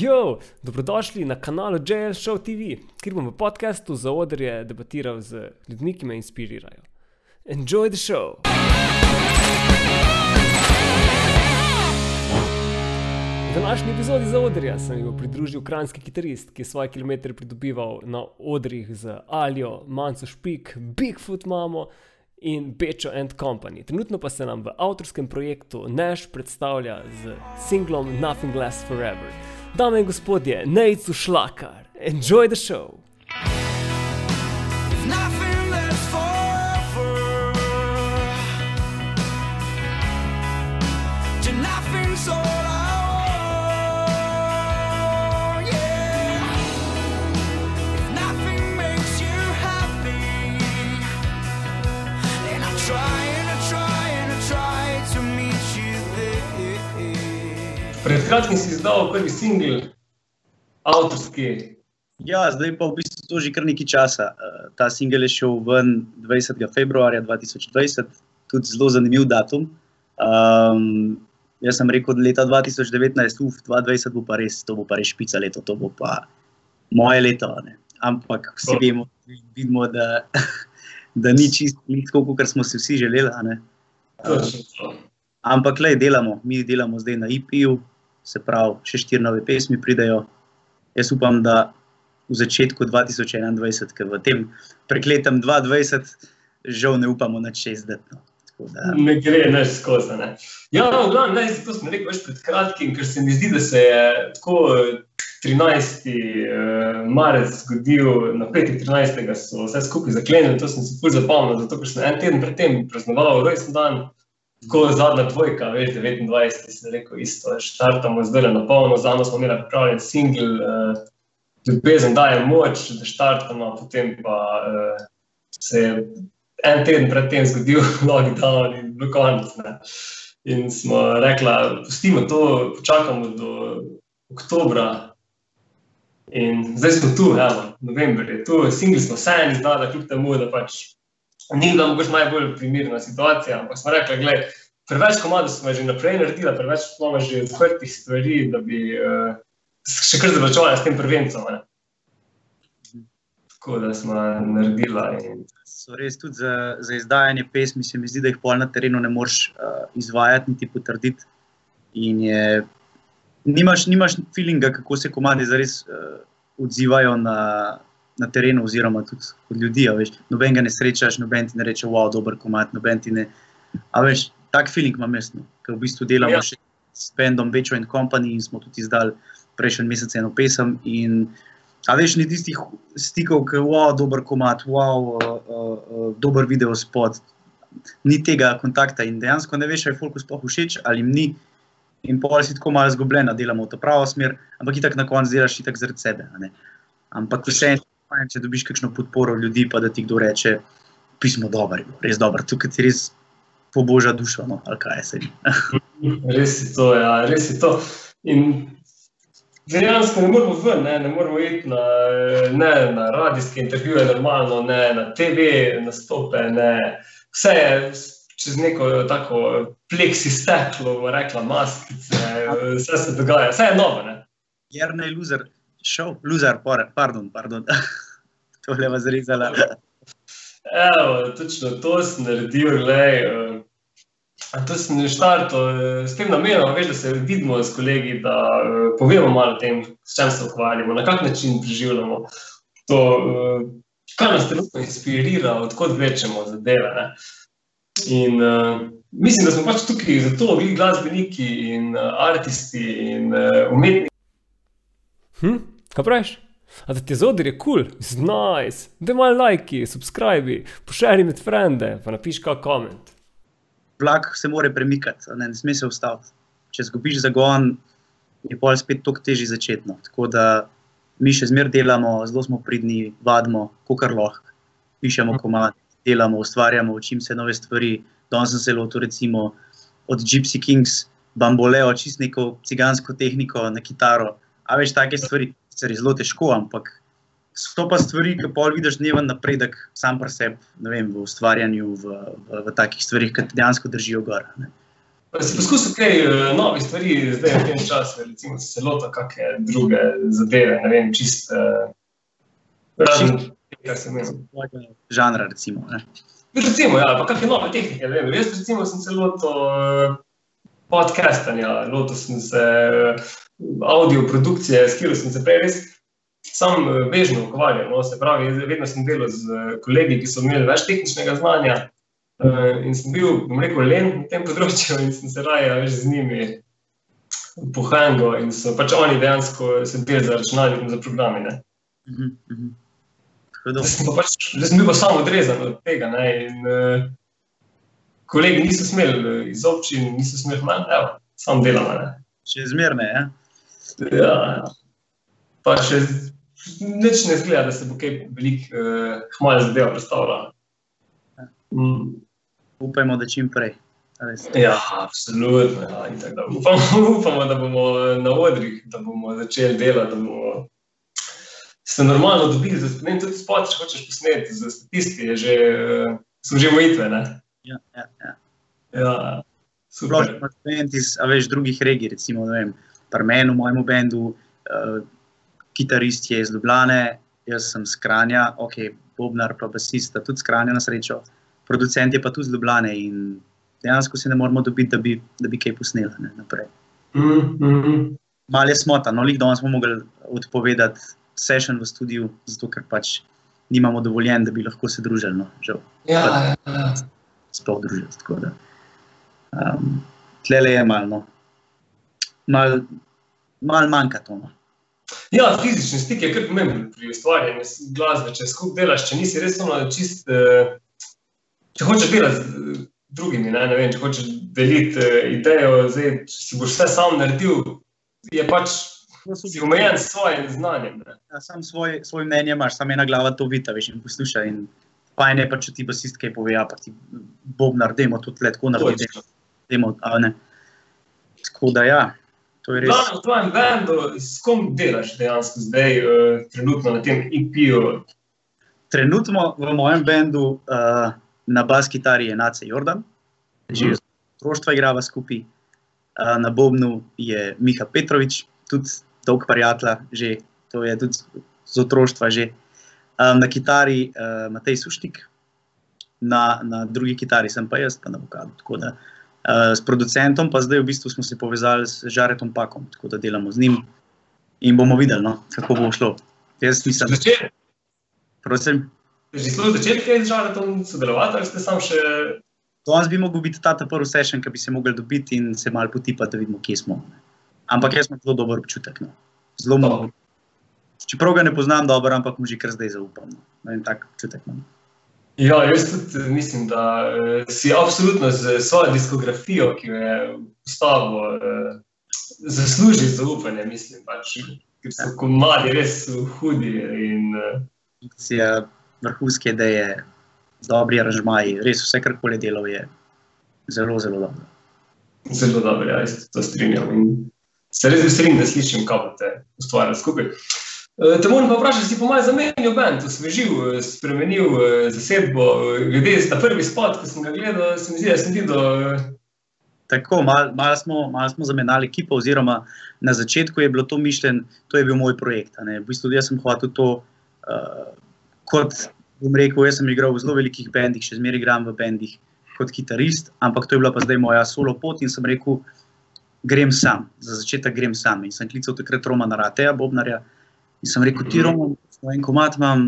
Jo, dobrodošli na kanalu JL Show TV, kjer bom v podkastu za odrje debatiral z ljudmi, ki me inspirirajo. Enjoy the show! V današnji epizodi za odrja sem jim pridružil kranjski kitarist, ki je svoje kilometre pridobival na odrih z Aljo, Manco Špik, Bigfoot Mamo in Bečo and Company. Trenutno pa se nam v avtorskem projektu Nash predstavlja z singlom Nothing Lasts Forever. Dame in gospodje, Nejcu Šlakar, enjoy the show! Pred kratkim si izdal prvi singel, avtorski. Ja, zdaj pa v bistvu to že kar nekaj časa. Eh, Ta singel je šel ven 20. februarja 2020, tudi zelo zanimiv datum. Um, jaz sem rekel, da leta 2019, uf, 2020 bo pa res, to bo pa res špica leto, to bo pa moje leto. Ne? Ampak vsi Oh. vemo, vidimo, da, da ni čisto tako, kot smo si vsi želeli. to. Ampak le delamo, mi delamo zdaj na IP-ju, se pravi, še štiri nove pesmi pridejo. Jaz upam, da v začetku 2021, ker v tem prekletem 2020, žal ne upamo na 60. No. Da, Ne gre več skozi. Ne? Ja, v glavnem, ne, zato sem rekel več pred kratkim, ker se mi zdi, da se je tako eh, 13. eh, marec zgodil, na 5. 13. so vse skupaj zaklenili, to sem si pol zapomnil, zato ker sem en teden predtem praznoval rojsten dan. Tako zadnja dvojka, veš, 29, sem rekel, isto, štartamo zdaj na polno, za smo imeli pripravljen singel, uh, ljubezen daje moč, da štartamo, potem pa uh, se je en teden predtem zgodil lockdown in. Ne. In smo rekli, pustimo to, počakamo do oktobra. In zdaj smo tu, evo, november je tu, singli smo vse en izdali, kljub temu, da pač ni bila mogoče najbolj primerna situacija, ampak smo rekli, gledaj, preveč komadov smo že naprej naredili, preveč smo že odprtih stvari, da bi uh, še kar zavlačovali s tem prvencem. ne. Tako da smo naredili. In... so res tudi za, za izdajanje pesmi, se mi zdi, da jih pol na terenu ne moreš uh, izvajati, niti potrditi. In je, nimaš, nimaš feelinga, kako se komadi zares uh, odzivajo na, na terenu, oziroma tudi od ljudi. Veš, noben ga ne srečaš, noben ti ne reče, wow, dober komat, noben ti ne. A veš, tak feeling imam jaz, no, ker v bistvu delamo Ja. še s bendom Večo in Company in smo tudi izdali prejšnji mesec eno pesem. In, A veš, ni tistih stikov, ki je wow, dober komat, wow, uh, uh, uh, dober video spot, ni tega kontakta in dejansko ne veš, ali je Folku sploh všeč ali jim ni. In pol si tako malo zgubljen, delamo v to pravo smer, ampak itak na koncu delaš itak zaradi sebe. a ne. Ampak vse je, če dobiš kakšno podporo ljudi, pa da ti kdo reče, pismo bilo, res dobro, tukaj ti res poboža dušo, no, ali kaj se jim. Res je to, ja, res je to. In dejansko ne moramo ven, ne, ne moramo iti na, ne, na radijske intervjuje, normalno, ne na TV nastope, ne. Vse je čez neko tako pleksi steklo, rekla, maskice, vse se dogaja, vse je novo. Ne. Jrnej loser, šel, por- pardon, pardon. to je vas rezala. Evo, točno to sem naredil, glej. Uh, to sem štartal uh, s tem namenom, veš, da se vidimo s kolegi, da uh, povemo malo o tem, s čim se ukvarjamo, na kak način preživljamo to, kaj nas trenutno inspirira, odkot vlečemo zadeve. Ne? In uh, mislim, da smo pač tukaj zato, vi glasbeniki in uh, artisti in uh, umetniki. Hm? Kaj praviš? A da ti je zodir je kul, cool, z nice, da imaš lajki, subscribi, pošeri med frende, pa napiš kak koment. Vlak se mora premikati, ne, ne sme se ustaviti. Če zgubiš zagon, je pol spet toliko težje začetno. Tako da mi še zmeraj delamo, zelo smo pridni, vadimo, kar lahko, pišemo komad, delamo, ustvarjamo, učim se nove stvari. Danes sem se lotil recimo od Gypsy Kings, bamboleo, čist neko cigansko tehniko na kitaro. A veš, take stvari, sicer je zelo težko, ampak so pa stvari, ki pol vidiš dneven napredek sam pri sebi, ne vem, v ustvarjanju, v, v, v takih stvarih, ki te dejansko držijo gor. ne. Si poskusil kaj eh, novih stvari, zdaj v tem času, recimo se lotil kakšne druge zadeve, ne vem, čist. Uh, razen kar imel. svojega žanra. Recimo, ne. Recimo, ja, pa kakšne nove tehnike. Ne vem. Jaz recimo sem se lotil uh, podcastanja, lotil sem se audio produkcije, s katero sem se prej res sam uh, bežno ukvarjal. No, se pravi, vedno sem delal z uh, kolegi, ki so imeli več tehničnega znanja. Uh, in sem bil, bom rekel, len na tem področju, in sem se raje več z njimi pohangal. In so pač oni dejansko sedeli za računalnikom, za programi. Ne. Mhm, mhm. Zdaj sem, pa pač, zdaj sem bil pa samo odrezan od tega. Ne, in, uh, kolegi niso smeli eh, iz občin, niso smeli manj, evo, sam delam. Ne. Še zmerne, ja. Ja. Pa še nič ne zgleda, da se bo kaj veliko uh, hmalj zadeva predstavljala. Mm. upajmo, da čim prej. Ja, absolutno. Ja, da upamo, upamo, da bomo na odrih, da bomo začeli delati, da bomo se normalno dobili. za- vem, tudi spot, če hočeš posneti, za statistike že, eh, so že omejitve. ne. Ja, ja, ja. Ja, super. imaš študenti iz a veš, drugih regij, recimo ne vem, pri meni, v mojem bendu, uh, kitarist je iz Ljubljane, jaz sem z Kranja, ok, Bobnar pa basista, tudi z Kranja na srečo, producent je pa tudi z Ljubljane in dejansko se ne moramo dobiti, da bi, da bi kaj posneli ne, naprej. Mm, mm, Mal je smota, no, lik danes smo mogli odpovedati session v studiu, zato ker pač nimamo dovoljen, da bi lahko se družili, no, žal, ja, ja, ja. sploh družili. tako da, Um, tlele je malo, no. Mal, mal manjka to. No. Ja, fizični stik je kar pomemben pri ustvarjanju glasbe. Če skupaj delaš, če nisi res ono čist. eh, Če hočeš delati z eh, drugimi, ne, ne vem, če hočeš deliti eh, idejo, zdaj, če si boš vse sam naredil, je pač si omejen s svojim znanjem. Ne. Ja, sam svoj, svoj mnenje imaš, samo ena glava to vidi, veš, in posluša. In fajn je pa, če ti basist kaj pove, ja, pa ti bobnar, dajmo to tle tako ne. Tako da ja, to je res. Glavno v tvojem bendu, s kom delaš dejansko zdaj, uh, trenutno na tem IP-ju? Trenutno v mojem bendu uh, na bas kitari je Nace Jordan, že iz otroštva igrava skupaj, uh, na Bobnu je Miha Petrovič, tudi dolg prijatelj, že to je tudi z otroštva že. Um, na kitari uh, Matej Suštik, na, na drugi kitari sem pa jaz, pa na vokalu. Tako da uh, s producentom pa zdaj v bistvu smo se povezali s Žaretom Pakom, tako da delamo z njim in bomo videli, no, kako bo šlo. Jaz nisem, Začel, prosim. že zelo začel kaj z Žaretom sodelovati, ali ste sam še Danes bi mogel biti ta prvi session, ki bi se mogli dobiti in se malo potipati, da vidimo, kje smo. Ampak jaz imam zelo dober občutek. No. Zelo No. malo. Čeprav ga ne poznam dobro, ampak mu že kar zdaj zaupam. No. Ne vem, tak občutek imam. Ja, jaz tudi eh, mislim, da eh, si absolutno z svojo diskografijo, ki jo je postavil, eh, zasluži zaupanje. Mislim, pač, ker so komadi res hudi in eh, Produkcija, vrhunske ideje, dobri aranžmaji, res vse, kar koli delal, je zelo, zelo dobro. zelo dobro. Ja, jaz se to strinjam. In se res veselim, da slišim, kako boste ustvarjali skupaj. Eh, Te moram pa vprašati, si po mojem zamenjal bend, osvežil, eh, spremenil eh, zasedbo. Glede na prvi spot, ki sem ga gledal, se mi zdi, da sem videl. Tako, malo mal smo, mal smo zamenjali ekipo, oziroma na začetku je bilo to mišljeno, to je bil moj projekt. V bistvu jaz sem hotel to, uh, kot bom rekel, jaz sem igral v zelo velikih bendih, še zmeraj igram v bendih kot kitarist, ampak to je bila pa zdaj moja solo pot in sem rekel, grem sam, za začetek grem sam. In sem klical takrat Romana Rateja, Bobnarja, in sem rekel, ti Roman, en komat imam,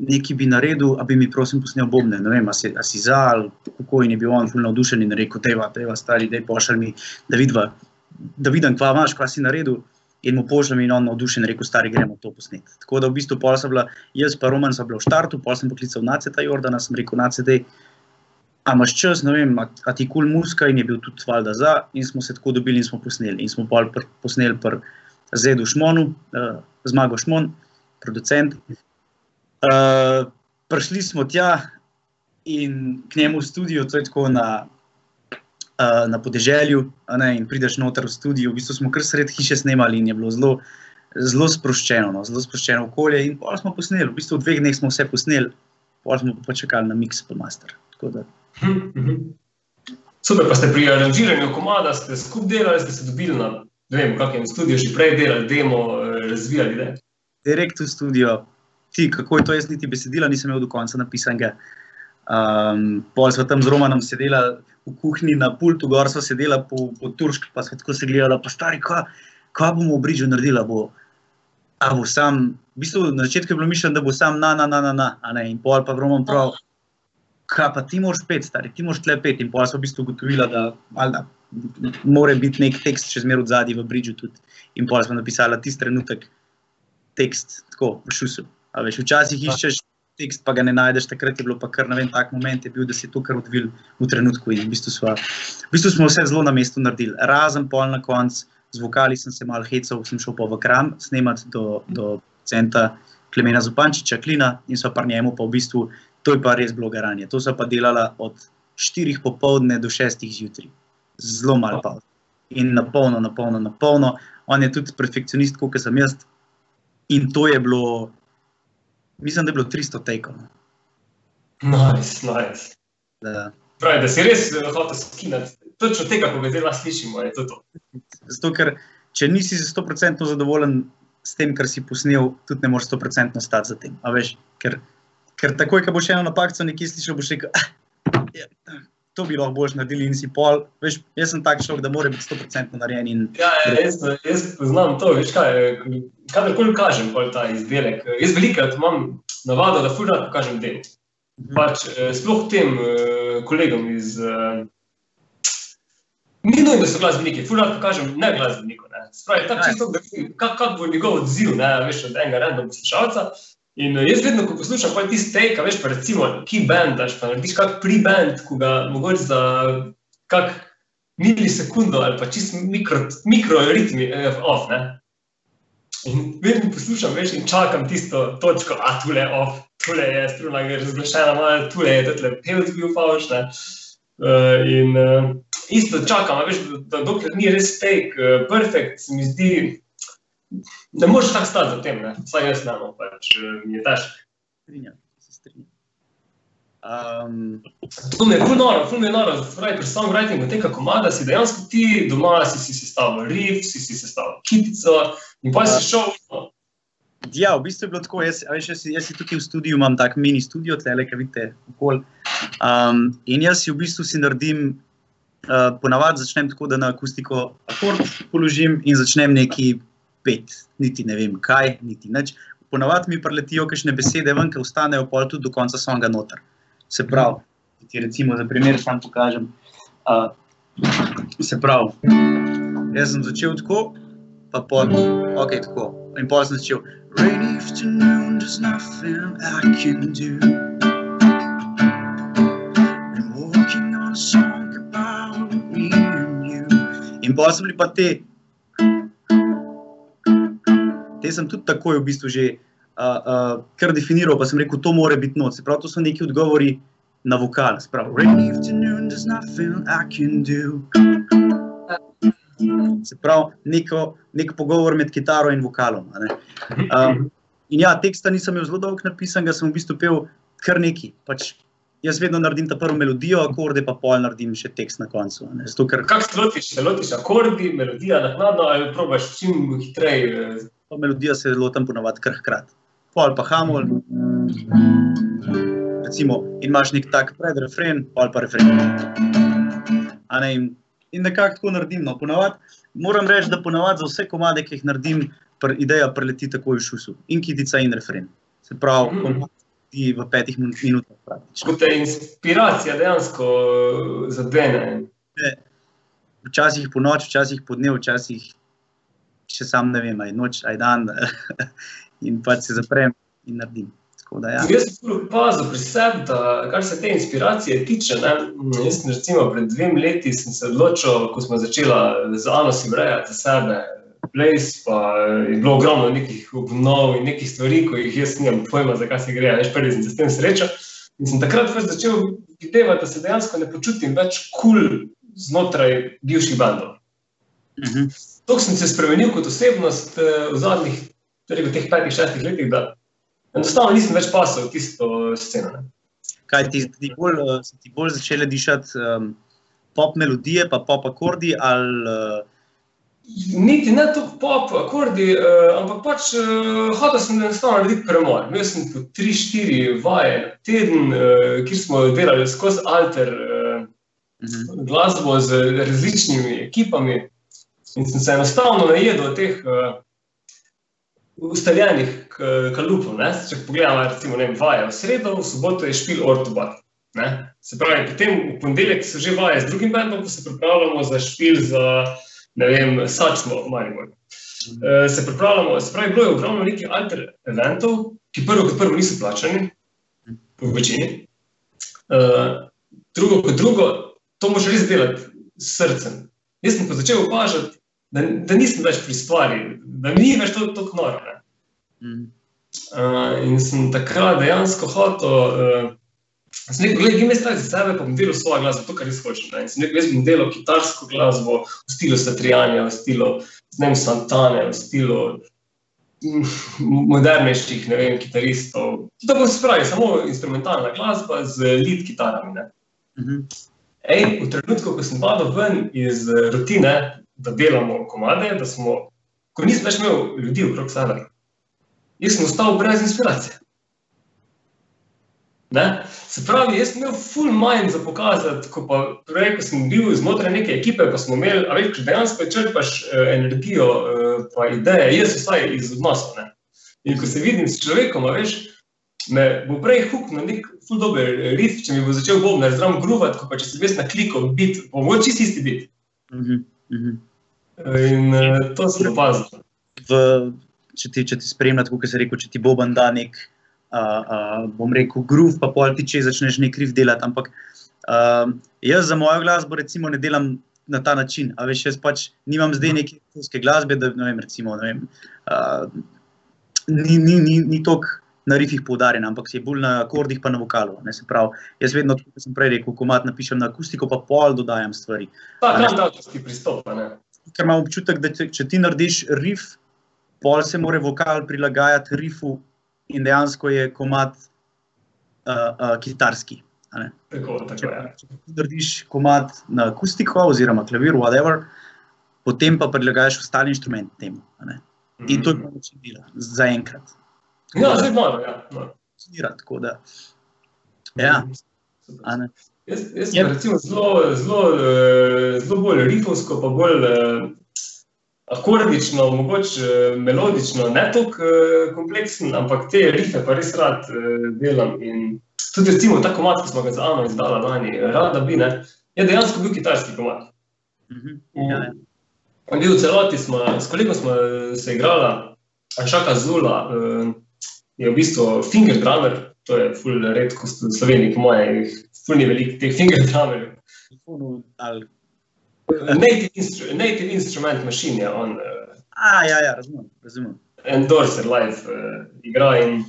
nekaj bi naredil, a bi mi prosim posnel bobne. Ne vem, a si, a si za ali kako in je bil on fulno navdušen in rekel, teva, teva, stari, daj pošalj mi, da, vidva, da vidim, kva imaš, kva si naredil. In mu pošljem in on navdušen rekel, stari, gremo to posneti. Tako da v bistvu pol sem bila, jaz pa Roman sem bila v štartu, pol sem poklical Naceta Jordana, sem rekel, Nacete, a imaš čas, ne vem, a, a ti kul cool muska in je bil tudi valjda za in smo se tako dobili in smo posneli. In smo pol pr, posneli pr Zedu Šmonu, uh, Zmago Šmon, producent. Uh, prišli smo tja in k njemu v studio, to je tako na, uh, na podeželju, ne, in prideš noter v studio. V bistvu smo kar sred hiše snemali in je bilo zelo, zelo sproščeno, no, zelo sproščeno okolje. In pol smo posneli, v bistvu v dveh dneh smo vse posneli, pol smo pa čakali na mix, pa master. Tako da, hm, hm. Super, pa ste pri aranžiranju komada, ste skupaj delali, ste se dobili na ne vem, v kakšnem studiu, že prej delali, demo, eh, razvijali. Ne? direkt v studio, ti, kako je to, jaz niti besedila nisem imel do konca napisanega. Um, pol smo tam z Romanom sedela v kuhinji na pultu, gor smo sedela po, po turški, pa smo tako se gledala, pa stari, kaj, kaj bomo v Bridžu naredila. Bo, a bo sam, v bistvu na začetku je bilo mišljeno, da bo sam na, na, na, na, na a ne, in pol pa Roman prav, kaj pa ti moraš pet, stari, ti moraš tle pet, in pol smo v bistvu ugotovila, da, valjda, mora biti nek tekst še zmeraj zadnji v Bridžu tudi. In pol smo napisali tisti trenutek tekst, tako v šusu. A veš, včasih iščeš tekst, pa ga ne najdeš, takrat je bilo pa kar na en tak moment, je bil, da si to kar odvil v trenutku in v bistvu, sva, v bistvu smo vse zelo na mestu naredili. Razen pol na koncu, z vokali sem se mal hecal, sem šel pa v kram snemati do, do centa Klemena Zupančiča, Klina in so pa njemu pa v bistvu, to je pa res bilo garanje. To so pa delala od 4 popovdne do 6 zjutraj. Zelo malo pa. In na polno, na polno, na polno. On je tudi perfekcionist, kot sem jaz. In to je bilo, mislim, da je bilo 300 tekov. Nice, nice. Da. Pravi, da si res eh, hotel skinati. Točno tega, ko zdaj slišimo, je to. to. Zato, ker če nisi za 100% zadovoljen s tem, kar si posnel, tudi ne moreš 100% stati za tem. A Veš, ker, ker takoj, ko boš eno napako nekje slišal, boš rekel, ah, ja, to bi lahko boš naredili in si pol. Veš, jaz sem tak človek, da mora biti 100% narejen. In, Ja, ja, jaz, jaz poznam to, veš kaj, kadarkoli kažem pol ta izdelek. Jaz velikrat imam navado, da fulano pokažem del. Pač, eh, sploh tem eh, kolegom iz. eh, Ni nujno, da so glasbeniki, fulano pokažem ne glasbeniku. Ne. Spravi, tako čisto, da vidim, kak, kak bo njegov odziv, ne, veš, od enega random poslušalca. In eh, jaz vedno, ko poslušam pa tisti take, a veš, pa recimo, ki band daš, pa narediš kak pre-band, ko ga mogoče za kak milisekundo ali pa čist mikro, mikro ritmi eh, off, ne. In vedno poslušam, veš, in čakam tisto točko, a tule off, tule je struna, je razglašena, malo tule je, tule pevc bil fauš, ne. Uh, in uh, isto čakam, veš, da, da dokler ni res take, uh, perfect, se mi zdi, ne moreš tako stati za tem, ne. Vsaj jaz ne, no, pač mi je težko. strinjam, se strinjam. Um, To mi je ful noro, ful mi je noro, pravi, pri songwritingu tega komada si dejansko ti doma si si sestavil riff, si si sestavil kitico in pa si šel. no, Ja, v bistvu je bilo tako. Jaz, veš, jaz, jaz si tukaj v studiu imam tak mini studio, tle, ki vidite, okol. Um, in jaz si v bistvu si naredim, uh, ponavadi začnem tako, da na akustiko akord položim in začnem neki pet, niti ne vem kaj, niti nič. Ponavadi mi preletijo kakšne besede ven, ki ostanejo pol tudi do konca songa noter. Se pravi, ti recimo za primer sam pokažem. Uh, se pravi, jaz sem začel tako, pa pol, ok, tako. In pol sem začel. Rainy afternoon, there's nothing I can do. I'm walking on a song about me and you. In pol sem bili pa te. Te sem tudi takoj v bistvu že uh, uh, kar definiral, pa sem rekel, to mora biti noč. Se pravi, to so neki odgovori na vokal. Do. Se pravi, neko, nek pogovor med kitaro in vokalom. Um, in ja, teksta nisem imel zelo dolgo napisan, ga sem v bistvu pel kar neki. Pač jaz vedno naredim ta prvo melodijo, akorde, pa pol naredim še tekst na koncu. Zato, ker Kako se lotiš, se lotiš akordi, melodija naknadno ali probaš čim hitreje. Pa melodija se lotim ponavadi kar hkrati. Pol pa hamol, recimo, in imaš nek tak predrefren, pol pa refren. A ne, in, in nekako tako naredim. No. Ponavadi, moram reči, da ponavadi za vse komade, ki jih naredim, pr, ideja preleti takoj v šusu. In kitica in refren. Se pravi, Mhm. komad ti v petih min- minutah praktično. Ko te inspiracija dejansko eh, zadene. Včasih po noč, včasih po dnevu, včasih še sam ne vem, aj noč, aj dan. in pač se zaprem in naredim. Da, ja. Jaz sem zelo opazil pri sebi, da kar se te inspiracije tiče. Ne, mm, jaz recimo pred dvemi leti sem se odločil, ko smo začeli z Ano si urejati za sebe. Place, pa je bilo ogromno nekih obnov in nekih stvari, ko jih jaz nimam pojma, zakaj se gre. Veš, prvi sem se s tem srečal. In sem takrat pač začel videti, da se dejansko ne počutim več kul cool znotraj bivših bandov. Mhm. To sem se spremenil kot osebnost eh, v zadnjih torej v teh petih, šestih letih, da enostavno nisem več pasal v tisto sceno. Ne. Kaj ti, ti bolj, eh, so ti bolj začele dišati um, pop melodije, pa pop akordi ali uh, Niti ne tako pop, akordi, uh, ampak pač uh, hotel sem enostavno narediti premor. Imel sem po 3-4 vaje na teden, uh, kjer smo delali skozi alter uh, mhm. glasbo z različnimi ekipami. In sem se enostavno najedel teh uh, ustaljenih k- kalupov. Ne? Če pogledamo, recimo, ne vem, vaje v sredo, v soboto je špil ortobat. Ne? Se pravi, potem v ponedeljek so že vaje z drugim bendom, ko se pripravljamo za špil za, ne vem, Sačmo, Maribor. Uh, se pripravljamo, se pravi, bilo je ogromno nekih alter eventov, ki prvo kot prvo niso plačani, v večini. Uh, drugo kot drugo, to moraš res delati s srcem. Jaz sem pa začel opažati, da, da nisem več pri stvari, da mi ni več to tako noro. Mhm. Uh, in sem takrat dejansko hotel. Uh, sem rekel, gledaj, jaz zdaj za sebe, bom delal svojo glasbo, to, kar res hočem. Ne. In sem rekel, jaz bom delal kitarsko glasbo v stilu Satrijanja, v stilu ne vem, Santane, v stilu mm, modernejših, ne vem, kitaristov. To bo se pravi, samo instrumentalna glasba z lead kitarami. Ne. Mhm. Ej, v trenutku, ko sem padel ven iz rutine, da delamo komade, da smo, ko nisem več imel ljudi okrog sebe, jaz sem ostal brez inspiracije. Ne? Se pravi, jaz sem imel full mind za pokazati, ko pa prej, ko sem bil znotraj neke ekipe, pa smo imeli, a veš, ko dejansko črpaš uh, energijo, uh, pa ideje, jaz vsaj iz odnosov. Ne? In ko se vidim s človekom, veš, me bo prej huknil nek full dober riff, če mi bo začel bobnar zraven gruvat, ko pa če sem jaz na kliko bit, bo moj čist isti bit. Mhm. Mhm. In uh, to sem opazil. v, če ti, če ti spremlja, tako kot se reče, če ti Boban da nek, uh, uh, bom rekel, groove, pa pol ti če začneš nek riff delati. Ampak uh, jaz za mojo glasbo recimo ne delam na ta način. A veš, jaz pač nimam zdaj neke filmske glasbe, da ne vem, recimo, ne vem, uh, ni, ni, ni, ni toliko na rifih poudarjen, ampak je bolj na akordih pa na vokalu. Ne, se pravi, jaz vedno, kot sem prej rekel, komat napišem na akustiko, pa pol dodajam stvari. Ta kantavtorski pristop, a ne. Ker imam občutek, da če, če ti narediš rif, pol se mora vokal prilagajati rifu in dejansko je komat uh, uh, kitarski. ne. Tako, Če, tako je. če ti narediš komat na akustiko oziroma klavir, whatever, potem pa prilagajaš ostali inštrument temu. In to je moj način dela, zaenkrat. Ja, zdaj malo, ja. Funkcionira, Tako da, ja, ne. Jaz, jaz Je- sem recimo zelo, zelo, eh, zelo bolj rifovsko, pa bolj eh, akordično, mogoče eh, melodično, ne tako eh, kompleksen, ampak te rife pa res rad eh, delam. In tudi recimo ta komat, ki smo ga za Ano izdala lani, rada bi, ne, je dejansko bil kitarski komat. Mhm. Ja, ja. Bil v celoti smo, s kolegom smo eh, se igrala, Šaka Zula eh, je v bistvu finger drummer, to je ful redkost v Sloveniji, po mojem, ful ni veliko teh finger drummerjev. Native, instru, native instrument machine je on, uh, A, ja, ja, razumem. razumem. endorser live uh, igra in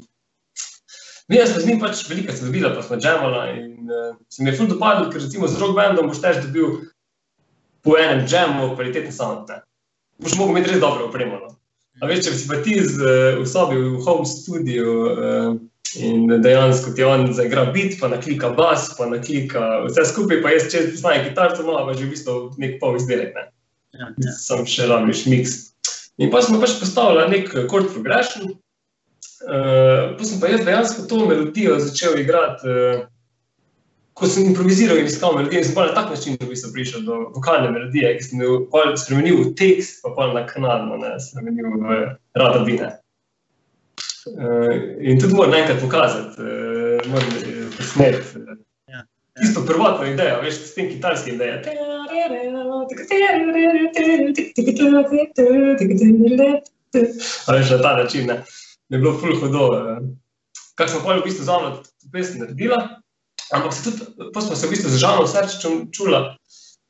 mi smo z njim pač veliko se dobila, pa smo jamala in uh, se mi je ful dopadlo, ker recimo z rock bandom boš tež dobil po enem jamu kvaliteten sound, ne. Boš mogel imeti res dobro opremo, no. A veš, če si pa ti z, eh, v sobi, v home studiu uh, in dejansko ti on zaigra beat, pa naklika bas, pa naklika vse skupaj, pa jaz če znajo kitarco, malo pa že v bistvu nek pol izdelek, ne. Ja, ja. Sam še rabiš mix. In pa smo pač postavili nek chord progression, uh, pa sem pa jaz dejansko to melodijo začel igrati. Uh, Ko sem improviziral in iskal melodijo, sem pa na tak način v bistvu prišel do vokalne melodije, ki sem jo spremenil v tekst, pa pa na kanalno, ne, spremenil v radabine. Uh, in tudi moram enkrat pokazati, uh, moram eh, posneti. Ja, ja. Tisto prvotno idejo, veš, s tem kitarskim idejo. A veš, na ta način, ne. Je bilo ful hudo. eh. Kar smo pol v bistvu za mano pesem naredila, ampak se tudi, pa smo se v bistvu z Žanom Srčičem čula,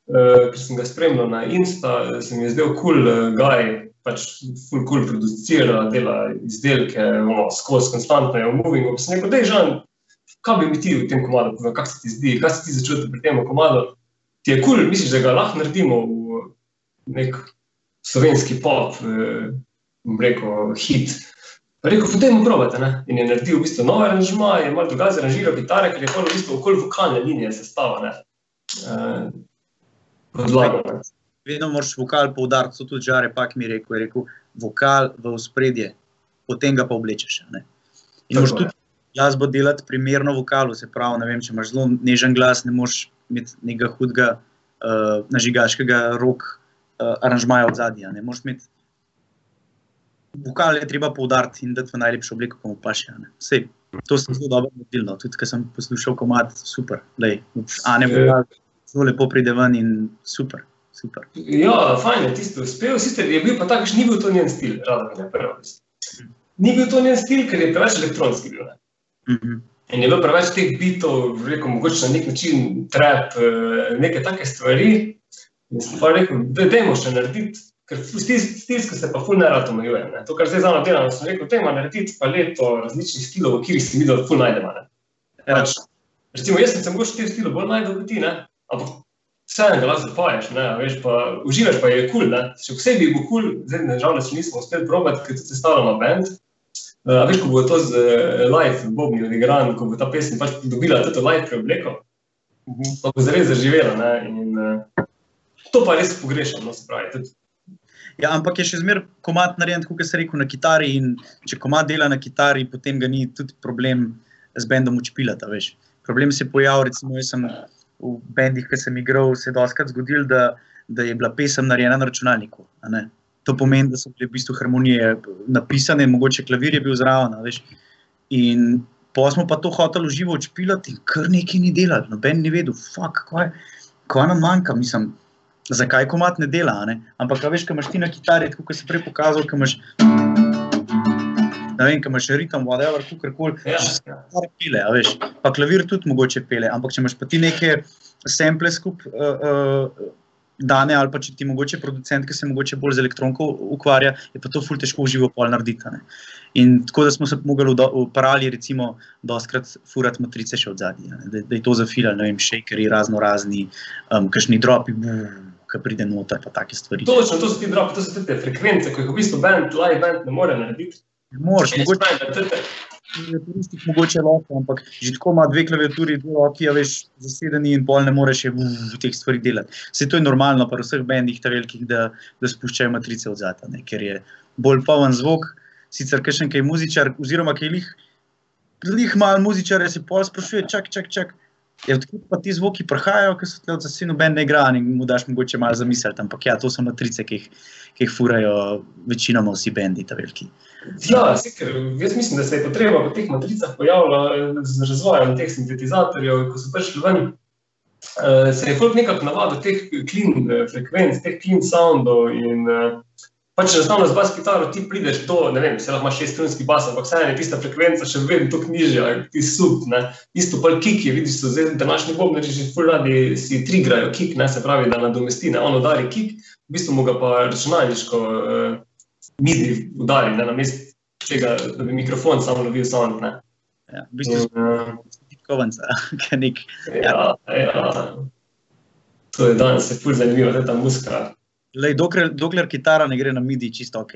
ker sem ga spremljal na Insta, se mi je zdel kul cool, guy, pač ful kul cool producira, dela izdelke, ono, skozi konstantno je v movingu. Sem rekel, dej Žan, kaj bi mi ti v tem komadu povedal, kako se ti zdi, kaj se ti začuti pri tem komadu? Ti je kul, cool, misliš, da ga lahko naredimo v nek slovenski pop, eh, rekel, hit. Rekel, potem probate. Ne? In je naredil v bistvu nove aranžma, je malo drugače aranžiral kitare, ker je v bistvu okoli vokalne linije sestavljene. Uh, podlago. ne. Vedno moraš vokal poudariti, to tudi Žare Pak mi je rekel, je rekel, vokal v ospredje, potem ga pa oblečeš. Ne? In moraš je. tudi glasbo delati primerno vokalu, se pravi, ne vem, če imaš zelo nežen glas, ne moreš imeti nekega hudega, uh, nažigaškega rok uh, aranžmaja od zadnja. Ne moreš imeti. Vokal je treba poudariti in dati v najlepšo obliko, ko mu paše. Sej, to sem zelo dobro naredil, no. tudi ko sem poslušal komat, super, lej, a ne vokal, zelo lepo pride ven in super, super. Ja, fajn je tisto uspel, sicer je bil pa takšen, ni bil to njen stil, rado mi je prvo. Ni bil to njen stil, ker je preveč elektronski bil. Ne? Mhm. In je bilo preveč teh bitov, rekel, mogoče na nek način trap, eh, neke take stvari. In sem pa rekel, da dajmo še narediti, ker stil, stilsko se pa ful ne rad omejuje. Ne? To, kar zdaj zano delam, sem rekel, dajmo narediti paleto različnih stilov, v katerih sem videl, ful najdemo. Ne? Ja. Pač, recimo, jaz sem se mogoče teh stilov bolj najdel kot ti, ne? ampak vseeno lahko zapoješ, ne, a veš, pa uživaš, pa je kul, cool, še posebej bo kul, cool, zdaj nažalost še nismo uspeli probati, ker tudi sestavljamo band. Uh, a veš, ko bo to z uh, live bobni odigran, ko bo ta pesem pač dobila to live preobleko, pa bo zares zaživela. Ne, in, uh, to pa res pogrešam, no se pravi. Tudi, Ja, ampak je še zmeraj komat narejen, kot se reče, na kitari. In če komat dela na kitari, potem ga ni tudi problem z bendom učpilata. Veš. Problem se je pojavil, recimo, jaz sem v bendih, ki sem igral, se je doskrat zgodil, da, da je bila pesem narejena na računalniku. To pomeni, da so bile v bistvu harmonije napisane, mogoče klavir je bil zraven. In pa smo pa to hoteli uživo odšpilati, in kar nekaj ni delal, noben ni vedel, fuck, kaj, kaj nam manjka, mislim, zakaj komat ne dela. Ne? Ampak, veš, kaj imaš ti na kitari, kot si prej pokazal, kaj imaš. Ne vem, kaj imaš ritem, whatever, kakorkoli. ja, še ja. stare pele, a veš. Pa klavir tudi mogoče pele, ampak če imaš pa ti neke sample skup uh, uh, dane, ali pa če ti mogoče producent, ki se mogoče bolj z elektronko ukvarja, je pa to ful težko v živo pol narediti. ne. In tako da smo se mogli v v parali, recimo, doskrat furati matrice še od zadnje, da, da je to zafilali, ne vem, shakeri, razno razni, um, kakšni dropi, ki pride noter, pa take stvari. Točno, to so ti dropi, to so te frekvence, ko jih v bistvu band, live band ne more narediti. Če mogoče da te- klaviaturistih mogoče lahko, ampak že tako ima dve klaviaturi, dve roki, veš, zasedeni in pol ne moreš v, v teh stvarih delati. Vse to je normalno, pa v vseh bendih, ta velikih, da, da spuščajo matrice od zata, ne, ker je bolj poln zvok, sicer kakšen kaj muzičar, oziroma kaj lih, lih malo muzičar, se pol sprašuje, čak, čak, čak. Je odkud pa ti zvoki prihajajo, ker so tle od zasinu bend ne igra in mu daš mogoče malo zamisliti, ampak ja, to so matrice, ki jih, ki jih furajo večinoma vsi bendi, ta veliki. Ja, sicer, jaz mislim, da se je potreba po teh matricah pojavila eh, z razvojem teh sintetizatorjev, ko so prišli ven. eh, Se je folk nekako navadil teh clean eh, frekvenc, teh clean soundov in eh, pač enostavno z bas kitaro ti prideš do, ne vem, se lahko imaš šeststrunski bas, ampak vseeno je tista frekvenca še vedno toliko nižja, ti sub, ne. Isto pa kick je, vidiš, so zdaj današnji bobnari že ful radi si trigrajo kick, ne, se pravi, da nadomesti, ne, on udari kick, v bistvu mu ga pa računalniško uh, midi udari, ne, namesto tega, da bi mikrofon samo lovil sound, ne. Ja, v bistvu In, uh, Kovanca, ki je nek. ja, ja. To je danes je ful zanimivo, da je ta muska. Lej, dokler, dokler kitara ne gre na midi, čisto ok.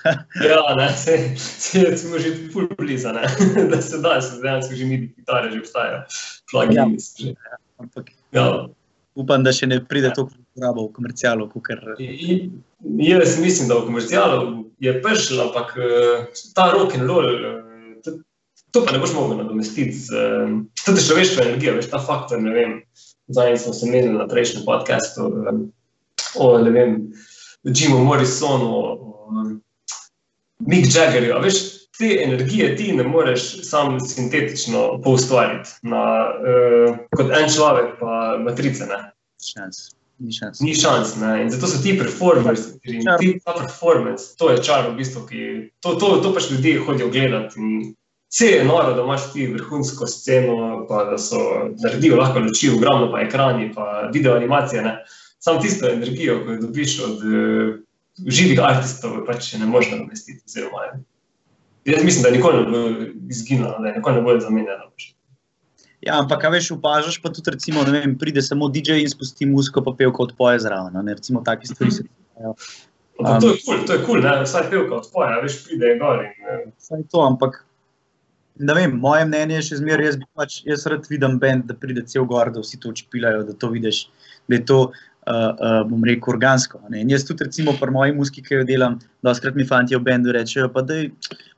Ja, ne, se, se smo že ful blizu, da se da, se dejansko že midi kitare že obstajajo, plugini so že. Ampak Ja. upam, da še ne pride to uporabo v komercialu, In- Jaz mislim, da v komercialu je prišel, ampak eh, ta rock and roll, eh, to, to pa ne boš mogel nadomestiti. z, eh, To je človeška energija, veš, ta faktor, ne vem. Zdaj smo se menili na prejšnjem podkastu eh, o, ne vem, Jimu Morrisonu, o Mick Jaggerju. Veš, te energije ti ne moreš sam sintetično poustvariti na, uh, kot en človek, pa matrice. Ne? šans. Ni šans. Ni šans. Ne? In zato so ti performers, ti ta performance, to je čar, v bistvu, ki to, to, to pač ljudje hodijo gledati. In Vse je noro, da imaš ti vrhunsko sceno, pa da so naredijo lahko luči, ogromno pa ekrani, pa video animacije. Ne? Sam tisto energijo, ko jo dobiš od uh, živih artistov, pač ne moreš nadomestiti. oziroma, Jaz mislim, da nikoli ne bo izginilo, da nikoli ne bo zamenjalo. Ja, ampak, veš, opažaš pa tudi, recimo, ne vem, pride samo DJ in spusti muziko, pa pevka odpoje zraven. Ne, recimo, take stvari se dogajajo. Ampak to je kul, cool, to je kul, cool, vsaj pevka odpoja, veš, pride gor in eh, Vsaj to, ampak. Ne vem, moje mnenje je še zmeraj, jaz, pač, jaz rad vidim bend, da pride cel gor, da vsi to učpilajo, da to vidiš, da je to uh, bom rekel, organsko. Ne. In jaz tudi, recimo, pri moji muziki, ki jo delam, doskrat mi fanti v bendu rečejo, pa dej,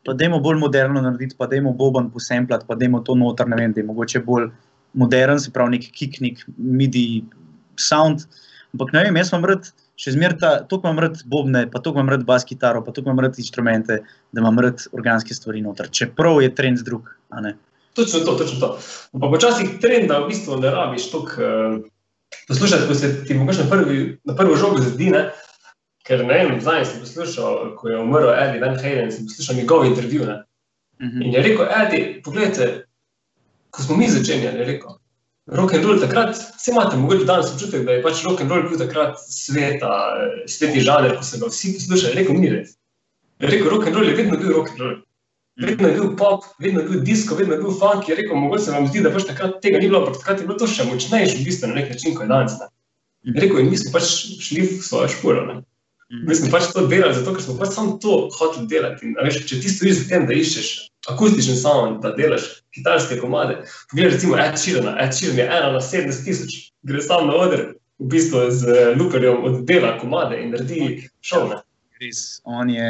pa dajmo bolj moderno narediti, pa dajmo boben posemplat, pa dajmo to noter, ne vem, da je mogoče bolj modern, se pravi, nek kiknik, midi sound. Ampak ne vem, jaz imam rad, še zmeraj ta, toliko imam rad bobne, pa toliko imam rad bas kitaro, pa toliko imam rad inštrumente, da imam rad organske stvari noter. Čeprav je trend drug, a ne. Točno to, točno to. Pa počasih trenda v bistvu ne rabiš toliko uh, poslušati, ko se ti mogoče na, prvi, na prvo žogo zdi, ne? ker ne vem, zdaj sem poslušal, ko je umrl Eddie Van Halen, sem poslušal njegov intervju. Ne? Mhm. In je rekel, Eddie, pogledajte, ko smo mi začenjali, je rekel, rock and roll takrat, vse imate mogoče danes občutek, da je pač rock and roll bil takrat sveta, eh, sveti žanr, ko so ga vsi poslušali, rekel, ni res. Je rekel, rock and roll je vedno bil rock and roll. Vedno je bil pop, vedno je bil disco, vedno je bil funk. Je rekel, mogoče se vam zdi, da pač takrat tega ni bilo, ampak takrat je bilo to še močnejše, v bistvu na nek način, kot je danes. Ne. Je rekel, in mi smo pač šli v svojo špuro. Ne. Mi smo pač to delali, zato ker smo pač samo to hoteli delati. In, veš, če ti stojiš za tem, da iščeš akustičen sound, da delaš kitarske komade, pogledaj recimo Ed Sheeran, Ed Sheeran je ena na 70 tisoč, gre sam na oder, v bistvu z luperjem oddela komade in naredi šov. Ne. Res, on je,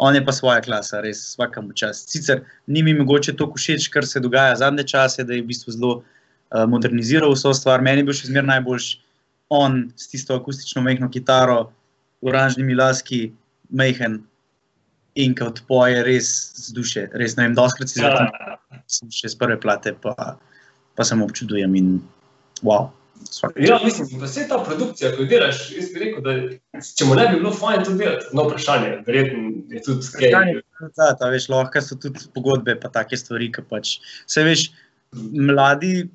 on je pa svoja klasa, res vsakemu čas. Sicer ni mi mogoče to všeč, kar se dogaja zadnje čase, da je v bistvu zelo uh, moderniziral vso stvar. Meni je bil še zmeraj najboljši on s tisto akustično mehko kitaro, oranžnimi laski, mehen in kot poje res z duše. Res ne vem, doskrat si Ja, sem še z prve plate, pa, pa sem občudujem in wow. Ja, mislim, da vse ta produkcija, ko jo delaš, jaz bi rekel, da če mu ne bi bilo fajn to delati, no vprašanje, verjetno je tudi skaj. Da, ta, veš, lahko so tudi pogodbe, pa take stvari, ki pač. Se veš, mladi,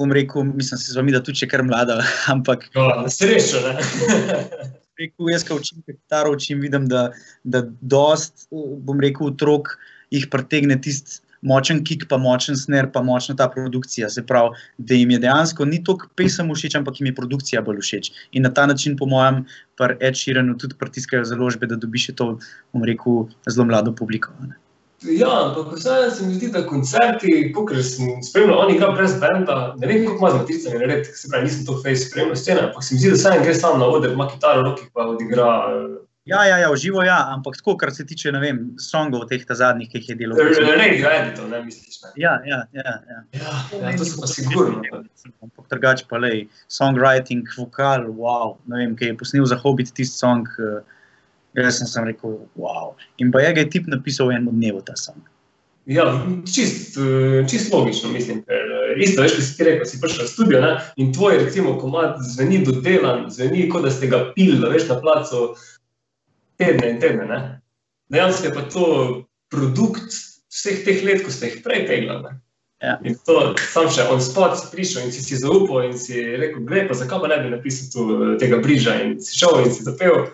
bom rekel, mislim, se z vami, da tudi če kar mlada, ampak Ja, srečo, ne. rekel, jaz, ko učim kitaro, učim, vidim, da, da dost, bom rekel, otrok jih pritegne tisti močen kick, pa močen sner, pa močna ta produkcija. Se pravi, da jim je dejansko ni toliko pesem všeč, ampak jim je produkcija bolj všeč. In na ta način, po mojem, pri Ed Sheeranu tudi pritiskajo založbe, da dobiš to, bom rekel, zelo mlado publiko. ne. Ja, ampak vseeno se mi zdi, da koncerti, ker sem spremljal, on igra brez benda, ne vem, koliko ima z matricami narediti, se pravi, nisem to face spremljal scene, ampak se mi zdi, da vseeno gre sam na oder, ima kitaro v roki, pa odigra. Eh, Ja, ja, ja, v živo ja, ampak tako, kar se tiče, ne vem, songov teh zadnjih, ki jih je delal. Radio editov, ne misliš, ne. Ja, ja, ja. ja. Ja, ja to so pa sigurno. Ampak drugače pa le, songwriting, vokal, wow, ne vem, ki je posnel za Hobbit tisti song. Uh, jaz sem, sem rekel, wow. In pa je ga je tip napisal v enem dnevu ta song. Ja, čist, eh, čist logično, mislim. Ker, eh, isto, veš, kot si ti rekel, si prišel v studio ne, in tvoj, recimo, komad zveni dodelan, zveni kot da ste ga pili, da veš na placu tedne in tedne. Ne. Dejansko je pa to produkt vseh teh let, ko ste jih prej peglali. Ja. In to sam še on spot si prišel in si si zaupal in si rekel, gre pa zakaj pa ne bi napisal tu, eh, tega briža in si šel in si zapel.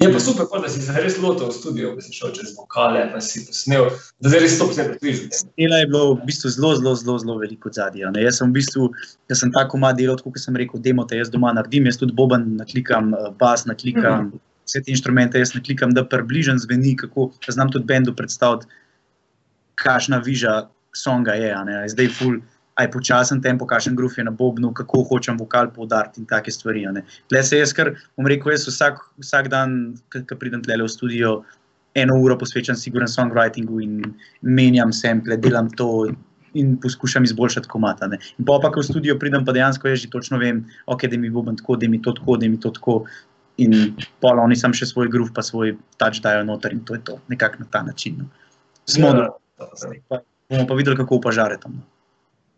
Je pa super, pol, da si se res lotil v studio, da si šel čez vokale, pa si posnel, da zdaj res 100% prižiš. Dela je bilo v bistvu zelo, zelo, zelo, zelo veliko zadnje. Jaz sem v bistvu, jaz sem ta komad delal, tako kot sem rekel, demo te jaz doma naredim, jaz tudi boben naklikam, eh, bas naklikam, vse te inštrumente jaz naklikam, da približen zveni, kako znam tudi bendu predstaviti, kakšna viža songa je. a ne. Zdaj ful. Aj počasen tempo, kakšen gruf je na bobnu, kako hočem vokal poudariti in take stvari. ne. Tle se jaz, kar bom rekel, jaz vsak, vsak dan, ko pridem tle v studio, eno uro posvečam siguren songwritingu in menjam sample, delam to in poskušam izboljšati komata. Ne. In pa, pa, ko v studio pridem, pa dejansko jaz že točno vem, ok, da mi boben tako, da mi to tako, da mi to tako. In pol oni sam še svoj groove, pa svoj touch dajo noter in to je to, nekako na ta način. No. Smo, Ja, ja. pa, bomo pa videli, kako upažare tam. No.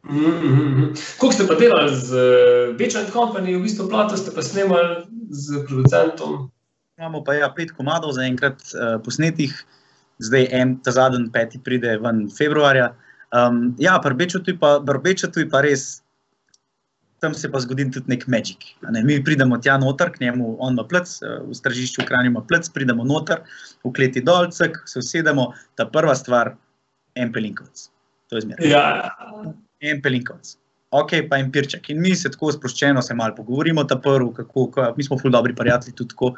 Mm -hmm. Kako ste pa delali z uh, Beach and Company, v bistvu plato ste pa snemali z producentom? Imamo pa ja, pet komadov zaenkrat uh, posnetih, zdaj en, ta zadnji, peti, pride ven februarja. Um, ja, je pa, Brbečetu je pa res, tam se pa zgodi tudi nek magic. Ne? Mi pridemo tja noter, k njemu, on ima plec, eh, v Kranju ima plec, pridemo noter, v kleti dolcek, se usedemo, ta prva stvar, en pelinkovec. To je zmeraj. Ja, En pelinkovec. Ok, pa en pirček. In mi se tako sproščeno se malo pogovorimo, ta prvi, kako, kako, mi smo ful dobri prijatelji tudi tako.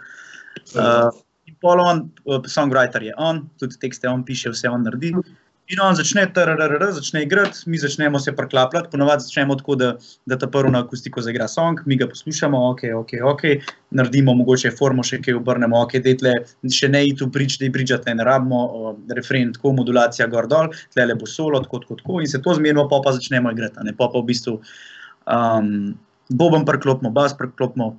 Uh, in pol on, uh, songwriter je on, tudi tekste on piše, vse on naredi. In on začne, trrr, začne igrati, mi začnemo se preklapljati, ponovadi začnemo tako, da, da ta prvi na akustiko zaigra song, mi ga poslušamo, ok, ok, ok, naredimo mogoče formo, še kaj obrnemo, ok, detle, še ne itu brič, da je bričati ne rabimo, o, refren tako, modulacija gor dol, tle bo solo, tako, tako, tako in se to zmenimo, pa pa začnemo igrati, ne, pa pa v bistvu um, boben preklopimo, bas preklopimo,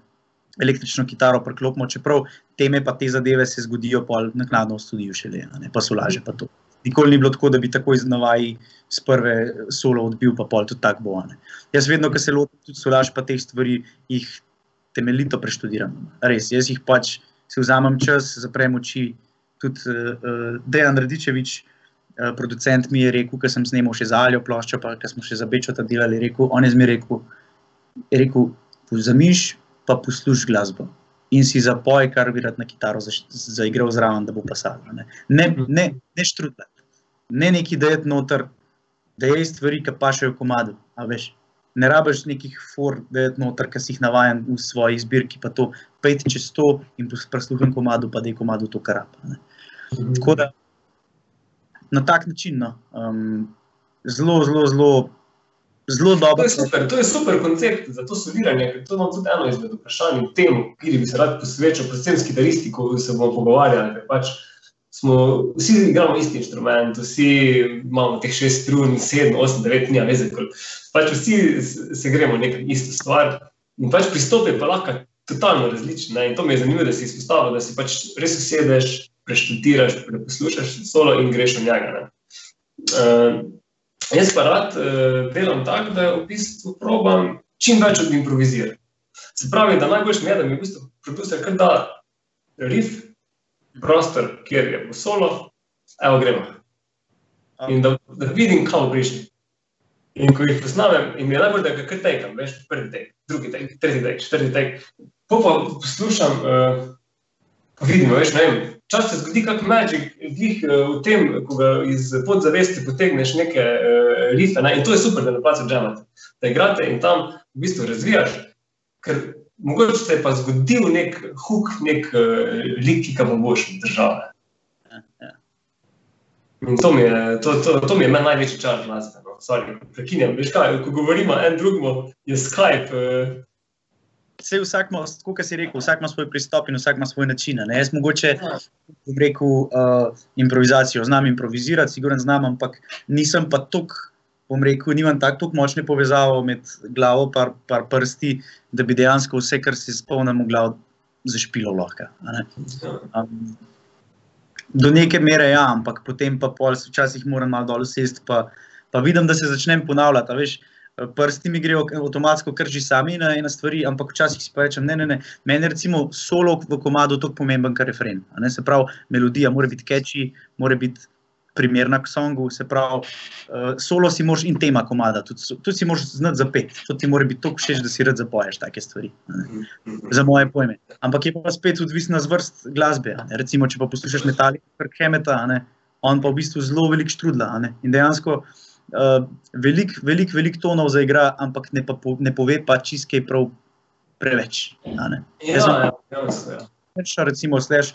električno kitaro preklopimo, čeprav teme pa te zadeve se zgodijo pol naknadno v studiu šele, a ne, pa so laže pa to. Nikoli ni bilo tako, da bi takoj z navaji z prve solo odbil, pa pol tudi tako bo. Ne. Jaz vedno, ko se lotim tudi solaž pa teh stvari, jih temeljito preštudiram. Res, jaz jih pač si vzamem čas, zaprem oči. Tudi uh, Dejan Radičevič, uh, producent, mi je rekel, ker sem snemal še za Aljo ploščo, pa ker smo še za Bečota delali, rekel, on je zmeraj rekel, je rekel, vzamiš pa posluš glasbo. In si zapoj, kar bi rad na kitaro zaigral zraven, da bo pasalo. Ne, ne, ne, ne štrudlati, ne neki dajeti noter, da je stvari, ki pašejo komadu. Ne rabiš nekih for, da je noter, ki si jih navajen v svoji zbirki, pa to pejti čez to in prisluhnem komadu, pa da je komadu to kar rab. Tako da na tak način, no, um, zelo, zelo, zelo, zelo To dobro. je super, to je super koncept za to soliranje, ker to imam tudi eno izmed vprašanj v tem, kjer bi se rad posvečal, predvsem s kitaristi, ko se bomo pogovarjali. ker Pač smo, vsi igramo isti inštrument, vsi imamo teh šest strun, sedem, osem, devet, nija veze. kol- Pač vsi se gremo neko isto stvar in pač pristop je pa lahko totalno različen. Ne? In to mi je zanimivo, da si izpostavil, da si pač res usedeš, preštudiraš, preposlušaš solo in greš v njega. Ne? Uh, Jaz pa rad uh, delam tako, da v bistvu probam čim več odimprovizirati. Se pravi, da najboljši mi je, da mi v bistvu producer kar da riff, prostor, kjer je bo solo, evo gremo. In da, da vidim, kam prišli. In ko jih posnamem, in mi je najbolj, da ga kar tekam, veš, prvi tek, drugi tek, tretji tek, četrti tek. Po pa poslušam, uh, pa vidimo, veš, ne vem, čas se zgodi kak magic, glih uh, v tem, ko ga iz podzavesti potegneš neke uh, rife, ne? in to je super, da na placu džamate, da igrate in tam v bistvu razvijaš, ker mogoče se je pa zgodil nek huk, nek uh, lik, ki ga bo boš držal. ja. In to mi je, to, to, to mi je meni največji čar glasbe. No. Sorry, prekinjam. Veš kaj, ko govorimo en drugemu, je Skype. Uh, Vse vsak ima, kot si rekel, vsak ima svoj pristop in vsak ima svoj način. Ne? Jaz mogoče Ja. bom rekel uh, improvizacijo, znam improvizirati, sigurno znam, ampak nisem pa tok, bom rekel, nimam tako močne povezave med glavo in par prsti, da bi dejansko vse, kar si spomnim, v glavo zašpilo lahko. Um, do neke mere ja, ampak potem pa pol včasih moram malo dol sesti, pa, pa vidim, da se začnem ponavljati. Veš, prsti mi grejo avtomatsko krži sami na ena stvari, ampak včasih si pa rečem, ne, ne, ne. Meni je recimo solo v komadu tako pomemben, kot refren. a Ne, se pravi, melodija mora biti catchy, mora biti primerna k songu, se pravi, uh, solo si moraš in tema komada, tudi, tudi si moraš znati zapeti, to ti mora biti tako všeč, da si rad zapoješ take stvari. ne za moje pojme. Ampak je pa spet odvisna zvrst glasbe. Recimo, če pa poslušaš Metallica, Hemeta, on pa v bistvu zelo velik štrudla. In dejansko uh, velik, velik, velik tonov zaigra, ampak ne, pa, po- ne pove pa čist kaj prav preveč. ja, ja, ja. Pač, recimo, slash,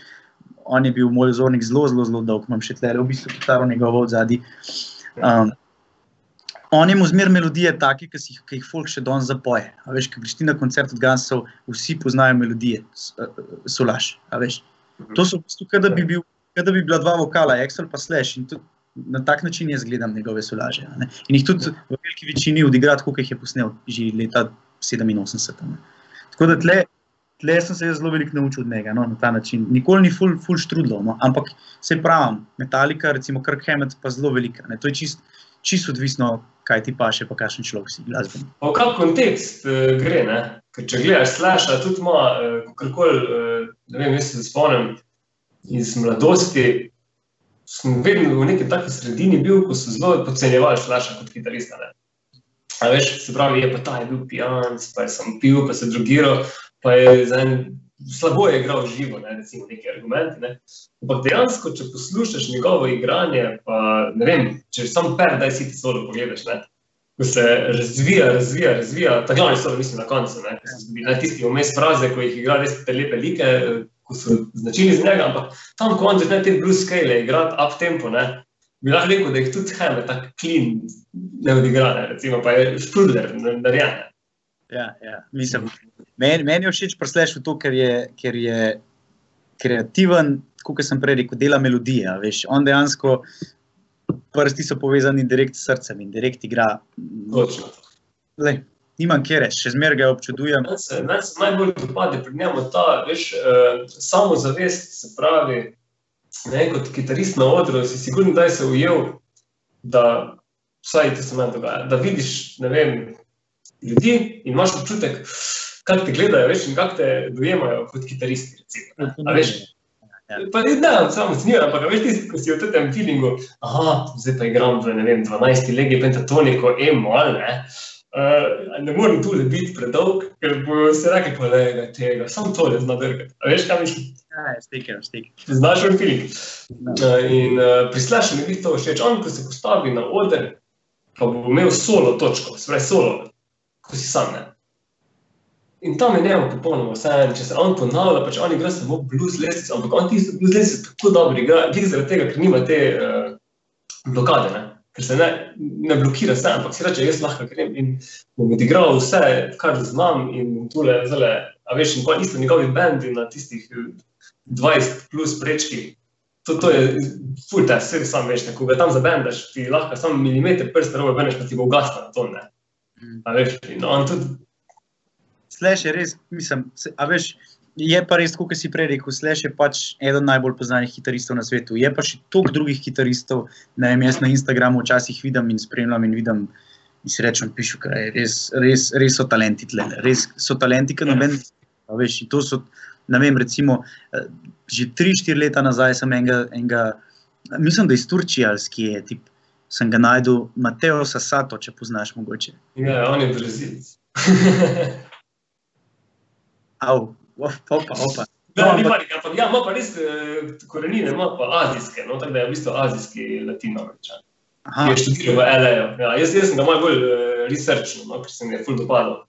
on je bil moj vzornik zelo, zelo, zelo dolg, imam še tle, v bistvu kitaro njegovo od zadaj. Um, on je mu zmer melodije take, ki, jih- ki jih folk še danes zapoje. A veš, ki greš ti na koncert od Gansov, vsi poznajo melodije, eh, solaš. a veš. To so v bistvu, kot da bi, bil, kot da bi bila dva vokala, Excel pa slash. In tudi na tak način jaz gledam njegove solaže. ne. In jih tudi v veliki večini odigra, kot jih je posnel že leta 87. a ne. Tako da tle, tle sem se zelo veliko naučil od njega no, na ta način. Nikoli ni full, full štrudlo, no, ampak se pravim, Metallica, recimo Kirk Hammett, pa zelo velika. Ne. To je čist, čist odvisno, kaj ti paše, pa kakšen človek si glasben. Pa v kak kontekst uh, gre, ne? Ker če gledaš slasha, tudi ima, uh, kakorkoli, uh, ne vem, jaz se spomnim iz mladosti, sem vedno v neki taki sredini bil, ko so zelo podcenjevali slasha kot kitarista. Ne? A veš, se pravi, je pa ta je bil pijan, pa je sem pil, pa se drogiral, pa je za en slabo je igral živo, ne, recimo neki argumenti. Ne. Ampak dejansko, če poslušaš njegovo igranje, pa ne vem, če sam si ti solo pogledaš, ne, ko se razvija, razvija, razvija, ta glavni solo mislim na koncu, ne, ko se zgodi, ne, tisti vmes fraze, ko jih igra res te lepe like, ko so značilni z njega, ampak tam, ko on začne te blues scale igrati up tempo, ne, bi lahko rekel, da jih tudi Heme tako klin ne odigrane, recimo pa je špruder narejen. Ja, ja. Mislim, meni, meni je všeč preslež to, ker je, ker je kreativen, kot sem prej rekel, dela melodije. a Veš, on dejansko prsti so povezani direkt s srcem in direkt igra. Točno. Lej, nimam kje reči, še zmeraj ga občudujem. Meni se, najbolj dopade pri njemu ta, veš, uh, samozavest, se pravi, ne, kot kitarist na odru, si sigurno, da se ujel, da vsaj to se meni dogaja, da vidiš, ne vem, ljudi in imaš občutek, kako te gledajo, veš, in kako te dojemajo kot kitaristi, recimo. A veš, Ja. Pa ne, ne, samo znijo, ampak a veš, ti, ko si v tem feelingu, aha, zdaj pa igram v, ne vem, 12 legi pentatoniko, emo, ali ne. Uh, ne morem tu biti predolg, ker bo se rekel, pa le tega, samo tole zna drgati. A veš, kaj mislim? Ja, steker, steker. Znaš moj feeling. Ja. Uh, in uh, pri Slashu mi je to všeč. On, ko se postavi na oder, pa bo imel solo točko, pravi solo, ko si sam ne. In tam je njemu popolnoma vseeno, če se on ponavlja, pač on igra samo blues lesice, ampak on tisto blues lesice tako dobro igra, glih zaradi tega, ker nima te uh, blokade, ne? ker se ne, ne blokira vse, ampak si reče, jaz lahko grem in bom odigral vse, kar znam in tule, zale, a veš, in pa isto njegovi bendi na tistih eh, 20 plus prečki. To, to je ful test, vse sam veš, ne, ko ga tam zabendaš, ti lahko samo milimeter prsta robe beneš, pa ti bo ugasnil na to, ne. A veš, in on tudi Slash je res, mislim, a veš, je pa res, kot si prej rekel, Slash je pač eden najbolj poznanih kitaristov na svetu. Je pa še toliko drugih kitaristov, ne vem, jaz na Instagramu včasih vidim in spremljam in vidim. In si rečem, pišu, kaj je res, res, res so talenti tle, res so talenti, ki noben. a Veš, in to so, ne vem, recimo, eh, že 3-4 leta nazaj sem enega, enega mislim, da iz Turčije ali skje, tip, sem ga najdel, Mateo Sasato, če poznaš mogoče. Ja, on je brazilec. Av, opa, opa, opa. Ja, No, ni pa, ampak ja, ima pa res eh, korenine, ima pa azijske, no, tako da je v bistvu azijski latinoameričan. Aha, je študiral v LA-ju. Ja, jaz, jaz sem ga malo bolj uh, researchal, no, ker se mi je ful dopadlo,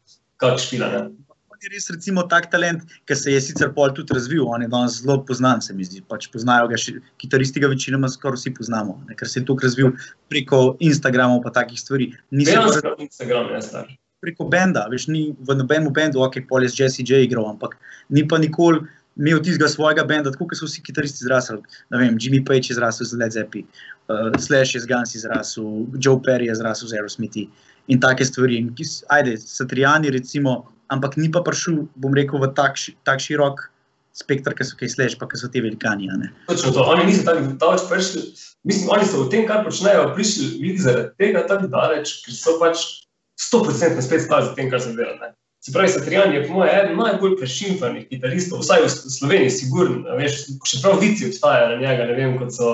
kak špila. Ne. On je res recimo tak talent, ki se je sicer pol tudi razvil, on je danes zelo poznan, se mi zdi. Pač poznajo ga še, kitaristi ga večinoma skoraj vsi poznamo, ne, ker se je tukaj razvil preko Instagramov pa takih stvari. Ni se pa Dejansko Instagram je star. Preko benda, veš, ni v nobenem bendu, ok, pol je z Jesse J igral, ampak ni pa nikoli imel tistega svojega benda, tako kot so vsi kitaristi zrasli. Ne vem, Jimmy Page je zrasel z Led Zeppelin, uh, Slash je z Guns izrasel, Joe Perry je zrasel z Aerosmithi in take stvari. In, ajde, Satriani recimo, ampak ni pa prišel, bom rekel, v tak, tak širok spektr, ki so kaj Slash, pa ki so te velikani. Točno to. Oni niso tako daleč prišli. Mislim, oni so v tem, kar počnejo, prišli zaradi tega tako daleč, ker so pač 100% spet stali za tem, kar so delali. ne. Se pravi, Satrijan je po mojem eden najbolj prešimfanih kitaristov, vsaj v Sloveniji, sigurno. Veš, še prav vici obstajajo na njega, ne vem, kot so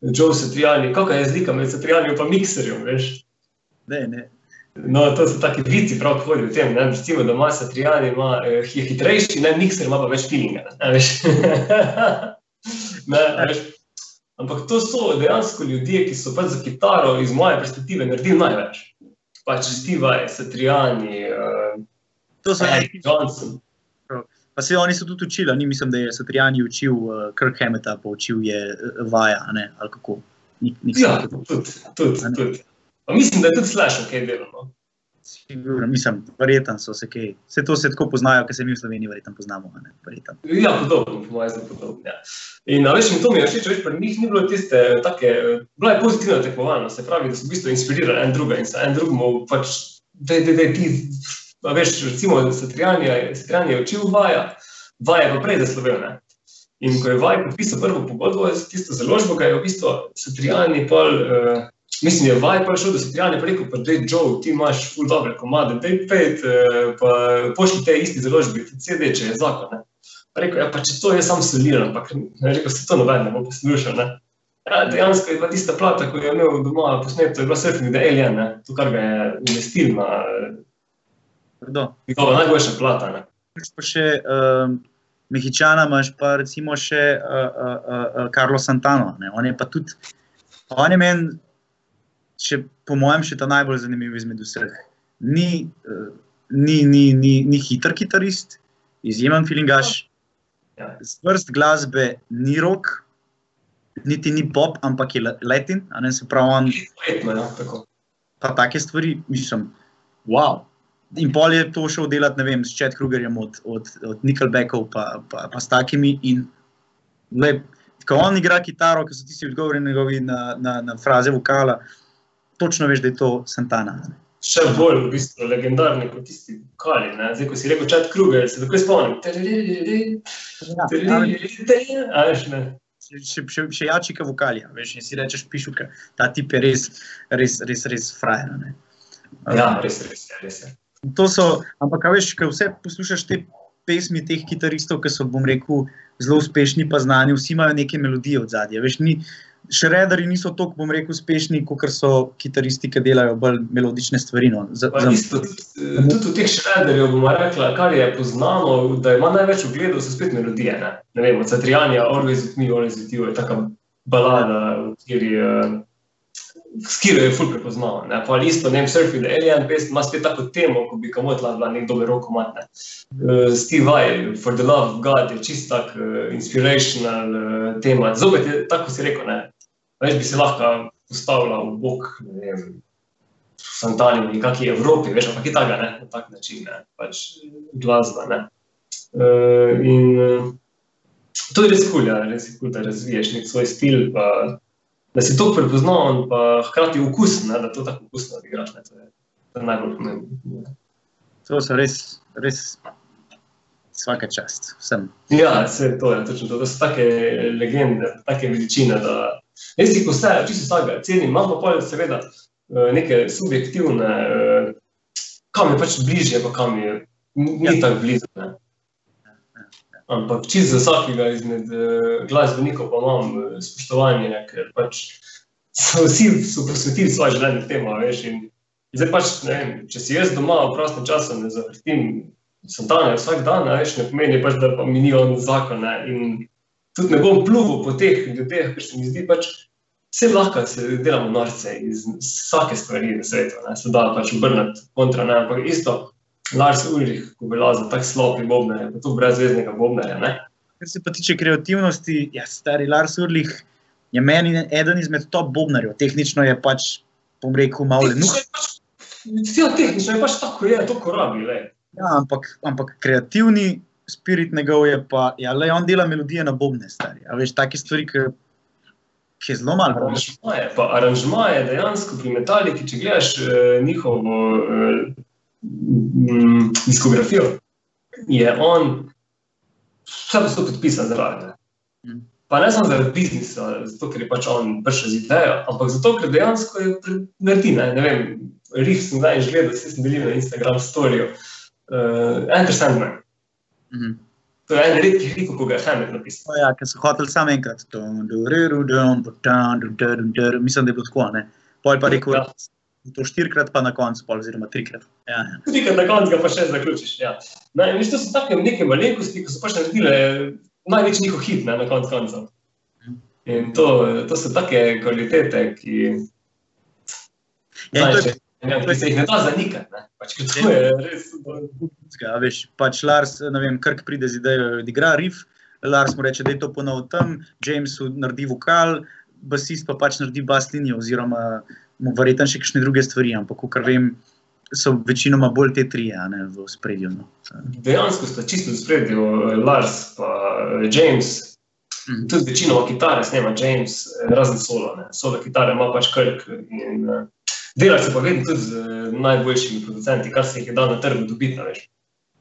Joe Satrijani, kakšna je razlika med Satrijanjem in mikserjem, veš. Ne, ne. No, to so taki vici, prav hodijo v tem. Ne? Recimo, da ima Satrijani, ima, eh, je hitrejši, ne mikser, ima pa več feelinga. Ne, veš. ne, veš. Ampak to so dejansko ljudje, ki so pač za kitaro iz moje perspektive naredili največ. Pač Steve, Satrijani, uh, To so Eric Johnson. Pa se oni so tudi učili, ni mislim, da je Satriani učil uh, Kirk Hammeta, pa učil je uh, Vaja, ne, ali kako. Nik, nik Ja, tudi, tudi, tudi. Mislim, da je tudi Slash ok delal. No? Sigurno, mislim, verjeten so se kaj. Vse to se tako poznajo, ker se mi v Sloveniji verjetno poznamo. ne, verjetno. Ja, podobno, po mojem, zelo podobno. Ja. In a veš, in to mi je všeč, veš, pri njih ni bilo tiste take, bila je pozitivna tekmovalnost, se pravi, da so v bistvu inspirirali en drugega in se en drugemu pač, da je, ti, a veš, recimo, Satrijan je, Satrijan je učil vaja, vaja pa prej zaslovel, ne. In ko je vaj podpisal prvo pogodbo s tisto založbo, ga je v bistvu Satrijan je pol, uh, mislim, je vaj pa šel do Satrijan in rekel, pa dej Joe, ti imaš ful dobre komade, dej pet, uh, pa pošli te isti založbi, ti CD, če je zakon, ne. Pa rekel, ja, pa če to je sam soliran, ampak rekel, se to noben ne bo poslušal. Ne. Ja, dejansko je bila tista plata, ko je imel doma posneto, je bila Surfing the Alien, ne. to, kar ga je investil na Kdo? njegova najboljša plata. Ne. Imaš pa še um, Mehičana, imaš pa recimo še uh, uh, uh, Carlo Santano. Ne? On je pa tudi, on je meni, še, po mojem, še ta najbolj zanimiv izmed vseh. Ni, uh, ni, ni, ni, ni hiter kitarist, izjemen filingaš, Ja. zvrst glasbe ni rok, niti ni pop, ampak je la- latin, a ne se pravi, on ja, pa take stvari, mislim, wow. In pol je to šel delati, ne vem, s Chad Krugerjem od, od, od Nickelbackov, pa, pa, pa s takimi. In, le, ko on igra kitaro, ki so tisti odgovori njegovi na, na, na fraze vokala, točno veš, da je to Santana. ne. Še bolj v bistvu legendarni kot tisti kali. Ne? Zdaj, ko si rekel Čat Kruger, se takoj spomnim. Še, še, še jačika vokalja, veš, in si rečeš, pišuka, ta tip je res, res, res, res frajer. ne. Ja, res, res, res. je. To so, ampak veš, ko vse poslušaš te pesmi teh kitaristov, ki so, bom rekel, zelo uspešni, pa znani, vsi imajo neke melodije od zadja. Veš, ni, Šrederi niso tako, bom rekel, uspešni, kot so kitaristi, ki delajo bolj melodične stvari. No. Pa za, isto, tudi, tudi v teh šrederjev bomo rekli, kar je poznano, da ima največ ogledov, so spet melodije. Ne, ne vem, od Satrianja, Always with me, Always with you je taka balada, v kateri uh, skiro je ful prepoznal. Ne, pa isto, ne vem, Surfing the Alien, pesem ima spet tako temo, ko bi kamotla bila nek dober rokomat. Ne. Uh, Steve Vai, For the Love of God je čist tak uh, inspirational uh, tema. Zopet je tako, si rekel, ne. Več bi se lahko postavila v bok, ne vem, Santani v neki Evropi, veš, ampak je tako, ne, na tak način, ne, pač glasba. Ne. Uh, in uh, to je res kul, cool, ja, res je kul, cool, da razviješ nek svoj stil, pa da si to prepoznaven, pa hkrati okusen, ne, da to tako okusno odigraš. Ne, to je, to je najbolj pomembno. to so res, res vsaka čast vsem. Ja, vse to je točno to. To so take legende, take veličine. Da... Ti vse, čisto vsega cenim, imam pa pol seveda eh, neke subjektivne, eh, kam je pač bližje, pa kam je ni Ja. tako blizu. Ne? Ampak čisto za vsakega izmed uh, glasbenikov pa imam spoštovanje, ne, ker pač so vsi so posvetili svoje življenje temu, veš. In zdaj pač, ne vem, če si jaz doma v prostem času ne zavrtim Santana vsak dan, a veš, ne pomeni pač, da pa mi ni on zakon. Ne, in tudi ne bom pluval po teh ljudeh, ker se mi zdi pač. Vse lahko se delamo norce iz vsake stvari na svetu, ne, se da pač obrniti kontra, ne, ampak isto. Lars Ulrich, ko velja za tak slopi bobnar, pa tudi brezvezdnega bobnarja. Ne? Kar se pa tiče kreativnosti, ja, stari Lars Urlih je meni eden izmed top bobnarjev. Tehnično je pač, bom rekel, malo lenuh. Vse tehnično je pač tako, je to, ko rabi. lej. Ja, ampak, ampak kreativni spirit njegov je pa, ja, le on dela melodije na bobne, stari. A veš, take stvari, ki, ki je zelo malo. Aranžmaje, pa aranžmaje dejansko pri Metaliki, če gledaš eh, njihovo eh, mm, diskografijo, je on vse posod podpisan zraven. Mm. Pa ne samo zaradi biznisa, zato ker je pač on prišel z idejo, ampak zato, ker dejansko je naredi. Ne, ne vem, Rif sem zdaj že gledal, vsi smo bili na Instagram storju. Uh, Enter Sandman. Mhm. To je en redkih likov, ko ga je Hammett napisal. Ja, ker so hoteli samo enkrat. Ru, dun, bu, dun, du, du, du, du, du. Mislim, da je bilo tako. Pol pa rekel, Ja. to štirikrat, pa na koncu, pol, oziroma trikrat. Ja, ja. Trikrat na koncu pa še zaključiš. Ja. Ne, veš, to so take neke malenkosti, ki so pač naredile največji njihov hit ne, na koncu koncev. In to, to so take kvalitete, ki, Ja, in to je- Ne, ki se jih ne da zanikati. Ne. Pač, to je res. Ja, veš, pač Lars, ne vem, Krk pride z idejo, da igra riff, Lars mu reče, da je to ponovno tam, James naredi vokal, basist pa pač naredi bas linijo, oziroma mu verjetno še kakšne druge stvari, ampak, kar vem, so večinoma bolj te tri, a ne v spredju. No. Dejansko sta čisto v spredju Lars in James. Mhm. Tudi večinoma kitare snema James, eh, razen solo. Ne. Solo kitare ima pač Krk. In, uh, Dela se pa vedno tudi z eh, najboljšimi producenti, kar se jih je dal na trgu dobiti. a veš.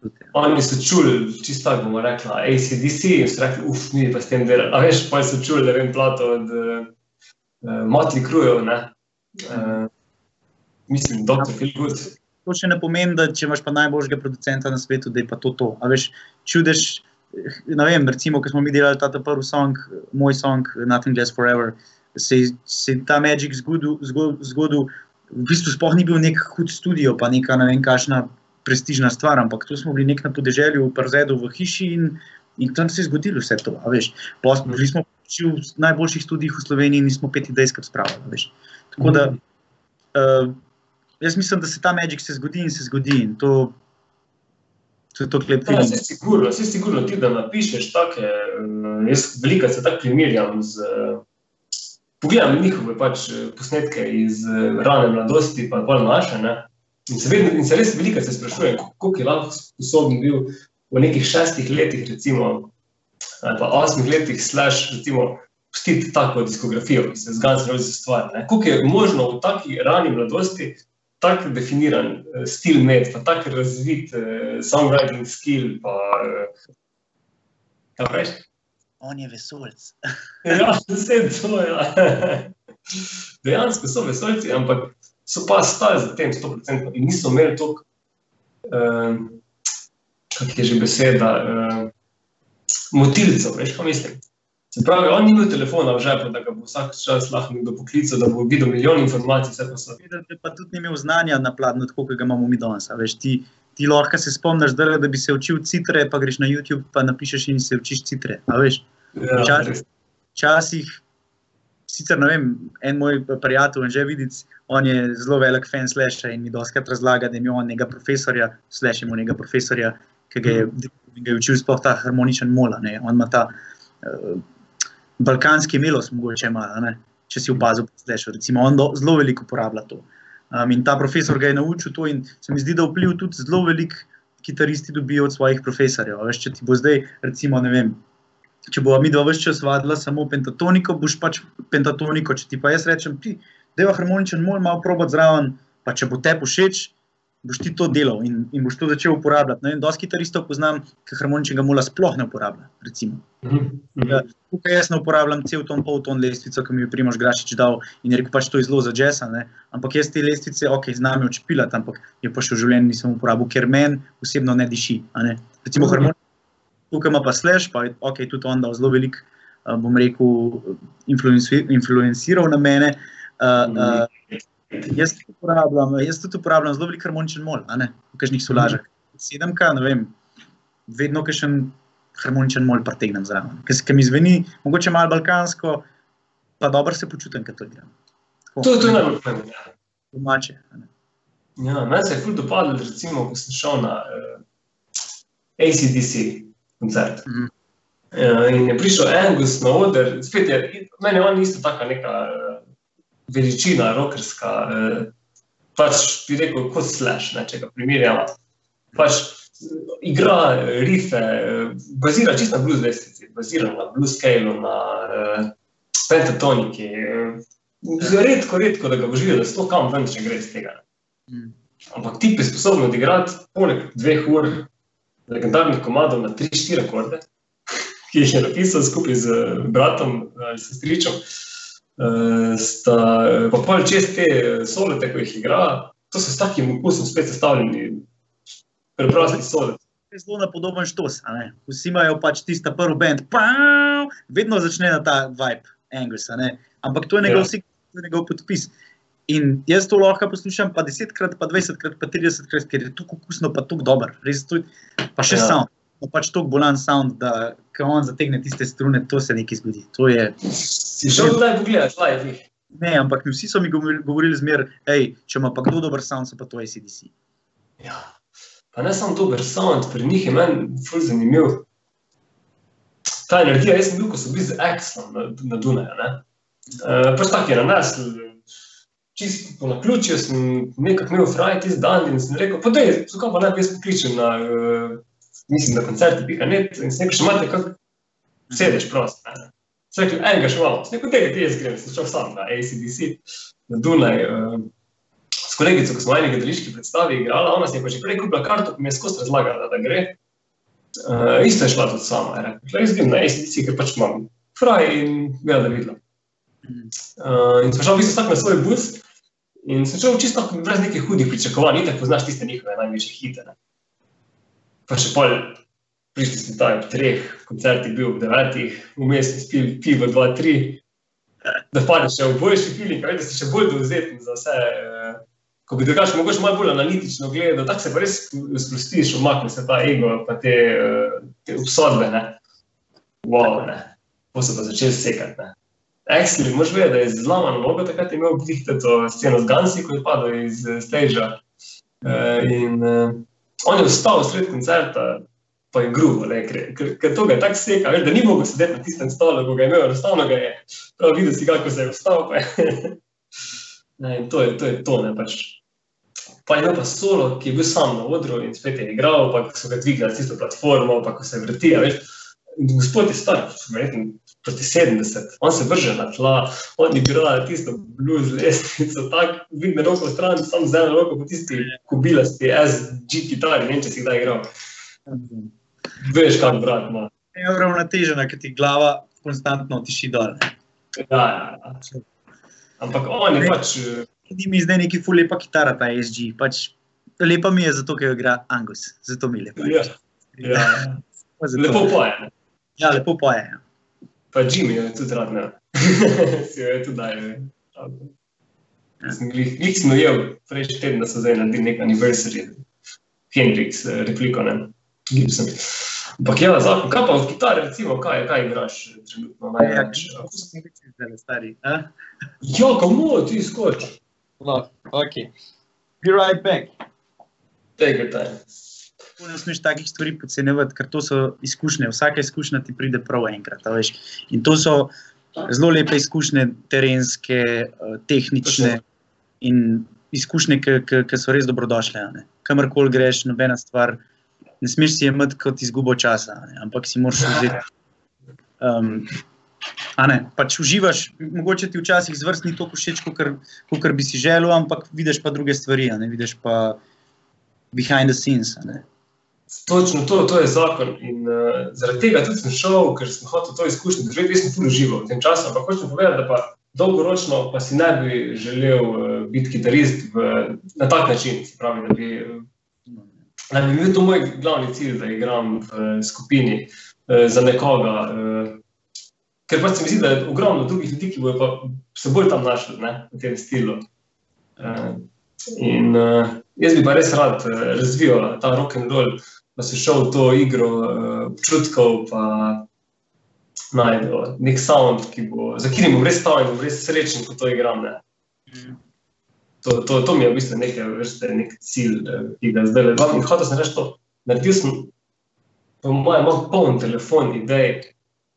Tudi, ja. Oni so čuli, čisto tako bomo rekli, ACDC, in so rekli, uf, mi pa s tem delali. A veš, pa so čuli, ne vem, plato od uh, Motli Krujev, ne. Uh, mislim, Dr. Phil Good. To še ne pomeni, da če imaš pa najboljšega producenta na svetu, da je pa to to. A veš, čudež, ne vem, recimo, ko smo mi delali ta prvi song, moj song, Nothing Less Forever, se je ta Magic zgodil, zgo- zgodil, v bistvu sploh ni bil nek hud studio, pa neka ne vem, kakšna prestižna stvar, ampak tu smo bili nek na podeželju, v Przedu, v hiši in, in tam se je zgodilo vse to. smo bili smo v najboljših studijih v Sloveniji in nismo pet idej skrb spravili. Tako da Uh, jaz mislim, da se ta Magic se zgodi in se zgodi. In to, Ja, vse sigurno, vse sigurno ti, da napišeš take, eh, jaz veliko se tako primerjam z, pogledam njihove pač, eh, posnetke iz eh, rane mladosti, pa bolj naše. Ne? In se, vedno, in se res veliko se sprašujem, koliko je lahko sposoben bil v nekih šestih letih, recimo, ali pa osmih letih, slash, recimo, pustiti tako diskografijo, ki se zganja za stvar. Ne? Koliko je možno v taki rani mladosti tako definiran uh, stil med, pa tako razvit uh, songwriting skill, pa uh, kaj veš? On je vesolc. Ja, vse to je. Ja. Dejansko so vesoljci, ampak so pa stali za tem 100% in niso imeli toliko, um, kako je že beseda, um, motilcev, veš, pa mislim. Se pravi, on ni imel telefona v žepu, da ga bo vsak čas lahko nekdo poklical, da bo videl milijon informacij, vse pa so. Pa tudi ni imel znanja na pladnju, tako kot ga imamo mi danes. a Veš, ti, ti lahko se spomniš, da, da bi se učil citre, pa greš na YouTube, pa napišeš in se učiš citre. Ja, Včasih- včasih, sicer ne vem, en moj prijatelj, že vidic, on je zelo velik fan Slasha in mi doskrat razlaga, da je imel nekega profesorja, Slash je imel nekega profesorja, ki ga je, ki ga je učil sploh ta harmoničen mola. Ne. On ima ta uh, balkanski melos, mogoče ima, ne, če si opazil pri Slashu. Recimo, on do, zelo veliko uporablja to. Um, in ta profesor ga je naučil to, in se mi zdi, da vpliv tudi zelo velik kitaristi dobijo od svojih profesorjev. Veš, če ti bo zdaj, recimo, ne vem, če bo mi dva vse čas vadila samo pentatoniko, boš pač pentatoniko. Če ti pa jaz rečem, da je harmoničen mol, malo probat zraven, pa če bo te všeč, boš ti to delal in, in boš to začel uporabljati. No, in dosti kitaristov poznam, ki harmoničnega mola sploh ne uporablja. Recimo. Mhm, mhm. Ja, Tukaj jaz ne uporabljam cel ton, pol ton lestvico, ki mi je Primož Grašič dal in je rekel, pač to je zelo za jazz. a ne. Ampak jaz te lestvice, ok, znam jo čepilati, ampak je pa še v življenju nisem uporabil, ker meni osebno ne diši. Ne. Recimo Mhm. harmonika, tukaj ima pa slash, pa je ok, tudi on dal zelo velik, uh, bom rekel, influenci- influenciral na mene. Uh, uh, jaz, tudi uporabljam, jaz tudi uporabljam zelo velik harmoničen mol, v kažnih solažah. Sedemka, ne vem, vedno kakšen harmoničen mol pretegnem zraven. Ker mi zveni, mogoče malo balkansko, pa dobro se počutim, ko to igram. Tako, To, to je najbolj pomembno. ja. domače. Ja, meni se je ful dopadlo, recimo, ko sem šel na uh, ACDC koncert. Mhm. Uh, in je prišel Angus na oder, spet je, meni je on isto taka neka uh, veličina, rokerska, uh, pač bi rekel, kot slash, ne, če ga primerjamo. Pač eh, igra eh, rife, eh, bazira čisto na blues lestvici, bazira na blues scale, na uh, pentatoniki. Uh, redko, redko, da ga boš videl, da sploh kam ven, če gre iz tega. Mm. Ampak ti je sposoben odigrati poleg dveh ur legendarnih komadov na 3-4 akorde, ki jih je napisal skupaj z bratom ali sestričem. Uh, sta, pa pol čez te solete, ko jih igra, to so s takim okusom spet sestavljeni, preprosti solete. Zelo napodoben štos. a ne. Vsi imajo pač tista prvi bend, vedno začne na ta vibe, Angus. a ne. Ampak to je njegov, Ja. ja. to je njegov podpis. In jaz to lahko poslušam pa 10krat, pa 20krat, pa 30krat, ker je tako okusno, pa tako dober. Res to, pa še Ja. ja. Pa pač tako bolan sound, da ko on zategne tiste strune, to se nekaj zgodi. To je, Si šel kdaj pogledati live? jih? ne, ampak vsi so mi govorili, zmer, hej, če ima pa kdo dober sound, so pa to ACDC. Ja. Pa ne samo dober sound, pri njih je meni ful zanimiv. Ta energija, jaz sem bil, ko so bili z Exxon na, na Dunaju. ne. Uh, pač tako je nanesel, čisto po naključju sem nekako imel fraj tisti dan in sem rekel, pa dej, zakaj pa ne bi jaz pokličil na, uh, mislim, na koncerti, pika net, in sem rekel, še imate kak sedeš prost. Ne. Sem rekel, enega še imamo, sem rekel, dej, ti jaz grem, sem šel sam na ACDC, na Dunaj. Uh, s kolegico, ko smo eni gledališki predstavi igrali, ona si je pa že prej kupila karto, ki mi je skozi razlagala, da gre. Uh, isto je šla tudi sama, je rekla, jaz grem na ACDC, ker pač imam fraj in ga da. Mhm. Uh, in sem šel v bistvu tak na svoj bus in sem šel čisto tako brez nekih hudih pričakovanj, itak poznaš tiste njihove največje hite. Ne? Pa še pol, prišli smo tam ob treh, koncert je bil ob devetih, vmes smo spili pivo, dva, tri, da padeš še v boljši kaj, da si še bolj dovzeten za vse. eh, Ko bi drugače mogoče malo bolj analitično gledal, tako se pa res sprostiš, umakne se ta ego, pa te, eh, te obsodbe. Ne? Wow, ne. Pa so pa začeli sekati. Ne? Exley, moš vedeti, da je zlomano nogo, takrat imel vdihte to sceno z Gansi, ko je padel iz uh, stage. Uh, in uh, on je vstal sred koncerta, pa je grubo, ker, to ga je tako seka, veš, da ni mogel sedeti na tistem stolu, ko ga je imel, enostavno ga je, prav videl si, kako se je vstal. Ne, to je to, je to ne, pač. Pa je imel pa solo, ki je bil sam na odru in spet je igral, pa so ga dvignili na tisto platformo, pa ko se vrti, veš. Gospod je star, verjetno proti 70, on se vrže na tla, on je bil tisto blues lestvico, tako dvigne roko stran, sam z eno roko po tisti kubilasti SG kitari, ne vem, če si kdaj igral. Veš, kam brat ima. Je uravnotežena, ker ti glava konstantno tiši dol. Ja, ja, ja. Ampak on je pač, eh, Ni mi zdaj neki ful lepa kitara, ta SG. Pač, lepa mi je zato, ker jo igra Angus, zato mi je lepa. ja, ja, lepo poje. Ja, lepo poje. ja. Pa Jimmy je tudi rad, ne. si jo je tudi daje. Glih sem ujel, prejšnji teden, da so zdaj naredili nek anniversary, Hendrix, eh, repliko, ne, Gibson. Ampak ja, zakon, kaj pa od kitare, recimo, kaj, kaj igraš eh, trenutno Ja, največ? zdaj stari. a? Ja, komu ti skoči? No, ok. Be right back. Take your time. Tako Ne smeš takih stvari podcenjevati, ker to so izkušnje. Vsaka izkušnja ti pride prav enkrat. In to so zelo lepe izkušnje, terenske, eh, tehnične in izkušnje, ki so res dobrodošle. Kamorkoli greš, nobena stvar, ne smeš si jemati kot izgubo časa, ne, ampak si moraš vzeti. Um, a ne, pač uživaš, mogoče ti včasih zvrst ni tako všeč, kot bi si želel, ampak vidiš pa druge stvari, ne vidiš pa behind the scenes. ne. Točno to, to je zakon. In uh, zaradi tega tudi sem šel, ker sem hotel to izkušnjo doživeti. Jaz sem tudi užival v tem času, ampak hočem povedati, da pa dolgoročno pa si ne bi želel uh, biti kitarist v, na tak način. Se pravi, da bi, uh, da bi bil to moj glavni cilj, da igram v uh, skupini uh, za nekoga. Uh, ker pač se mi zdi, da je ogromno drugih ljudi, ki bodo pa se bolj tam našli ne, v tem stilu. Uh, in uh, jaz bi pa res rad uh, razvijal ta rock and roll, pa se šel v to igro uh, občutkov, pa najdel nek sound, ki bo, za katerim bom res stal in bom res srečen, ko to igram. Ne. To, to, to mi je v bistvu nekaj vrste, nek cilj, eh, ki ga zdaj le imam. In hotel sem reči to. Naredil sem, po mojem, imam poln telefon idej,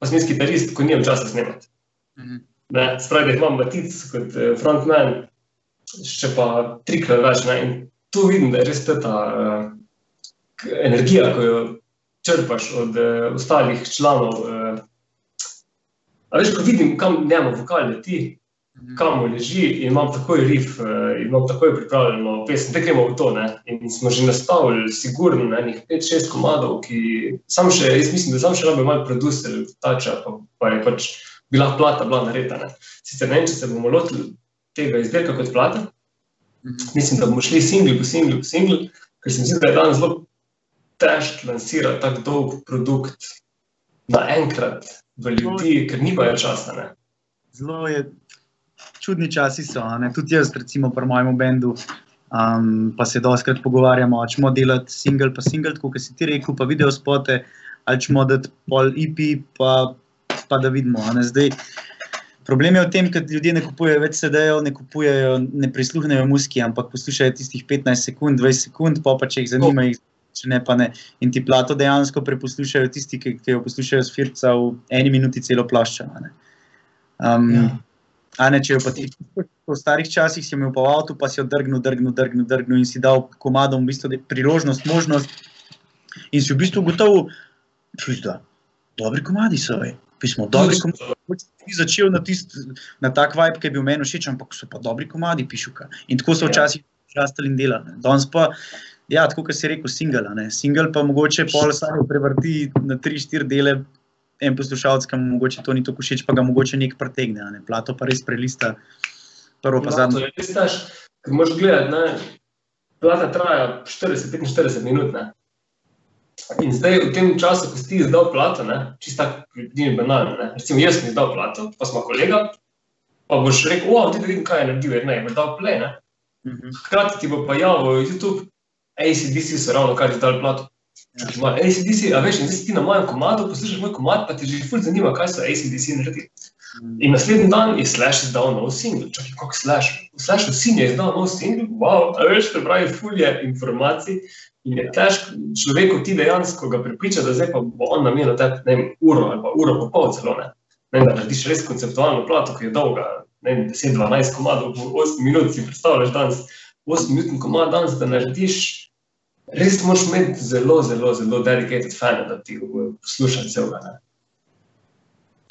pa sem jaz kitarist, ko nimam časa snemati. Mhm. Ne, Spravi, da jih imam batic kot eh, frontman, še pa trikrat več. Ne, in tu vidim, da je res ta uh, energija, ki jo črpaš od uh, ostalih članov. Uh, a veš, ko vidim, kam njemu vokal leti, kam mu leži, in imam takoj rif, uh, in imam takoj pripravljeno pesem, te gremo v to. Ne? In smo že nastavili, sigurno, ne, nekih 5-6 komadov, ki sam še, jaz mislim, da sam še rabi malo producer, tača, pa, pa je pač bila plata bila narejena. Sicer ne vem, če se bomo lotili tega izdelka kot plata, mislim, da bomo šli singl po singl po singl, ker se mi zdi, da je danes zelo težko lansirati tako dolg produkt naenkrat v ljudi, ker nimajo časa. Ne? Zelo je čudni časi so. Tudi jaz, recimo, pri mojem bendu, um, pa se doskrat pogovarjamo, ali ćemo delati single, pa single, kot si ti rekel, pa video spote, ali ćemo dati pol EP, pa, pa da vidimo. Zdaj, problem je v tem, ker ljudje ne kupujejo več CD-jev, ne kupujejo, ne prisluhnejo muski, ampak poslušajo tistih 15 sekund, 20 sekund, pa, pa če jih zanima, jih če ne pa ne. In ti plato dejansko preposlušajo tisti, ki, ki jo poslušajo s firca v eni minuti celo ploščo. a ne. Um, Ja. A ne, če jo pa ti v starih časih si imel pa v avtu, pa si jo drgnil, drgnil, drgnil, drgnil in si dal komadom v bistvu priložnost, možnost. In si v bistvu gotovo, da dobri komadi so. Ej. Mi smo dobri komadi. Mogoče Ni začel na, tist, na tak vibe, ki je bil meni všeč, ampak so pa dobri komadi, pišuka. In tako so Ja. včasih rastali in delali. ne. Danes pa, ja, tako kot si rekel, single. ne. Single pa mogoče pol samo prevrti na tri, štiri dele. En poslušalec, ki mu mogoče to ni tako všeč, pa ga mogoče nek pretegne, ne. plato pa res prelista. Prvo pa Ja, to zadnjo. je res težko, ker moraš gledati, ne, plata traja 40-45 minut. Ne. In zdaj v tem času, ko si ti izdal plato, ne, čisto tako ni banalno. Ne. Recimo, jaz sem izdal plato, pa smo kolega, pa boš rekel, o, ti vidim, kaj je naredil, ne, je dal play, ne. Mhm. Hkrati ti bo pa javil YouTube, ACDC so ravno kar izdali plato. Ja. ACDC, a veš, in zdaj si ti na mojem komadu, poslušaš moj komad, pa te že ful zanima, kaj so ACDC naredili. In naslednji dan je Slash izdal nov singel. Čakaj, kako Slash? Slash vsi je izdal nov singel, wow, a veš, te pravi, fulje informacij, In je težko človeku ti dejansko ga prepričati, da zdaj pa bo on namenil tebi ne vem, uro ali pa uro pa pol celo. Ne? Ne, da narediš res konceptualno plato, ki je dolga ne vem, 10-12 komadov, v 8 minut si predstavljaš danes, 8 minut komad danes, da narediš. Res moraš imeti zelo, zelo, zelo dedicated fan, da ti poslušaš celega. ne.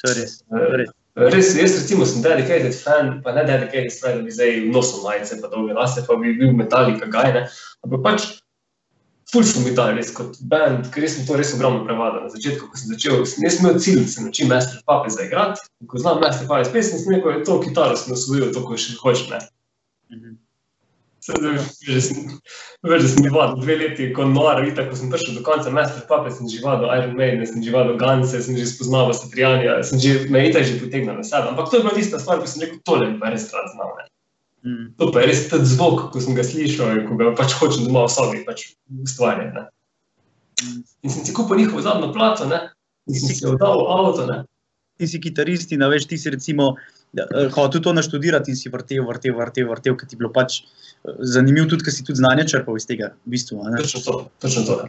To je res. To je res. Res, jaz recimo sem dedicated fan, pa ne dedicated fan, da bi zdaj nosil majice, pa dolge lase, pa bi bil metalika gajne. Ampak pač, ful sem bil res kot band, ker res sem to res ogromno prevadil. Na začetku, ko sem začel, sem jaz imel cilj, da se naučim Master Puppet zaigrati. In Ko znam Master Puppet pesmi, sem rekel, to kitaro sem osvojil, to, ko še hočeš. Ne. Mhm. Že sem, da sem žival dve leti, kot nor, vidite, ko sem prišel do konca Master Puppet, sem žival do Iron Maiden, sem žival do Ganse, sem že spoznal Satrianja, sem že, me itak že potegnil na sebe. Ampak to je bila tista stvar, ko sem rekel, tole pa res rad znal. Ne. Mhm. To pa je res ta zvok, ko sem ga slišal in ko ga pač hočem doma v sobi pač ustvarjati. ne. In sem si kupil njihovo zadnjo plato, ne? in sem si oddal v avto. Ne? Ti si kitarist in veš, ti si recimo hotel to naštudirati in si vrtel, vrtel, vrtel, vrtel, ker ti je bilo pač eh, zanimivo tudi, ker si tudi znanje črpal iz tega, v bistvu. Točno to. Točno to.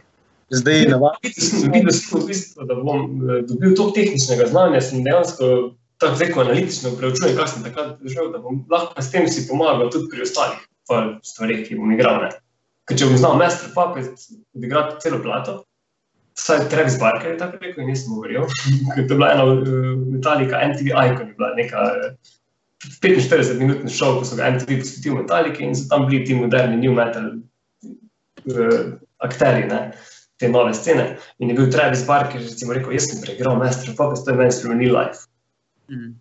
Zdaj, navad, Videl sem, videl sem v bistvu, da bom eh, dobil toliko tehničnega znanja, sem dejansko tako ko analitično preučujem, kaj sem takrat doživel, da bom lahko s tem si pomagal tudi pri ostalih stvareh, ki bom igral. Ne? Ker če bom znal Master Puppet odigrati celo plato, vsaj Travis Barker je tako rekel, in nisem govoril, to je bila ena uh, Metallica, MTV Icon je bila neka uh, 45-minutni šov, ko so ga MTV posvetil Metallici in so tam bili ti moderni new metal uh, akteri. Ne? Te nove scene. In je bil Travis Barker, recimo, rekel: Jaz sem preigral Master Puppet, to je meni spremenil life. Mhm.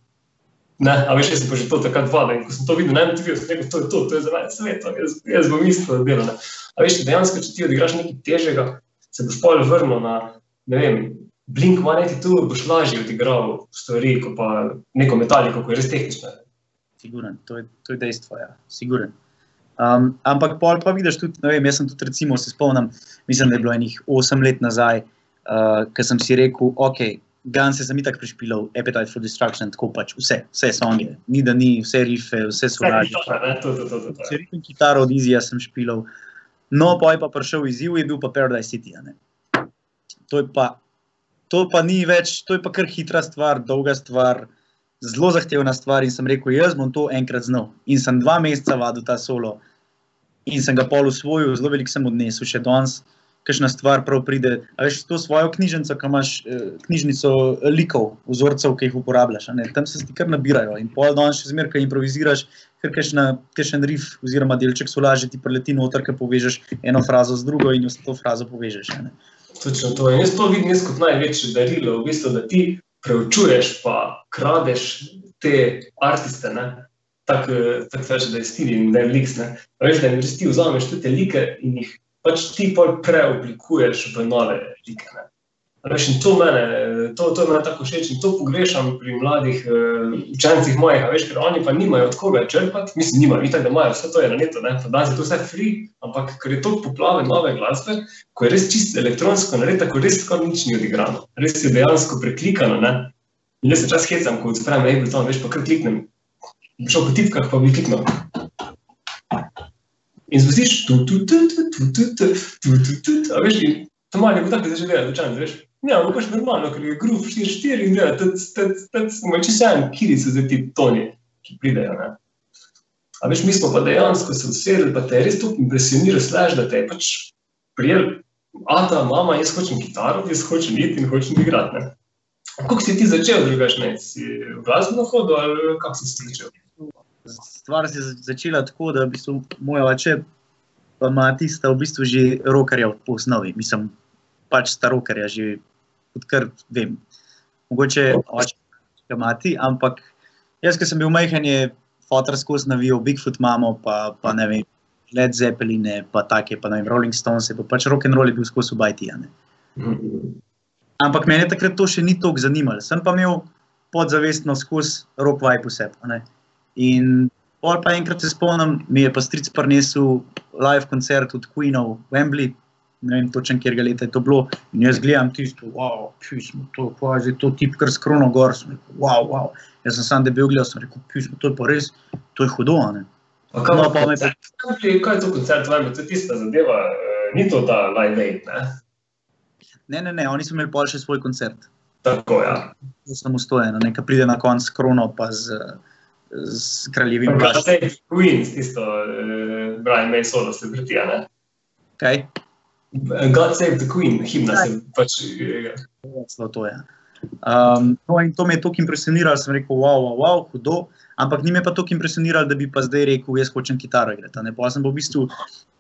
Ne, a veš, jaz sem pa že to takrat vadil in ko sem to videl na MTV, sem rekel, to je to, to je za mene svet, jaz, jaz bom isto delal. ne. A veš, dejansko, če ti odigraš nekaj težjega, se boš pol vrnil na, ne vem, Blink Maneti tu, boš lažje odigral stvari, kot pa neko metaliko, ko je res tehnična. Siguren, to je, to je dejstvo, ja. Siguren. Um, ampak pol pa vidiš tudi, ne vem, jaz sem tudi recimo se spomnim, mislim, da je bilo enih 8 let nazaj, uh, ko sem si rekel, ok, Guns sem itak prišpilal, Appetite for Destruction, tako pač vse, vse songe, ni da ni, vse rife, vse so to, to. Če rečem kitaro od Izija sem špilal, no pa je pa prišel izziv, je bil pa Paradise City. To je pa, to pa ni več, to je pa kar hitra stvar, dolga stvar, zelo zahtevna stvar in sem rekel, jaz bom to enkrat znal. In sem dva meseca vadil ta solo in sem ga pol usvojil, zelo veliko sem odnesel, še danes. Kakšna stvar prav pride. A veš, to svojo knjižnico, ki imaš eh, knjižnico likov, vzorcev, ki jih uporabljaš, tam se ti kar nabirajo. In pol danes še zmeraj, ko improviziraš, ker kakšen rif oziroma delček solaže ti preleti noter, ki povežeš eno frazo z drugo in jo s to frazo povežeš. ne. Točno to. In jaz to vidim jaz kot največje darilo, v bistvu, da ti preučuješ, pa kradeš te artiste. ne. Tako tak se reče, da je stil in da je. A Veš, da jim res ti vzameš te like in jih pač ti pol preoblikuješ v nove like. Ne. In to mene, to, to je meni tako všeč in to pogrešam pri mladih uh, učencih mojih, veš, ker oni pa nimajo od koga črpati, mislim, nimajo, itak, da imajo, vse to je na netu, ne, danes je to vse free, ampak ker je to poplave nove glasbe, ko je res čisto elektronsko narejeno, tako res skoraj nič ni odigrano, res je dejansko preklikano. Ne? In jaz se čas hecam, ko odprem Ableton, veš, pa kar kliknem. Šel po tipkah, pa bi kliknil. In zbudiš, tu, tu, tu, tu, tu, tu, tu, tu, tu, tu, tu, a veš, in to malo je tako, da že gledaš, učen, veš. Ja, bo pač normalno, ker je groove 4-4 in tad, smo čisto en, kiri so zdaj ti toni, ki pridejo, ne. A veš, mi smo pa dejansko se usedli, pa te res to impresioniral, slaž, da te je pač prijel, ata, mama, jaz hočem kitaro, jaz hočem iti in hočem igrati. Kako si ti začel, drugače, si v glasbeno hodo ali kako si se začel? Stvar se je za- začela tako, da v bistvu moj oče pa mati sta v bistvu že rokerja po osnovi. Mislim, pač sta rokerja že odkar vem. Mogoče oče ga mati, ampak jaz, ki sem bil majhen, je fotor skozi navijal Bigfoot mamo, pa, pa ne vem, Led Zeppeline, pa take, pa ne vem, Rolling Stones, pa pač rock and roll je bil skozi v Bajti. a ne. Ampak mene takrat to še ni tako zanimalo. Sem pa imel podzavestno skozi rock vibe vse. In pol pa enkrat se spomnim, mi je pa stric prinesel live koncert od Queenov v Wembley, ne vem točen, kjer ga leta je to bilo. In jaz gledam tisto, wow, pismo, to je pa že to tip, kar skrono gor, sem rekel, wow, wow. Jaz sem sam debel gledal, sem rekel, pismo, to je pa res, to je hudo, ne. Pa kaj, No, pa me kaj je to koncert, vajme, to je tista zadeva, eh, ni to ta live aid, ne? Ne, ne, ne, oni so imeli pol še svoj koncert. Tako, ja. Samostojen, nekaj pride na konc krono, pa z, z kraljevim plaščem. Save the Queen, tisto uh, Brian May solo celebrity, ne? Kaj? God Save the Queen, himna se pač... eh, Celo to je. Um, no, in to me je tako impresioniralo, sem rekel, wow, wow, wow, hudo. Ampak ni me pa tako impresioniralo, da bi pa zdaj rekel, jaz hočem kitaro igrati. Ne? Pa sem bil v bistvu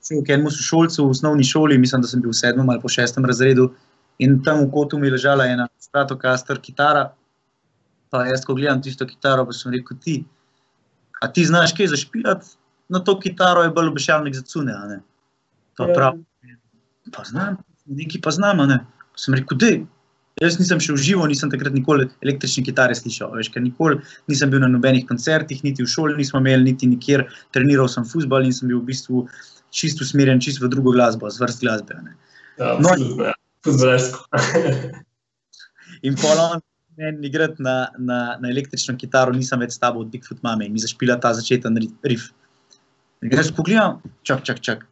šel k enemu sošolcu v osnovni šoli, mislim, da sem bil v sedmem ali po šestem razredu. In tam v kotu mi je ležala ena Stratocaster kitara. Pa jaz, ko gledam tisto kitaro, pa sem rekel, ti, a ti znaš kaj zašpilati? Na to kitaro je bolj obešalnik za cune, a ne? Pa prav, pa znam, nekaj pa znam, ne? Sem rekel, dej, Jaz nisem šel v živo, nisem takrat nikoli električne kitare slišal. Veš, ker nikoli nisem bil na nobenih koncertih, niti v šoli nismo imeli, niti nikjer. Treniral sem futbol in sem bil v bistvu čisto usmerjen čist v drugo glasbo, zvrst glasbe. Ne. Ja, No. ja. Futbolersko. In polon meni igrati na, na, na električno kitaro, nisem več s tabo od Bigfoot mame in mi zašpila ta začeten ri- riff. In jaz pogledam, čak, čak, čak.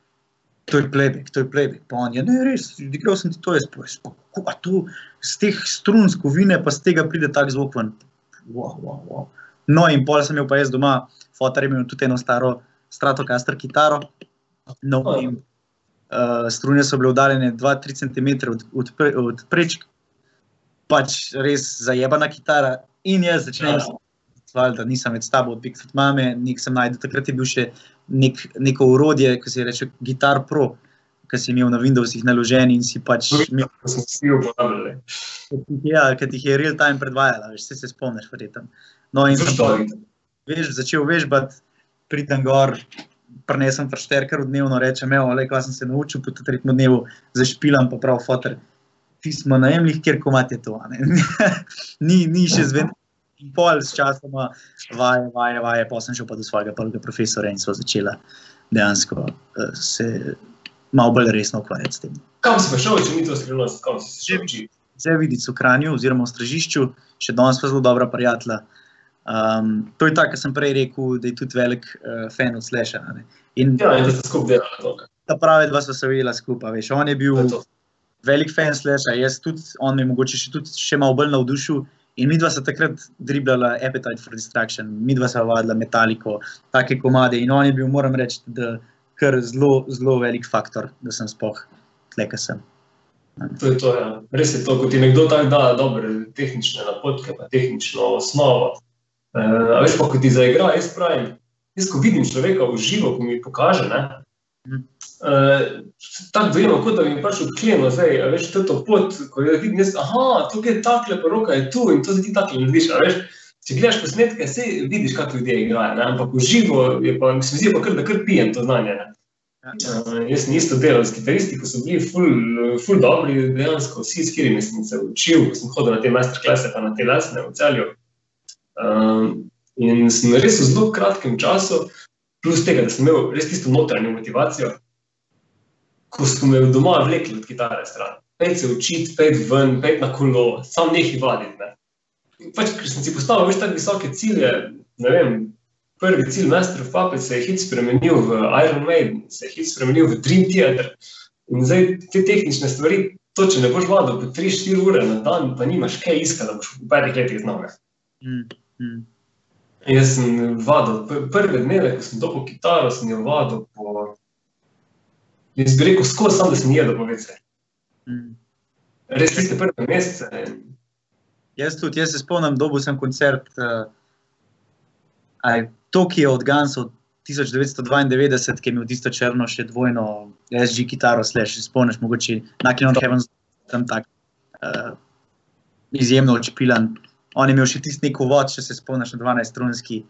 To je playback, to je playback. Pa on je, ne, res, igral sem ti to, jaz pa pa kako, a tu z teh strun, skovine, pa z tega pride tak zvok ven. Wow, wow, wow. No, in pol sem imel pa jaz doma, fotor je imel tudi eno staro Stratocaster kitaro. No, Oh. in uh, strune so bile oddaljene 2-3 cm od, od, pre- od prečk, pač res zajebana kitara. In jaz začnem Ja. Stvar, da nisem več s tabo od Bigfoot mame, nek sem najdel. Takrat je bil še nek, neko urodje, ki se reče Guitar Pro, ki si imel na Windowsih naložen in si pač imel, smo vsi uporabljali. ja, ki ti jih je real time predvajala, veš, vse se spomniš, verjetno. No, in sem pa veš, začel vežbati, pridem gor, prenesem frašterker dnevno, rečem, evo, le, kaj sem se naučil po tem dnevu, zašpilam pa prav fotor. Ti smo najemlih, kjer komat je to. ni, ni še zven. In pol s časoma vaje, vaje, vaje, pa sem šel pa do svojega prvega profesora in so začela dejansko eh, se malo bolj resno ukvarjati s tem. Kam si pa šel, če ni to skrivnost, kam si se šel učiti? Zdaj vidiš v Kranju, oziroma v Stražišču, še danes pa zelo dobra prijatelja. Um, to je tako, kar sem prej rekel, da je tudi velik uh, fan od Slasha. In Ja, in da ste skupaj delali ta pravi dva sva se ujela skupaj. Veš. On je bil velik fan Slasha, jaz tudi, on me je mogoče še, tudi, še malo bolj navdušil. In mi dva sta takrat driblala Appetite for Destruction, mi dva sta vadila Metaliko, take komade. In on je bil, moram reči, da kar zelo, zelo velik faktor, da sem spoh tle, kar sem. To je to, ja. Res je to, ko ti nekdo tako da dobre tehnične napotke, pa tehnično osnovo. Uh, a veš pa, ko ti zaigra, jaz pravim, jaz ko vidim človeka v živo, ko mi pokaže, ne, Mhm. Uh, tako dojemam, kot da je pač odklenilo, zdaj, veš, to je to pot, ko jo vidim, jaz, aha, tukaj je takle, pa roka je tu in to se ti takle narediš, a veš. Če gledaš posnetke, se vidiš, kako ljudje igrajo, ne? ampak v živo je pa, se mi zdi, pa kar, da kar pijem to znanje. Ne? Ja. Uh, jaz sem isto delal s kitaristi, ko so bili ful, ful dobri, dejansko vsi, s katerimi sem se učil, ko sem hodil na te masterklase, pa na te lesne v celju. Um, in sem res v zelo kratkem času, plus tega, da sem imel res tisto notranjo motivacijo, ko so me doma vlekli od kitare stran. Pej se učiti, pej ven, pej na kolo, sam nekaj vaditi. Ne. Pač, ker sem si postavil več tako visoke cilje, ne vem, prvi cilj Master of Puppets se je hit spremenil v Iron Maiden, se je hit spremenil v Dream Theater. In zdaj te tehnične stvari, to če ne boš vadil po 3-4 ure na dan, pa nimaš kaj iskati, da boš v petih letih znal. Mm, mm. Jaz sem vadil pr- prve dneve, ko sem dobil kitaro, sem jo vadil po. Jaz bi rekel, skozi sam, da sem jedel po vece. Mm. Res tiste prve mesece. in Jaz tudi, jaz se spomnim, dobil sem koncert uh, aj, Tokio od Gansov 1992, ki je imel tisto črno, še dvojno SG kitaro, slash, spomniš, mogoče Nakin on Heaven, tam tak uh, izjemno odšpilan. On je imel še tisti nek uvod, če se spomniš, na 12-strunski.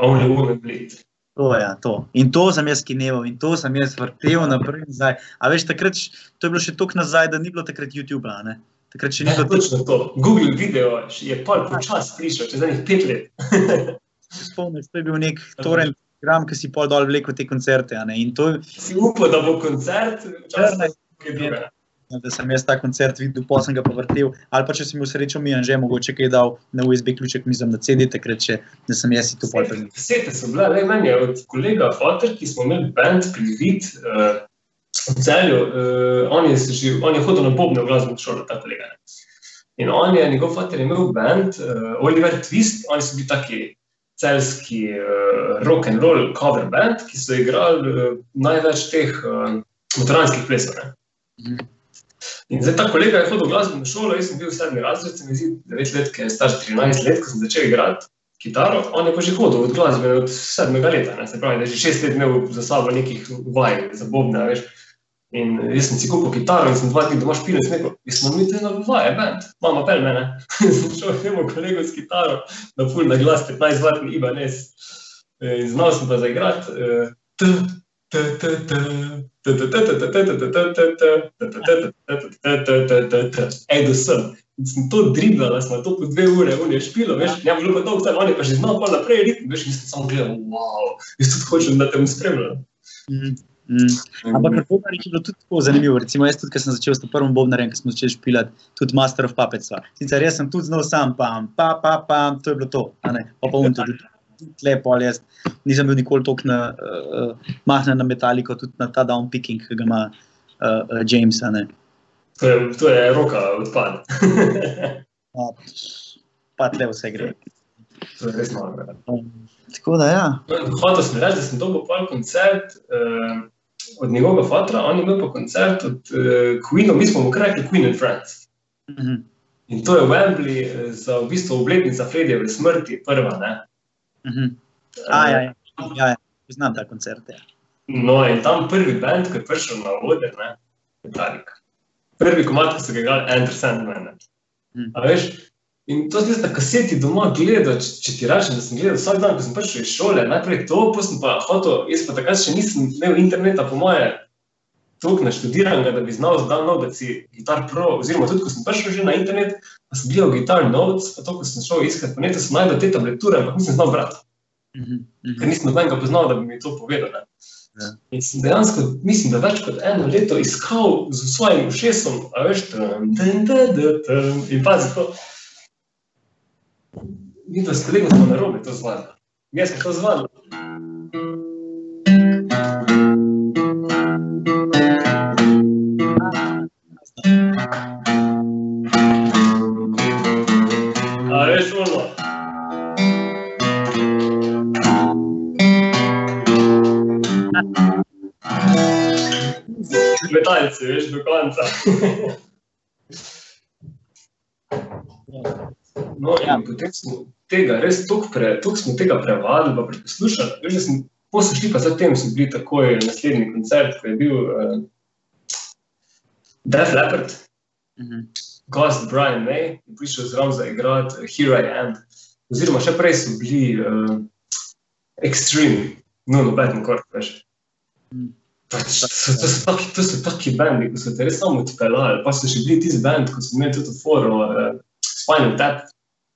Only woman bleed. To je, ja, to. In to sem jaz kineval, in to sem jaz vrtel naprej in nazaj. A veš, takrat, to je bilo še toliko nazaj, da ni bilo takrat YouTube-a. ne. Takrat še ni Ja, bilo točno to. Google video je pol počasi prišel, čez enih pet let. spomniš, to je bil nek torrent program, ki si pol dol vlekel te koncerte. In to, Si upal, da bo koncert, Črna- včasih kaj drugega. Da sem jaz ta koncert videl, pa sem ga pa vrtel. Ali pa če sem imel srečo, mi je že mogoče kaj dal na USB ključek, mislim na CD, takrat še, da sem jaz to pol prenesel. Sete so bile, le meni je od kolega Fotter, ki smo imeli band privid, uh, v celju, uh, on, je že, on je hodil na bobne v glasbeno šolo, ta kolega. ne. In on je, njegov fater je imel band, uh, Oliver Twist, oni so bili taki celski uh, rock and roll cover band, ki so igrali uh, največ teh uh, motoranskih plesov. ne. In zdaj ta kolega je hodil v glasbeno šolo, jaz sem bil v sedmi razred, se mi zdi 9 let, ki je star 13 let, ko sem začel igrati kitaro, on je pa že hodil od glasbe od sedmega leta, ne? se pravi, da je že šest let imel za sabo nekih vaj za bobne, veš. In jaz sem si kupil kitaro in sem dva dni doma špil in sem rekel, jaz smo mi to eno vaje, band, mama pel mene. sem šel temu kolegu s kitaro, na pul na glas 15 vatni Ibanez. In znal sem pa zaigrati. eh, Ejdo sem. In sem to driblala, smo to po dve ure, unje špilo, veš, ja bilo pa dolgo, on je pa že znal pa naprej ritem, veš, in sem samo gledal, wow, jaz tudi hočem, da te bom spremljal. Mm. Ampak na Bobnarjih je bilo tudi tako zanimivo. Recimo, jaz tudi, ko sem začel s tem prvim Bobnarjem, ko smo začeli špilati, tudi Master of Puppets. Sicer jaz sem tudi znal sam, pam, pa, pa, pa, to je bilo to. Pa pa on tudi. Lepo, jaz nisem bil nikoli tako na, uh, mahnen na metaliko, tudi na ta downpicking, ki ga ima uh, uh, James. To je, to je roka odpad. No, pa tle vse gre. to je res malo. Um, tako da ja. Hotel sem reči, da sem dobil pol koncert uh, od njegovega fatra, on je imel pa koncert od uh, Queenov, mi smo mu rekli Queen and Friends. Mhm. In to je v Wembley za v bistvu obletnica Fredijeve smrti, prva. Ne? Mhm. A, ja, ja. ja, ja. Poznam ta koncert. Ja. No, in tam prvi bend, ki je prišel na oder, ne, Metallica. Prvi komat, ki so ga igrali, Enter Sandman. Mm. A veš, in to jaz na kaseti doma gledal, če, če ti rečem, da sem gledal vsak dan, ko sem prišel iz šole, najprej to, potem pa hotel, jaz pa takrat še nisem imel interneta, po moje, toliko naštudiranega, da bi znal downloadati si Guitar Pro, oziroma tudi, ko sem prišel že na internet, pa sem gledal Guitar Notes, pa to, ko sem šel iskat po netu, sem najdel te tablature, ampak nisem znal brati Mhm. ker Mhm. nisem nobenega poznal, da bi mi to povedal. ne. Ja. In sem dejansko, mislim, da več kot eno leto iskal z svojim ušesom, a veš, tam, tam, tam, tam, in pazi to. Videla s kolegom smo na robe to zvali. Jaz sem to zvali. Metalci, veš, do konca. No, in potem smo tega res toliko pre, toliko smo tega prevadili, pa preposlušali. Veš, da sem poslušali, pa zatem smo bili takoj naslednji koncert, ko je bil uh, Def Leppard, Mhm. gost Brian May, je prišel zraven za igrati Here I Am. Oziroma, še prej so bili uh, Extreme, no, no, Batman Court, veš. Mm. Pač, to, to, so taki, to so taki bendi, ko so te res samo odpeljali. Pa so še bili tisti bend, ko so imeli tudi foro, uh, Spinal Tap,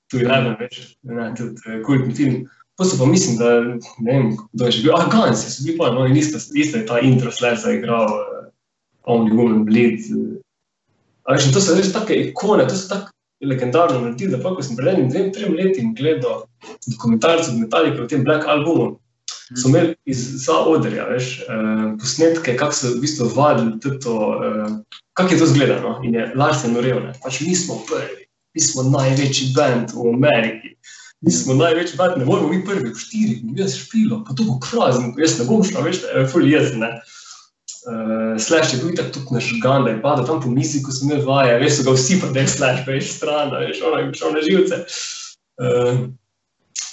tu je raven, veš, ne, tudi uh, kultni film. Pa so pa mislim, da ne vem, kdo je že bil, ah, Guns, so bili pa, no, in isto, isto je ta intro slash zaigral, uh, Only Woman Bleed. Uh, a veš, to so res take ikone, to so tako legendarno naredili, da pa, ko sem pred enim, dvem, trem letim gledal dokumentarce od Metallica o tem Black Albumu, so imeli iz za odrja, veš, uh, posnetke, kako so v bistvu vadili to, uh, kako je to izgledano. In je Larsen ne, pač mi smo prvi, mi smo največji band v Ameriki. Mi smo največji band, ne moramo biti prvi v štirih, mi jaz špilo, pa to bo praznik, jaz ne bom šla, veš, da je ful jezen, ne. Uh, slash je bil tako tudi nažgan, da je padel tam po mizi, ko smo imeli vaje, veš, so ga vsi pa del slash, veš, stran, veš, ono je šel na živce. Uh,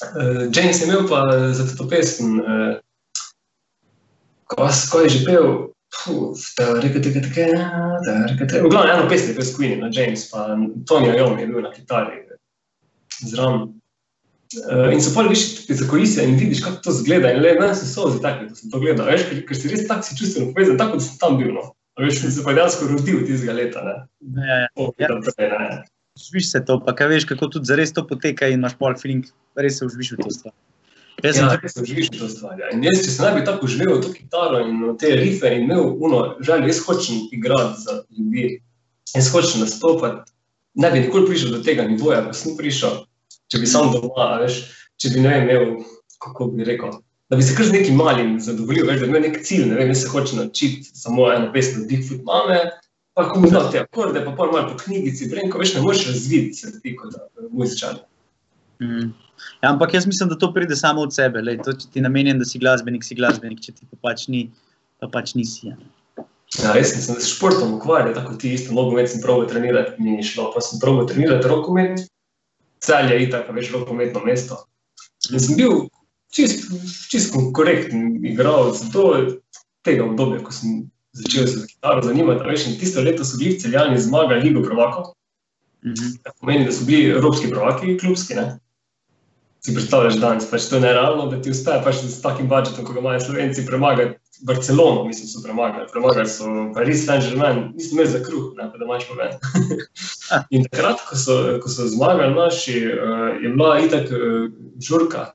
uh, James je imel pa za to pesem, uh, ko, ko je že pel, v glavnem eno pesem je pel Queen, na James, pa Tony Iommi je bil na kitari zraven. Uh, in so pa viš, ti zakoristijo in vidiš, kako to zgleda. In le, meni so solzi takšni, da sem to gledal, veš, ker, ker si res tako si čustveno povezan, tako da sem tam bil. No. A Veš, in se pa dejansko rodil tistega leta. Ne. Ja, ja. O, Ja. Živiš se to, pa kaj veš, kako tudi zares to poteka in imaš pol feeling, res se užviš v to stvar. Jaz sem Ja, res se živiš to stvar. Ja. In jaz, če se ne bi tako živel v to kitaro in v te rife in imel uno, željo, jaz hočem igrati za ljudi, jaz hočem nastopati, ne bi nikoli prišel do tega nivoja, pa sem prišel, če bi sam doma, veš, če bi ne imel, kako bi rekel, da bi se kar z nekim malim zadovoljil, veš, da bi imel nek cilj, ne vem, jaz se hočem naučiti samo eno pesem Bigfoot mame, pa ko mi da te akorde, pa pol malo po knjigici, brenko, veš, ne moreš razviti se ti kot muzičar. Mm. Ja, ampak jaz mislim, da to pride samo od sebe. Lej, to, če ti namenjen, da si glasbenik, si glasbenik, če ti pa pač, ni, pa pač nisi. a ne. Ja, res sem se s športom ukvarjal, tako ti isto, nogomet sem probal trenirati, mi ni šlo, pa sem probal trenirati rokomet, celje je itak, a veš, rokometno mesto. In sem bil čist, čist korekten igralec do tega obdobja, ko sem začel se za kitaro zanimati, veš, tisto leto so bili celjani zmagali Ligo prvakov, Mhm. kar pomeni, da so bili evropski prvaki, klubski, ne. Si predstavljaš danes, pač to je nerealno, da ti uspe pač s takim budžetom, ko ga imajo Slovenci, premagati Barcelono, mislim, so premagali. Premagali so Paris Saint-Germain, nisem imel za kruh, ne, pa da imaš pomen. In takrat, ko so, ko so zmagali naši, uh, je bila itak uh, žurka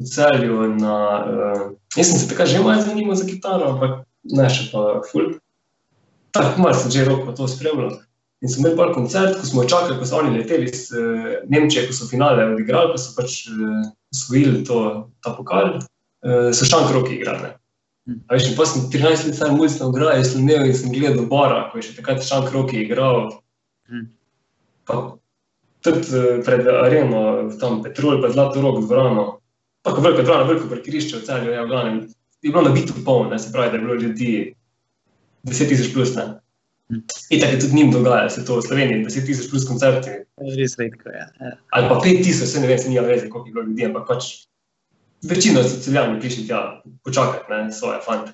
v celju na... Uh, jaz sem se takrat že malo zanimal za kitaro, ampak ne še pa ful. Tako malo sem že roko to spremljal. In smo imeli par koncert, ko smo čakali, ko so oni leteli iz uh, Nemčije, ko so finale odigrali, ko so pač uh, osvojili to, ta pokal, uh, so šank roki igrali. Mm. A veš, pa sem 13 let star muzično igral, jaz sem imel in sem gledal Bora, ko je še takrat šank roki igral. Mm. Pa tudi uh, pred areno, tam Petrol, pa Zlato rok dvorano, tako veliko dvorano, veliko parkirišče v celju, ja, v glavnem, je bilo nabito polno, se pravi, da je bilo ljudi 10 tisoč plus, ne. In tako je tudi njim dogajalo, se to v Sloveniji, 10 tisoč plus koncerti, Res redko je. Ja. ali pa 5 tisoč, se ne vem, se nima veze, koliko je bilo ljudi, ampak pač večina so celjani prišli tja počakati ne, svoje fante.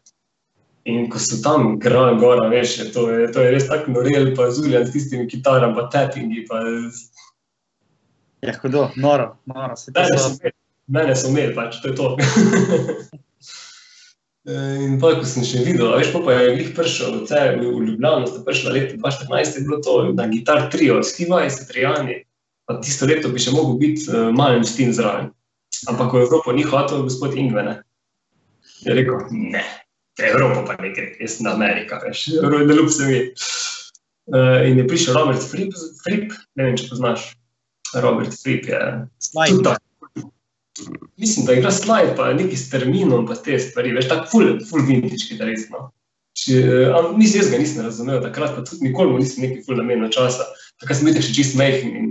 In ko so tam igrali gora, veš, je to, je, to je res tako norel, pa zuljan s tistimi kitarami, pa tappingi, pa Ja, hudo, noro, noro. Se mene so, mene so imeli, pač to je to. Eh, In pa, ko sem še videl, veš, pa, pa je glih prišel v, Celje, v Ljubljano, sta prišla leta 2014, je bilo to na gitar trio, Steve in Trijani, pa tisto leto bi še mogel biti uh, malen stin zraven. Ampak v Evropo ni hotel gospod Ingvene. Je rekel, ne, Evropa pa ne gre, jaz sem Amerika, veš, ne ljub se mi. Uh, in je prišel Robert Fripp, Fripp, ne vem, če poznaš. Robert Fripp je slide. Mislim, da igra slide, pa neki s terminom, pa te stvari, veš, tako full, full vintage kitarist. No. Če, am, mislim, jaz ga nisem razumel takrat, pa tudi nikoli mu nisem neki full namenil časa. Takrat sem bil še čist majhen. In...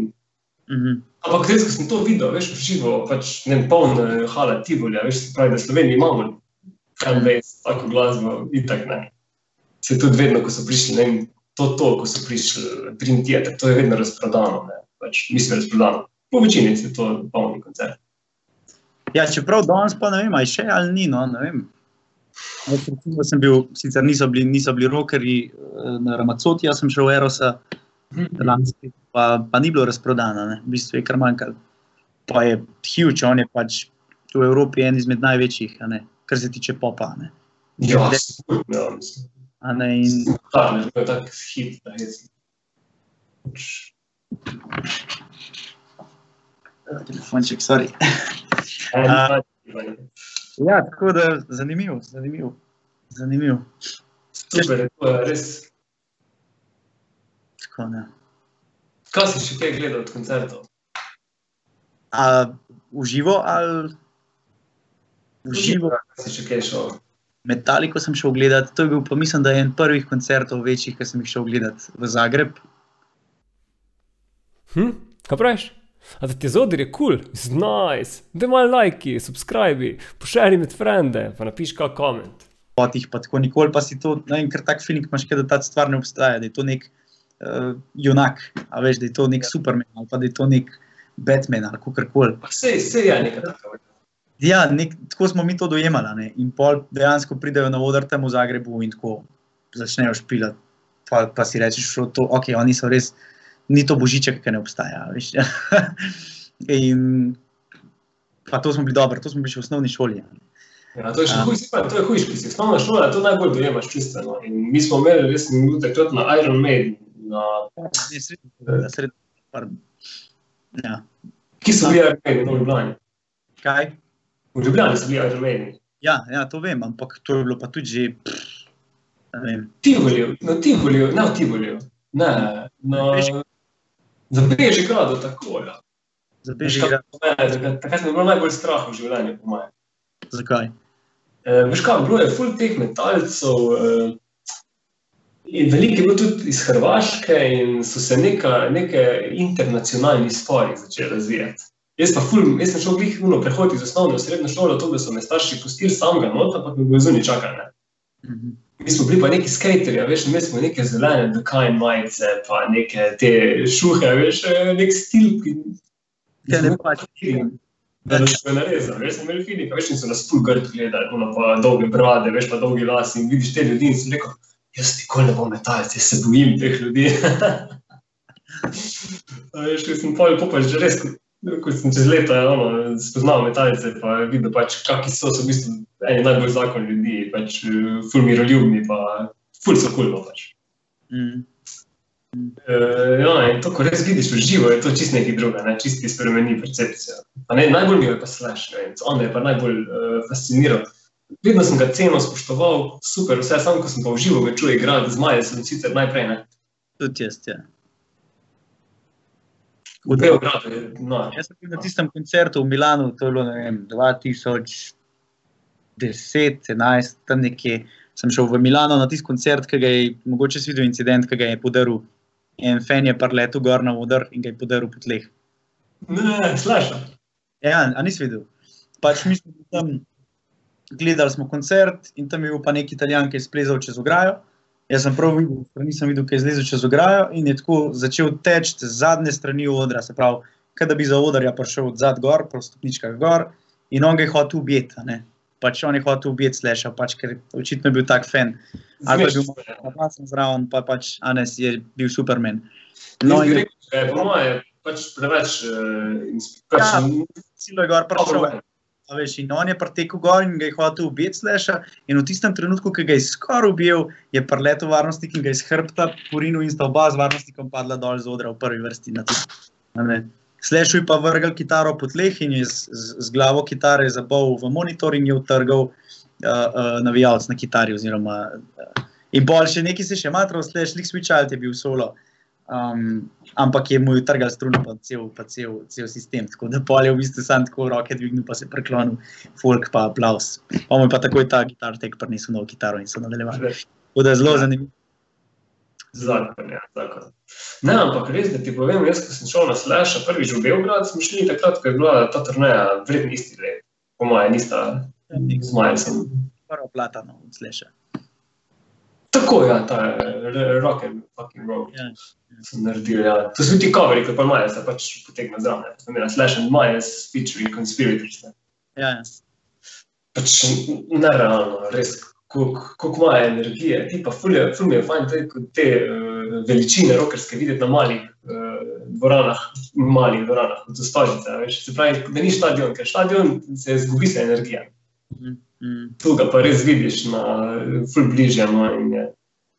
Mhm. Ampak zdaj, ko sem to videl, veš, v živo, pač ne vem, poln eh, hala Tivolja, veš, se pravi, da Sloveniji imamo fanbase, tako glasbo, itak ne. Se tudi vedno, ko so prišli, ne vem, to, to, ko so prišli Dream Theater, to je vedno razprodano, ne, pač mislim razprodano. Po večini se to polni koncert. Ja, čeprav danes pa ne vem, ali še ali ni. No, ne. Jaz recimo sem bil, sicer niso bili, niso bili rokerji eh, na Ramacoti, jaz sem šel v Erosa, lanski, pa, pa ni bilo razprodano, ne. v bistvu je kar manjkalo. Pa je huge, on je pač v Evropi en izmed največjih, ne, kar se tiče popa. a Ne. Ja, sigurno, ja, mislim. A ne, in, Tak, ne, to je tak hit, da je pač, telefonček, sorry. dva, Ja, tako da zanimiv, zanimiv. zanimiv. Super, to je res. Tako, ne. Kaj si še kaj gledal od koncertov? A uživo ali uživo? Kaj si še kaj šel? Metaliko sem šel gledat, to je bil pa mislim, da je en prvih koncertov večjih, ki sem jih šel gledat v Zagreb. Hm? Kaj praviš? A da ti je kul, cool, znajs, da imaš lajki, subscribi, pošeri med frende, pa napiš kak koment. Potih pa tako nikoli, pa si to, ne vem, ker tak feeling imaš, da ta stvar ne obstaja, da je to nek uh, junak, a veš, da je to nek Superman ali pa da je to nek Batman ali kakorkoli. Pa Sej, sej je nekaj takega. Ja, nek, tako smo mi to dojemali. Ne? In pol dejansko pridejo na oder tam v Zagrebu in tako začnejo špilati. Pa, pa si rečeš, da okay, oni so res, ni to božiček, ki ne obstaja. Veš? in pa to smo bili dobri, to smo bili še v osnovni šoli. Ja, to je še hujš, to je hujš, ki si osnovna šola, to najbolj dojemaš čustveno. In mi smo imeli res minute, takrat na Iron Maiden, na, ja, srednji, pardon. ja. ki so bili Iron Maiden v Ljubljani. Kaj? V Ljubljani so bili Iron Maiden. Ja, ja, to vem, ampak to je bilo pa tudi že. pff. Tivolju, na Tivolju, ne v Tivolju, ne, na, Bežigradu. Za Bežigradu tako, ja. Za Veš, Bežigrad. kako po mene, takrat- sem bil najbolj strah v življenju, po mojem. Zakaj? Uh, veš kaj, bilo je full teh metalcev. Uh, in veliko je bilo tudi iz Hrvaške, in so se neka, neke internacionalni spori začeli razvijati. Jaz pa ful, jaz sem šel glih uno prehod iz osnovne v srednjo šolo, to, da so me starši pustili samega not, ampak me bo zunaj čakali. Mhm. Mi smo bili pa neki skaterji, a veš, imeli smo neke zelene, dekajn majice, pa neke te šuhe, a veš, eh, nek stil, ki Ja, ne pač. Da nas je narezal, veš, smo imeli fini, pa veš, in so nas ful grd gledali, ono pa dolge brade, veš, pa dolgi las in vidiš te ljudi in sem rekel, jaz nikoli ne bom metalec, jaz se bojim teh ljudi. A veš, ko sem pol popač že res, ko- ko sem čez leta ono, spoznal metalce, pa videl pač, kakšni so, so v bistvu eni najbolj zakon ljudi, pač eh, ful miroljubni, pa ful so kul, no, pač. Mm. Uh, ja, in to, ko res vidiš v živo, je to čist nekaj drugega, ne? čist ti spremeni percepcijo. Pa ne, najbolj mi je pa slash, ne on me je pa najbolj uh, fasciniral. Vedno sem ga ceno spoštoval, super, vse, samo ko sem pa v živo ga čutil igrati, zmaje sem sicer najprej, ne. Tudi jaz, ja. V Beogradu je, no, Jaz sem bil na tistem koncertu v Milanu, to je bilo ne vem, 2010, 11, tam nekje. Sem šel v Milano na tisti koncert, ki ga je mogoče si videl incident, ki ga je podaril. En fen je parletel gor na oder in ga je podaril po tleh. ne, slash. Ja, a nisi videl. Pač mi smo tam, gledali smo koncert in tam je bil pa nek italijan, ki je splezal čez ograjo. Jaz sem prav videl, ker nisem videl, kaj je zlezel čez ograjo in je tako začel teči z zadnje strani odra, se pravi, kot da bi za odarja prišel od zad gor, po stopničkah gor in on ga je hotel ubiti. Pač on je hotel ubiti Slasha, pač, ker očitno je bil tak fan. Ali pa je bil sem zraven, pa pač Anes je bil Superman. No, in je po moje pač preveč, uh, pač, Ja, silo je gor prišel. A veš, in on je pretekel gor in ga je hotel ubiti Slasha. In v tistem trenutku, ki ga je skoraj ubil, je preletel varnostnik in ga je iz hrbta porinil in sta oba z varnostnikom padla dol z odra v prvi vrsti. na tisti, je pa vrgel kitaro po tleh in je z, z, glavo kitare zabol v monitor in je utrgal uh, uh, navijalec na kitari. Oziroma, uh, in bolj še neki se še matral, Slash, lik switch alt je bil solo. Um, ampak je mu utrgal struno, pa cel, pa cel, cel sistem. Tako da pol je v bistvu sam tako roke dvignil, pa se preklonil, folk pa aplaus. Pa mu je pa takoj ta gitar tek prinesel novo kitaro in so nadaljevali. Tako da je zelo zanimivo. Zakon, ja, zakon. Ne, ampak res, da ti povem, jaz, ko sem šel na Slash, prvič v Beograd, smo šli takrat, ko je bila ta turneja vredna isti let. Po mojem, nista zmaja. Sem. Prvo platano od Slasha. Tako, ja, ta rock and fucking roll. Ja. Sem naredil, ja. To so ti coveri, kot pa Maja, sta pač potegne zraven. Sem imel Slash and Maja featuring Conspirators. Ne. Ja, ja. Pač nerealno, res, koliko ima energije. Ti pa ful je, ful mi je fajn, te, te uh, veličine rokerske videti na malih uh, dvoranah, malih dvoranah, kot so stolžice. a Veš, se pravi, da ni stadion, ker stadion se izgubi se energija. Mhm. Tu ga pa res vidiš na ful bližje. No, in je,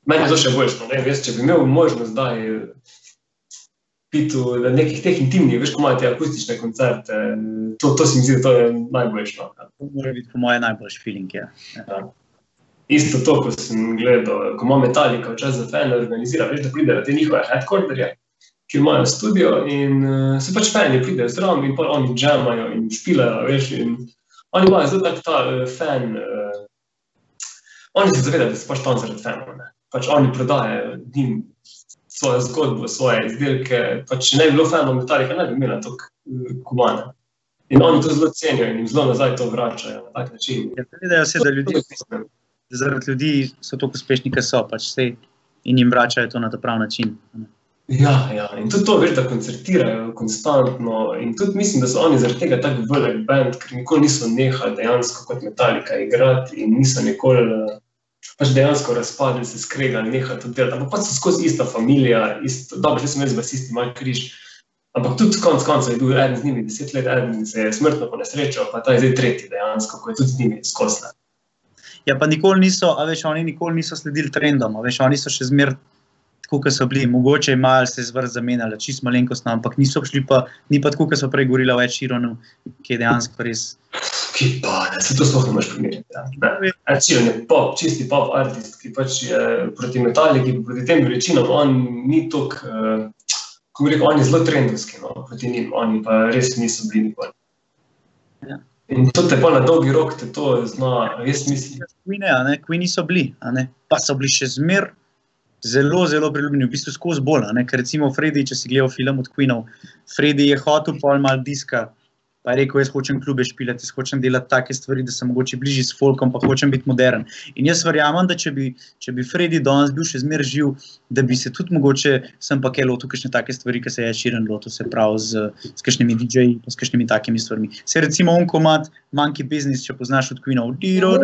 meni je to še boljše. No, ne vem, če bi imel možnost zdaj biti v nekih teh intimnih, veš, ko imajo te akustične koncerte, to, to se mi zdi, da to je najboljše. No. To mora biti po mojem najboljši feeling. Ja. Isto to, ko sem gledal, ko ima Metallica včasih za fane organizira, veš, da pridejo te njihove headquarterje, ki imajo studio in uh, se pač fani pridejo zraven in pa oni džemajo in špilajo, veš, in oni imajo zelo tak ta uh, fan, uh, oni se zavedajo, da so pač tam zaradi fanov, ne. Pač oni prodajajo njim svojo zgodbo, svoje izdelke, pač ne bi bilo fanov Metallica, ne bi imela toliko uh, kumana. In oni to zelo cenijo in jim zelo nazaj to vračajo na tak način. Ja, Zavedajo se, da ljudje zaradi ljudi so tako uspešni, kot so pač vse in jim vračajo to na ta prav način. Ja, ja, in tudi to, veš, da koncertirajo konstantno. In tudi mislim, da so oni zaradi tega tako velik bend, ker nikoli niso nehali dejansko kot metalika igrati in niso nikoli pač dejansko razpadli, se skregali, nehali to delati. Ampak pač so skozi ista familija, isto, dobro, že sem jaz basisti, mal križ. Ampak tudi konc koncev je bil eden z njimi deset let, eden se je smrtno ponesrečil, pa ta je zdaj tretji dejansko, ko je tudi z njimi skosla. Ja, pa nikoli niso, a veš, oni nikoli niso sledili trendom, veš, oni so še zmeraj tako, kot so bili. Mogoče je malo se zvrst zamenjali, čist malenkostno, ampak niso šli pa, ni pa tako, kot so prej govorili o več Šironu, ki je dejansko res. Ki pa ne, se to sploh ne moreš primerjati. Ja. Ne. Ačiren je pop, čisti pop artist, ki pač je proti metaliki, proti tem veličinam, on ni tok, uh, ko bi rekel, on je zelo trendovski, no, proti njim, oni pa res niso bili nikoli. Ja. In to te pa na dolgi rok te to zna, jaz mislim. Queene, a ne, Queeni so bili, ne, pa so bili še zmer zelo, zelo priljubljeni, v bistvu skozi bolj. Ker recimo Freddy, če si gledal film od Queenov, Freddy je hotel pol mal diska, pa je rekel, jaz hočem klube špilati, jaz hočem delati take stvari, da sem mogoče bližji s folkom, pa hočem biti modern. In jaz verjamem, da če bi, če bi Freddy danes bil še zmer živ, da bi se tudi mogoče sem pa kaj lotil kakšne take stvari, ki se je širen lotil, se pravi z, s kakšnimi DJ-ji, s kakšnimi takimi stvarmi. Se recimo on komat Monkey Business, če poznaš od Queenov, Diro,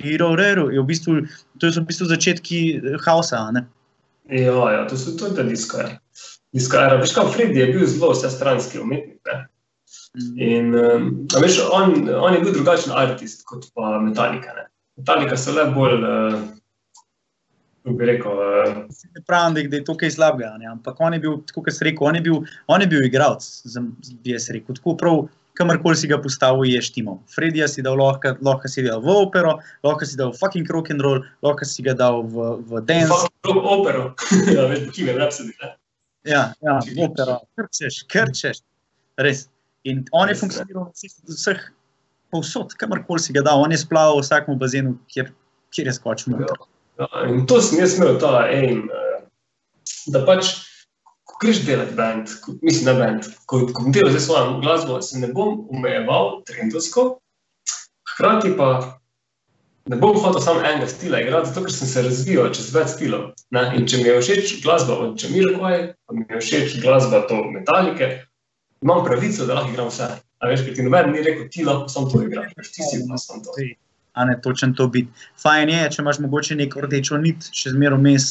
Diro, Rero, je v bistvu, to so v bistvu začetki hausa, a ne. Ja, ja, to so tudi disko. Disko era. Veš, kaj Freddy je bil zelo vsestranski umetnik. Ne? In um, a veš, on, on je bil drugačen artist kot pa Metallica. Ne? Metallica so le bolj, uh, kako bi rekel, uh, Ne pravim, da, je to kaj slabega, ne? ampak on je bil, kot sem rekel, on je bil, on je bil igralec, bi jaz rekel. Tako prav, kamorkoli si ga postavil, je štimo. Fredija si dal lahko, lahko si dal v opero, lahko si dal fucking rock and roll, lahko si ga dal v, v dance. fucking rock opero. ja, veš, Bohemian Rhapsody. Ne? Ja, ja, v opero, krčeš, krčeš. Res. In on je funkcioniral na vseh, povsod, kamorkoli si ga dal. On je splaval v vsakem bazenu, kjer, kjer je skočil. noter. Ja, in to sem jaz imel ta aim, eh, da pač, ko greš delati band, ko, mislim na band, ko, ko bom delal zdaj svojo glasbo, se ne bom omejeval trendovsko, hkrati pa ne bom hotel samo enega stila igrati, zato ker sem se razvijal čez več stilov. Ne? In če mi je všeč glasba od Jamiroquai, pa mi je všeč glasba to Metalike, imam pravico, da lahko igram vse. A veš, ker ti noben ni rekel, ti lahko samo to igraš, veš, ti si pa samo to. a ne točen to biti. Fajn je, če imaš mogoče neko rdečo nit, še zmeraj vmes,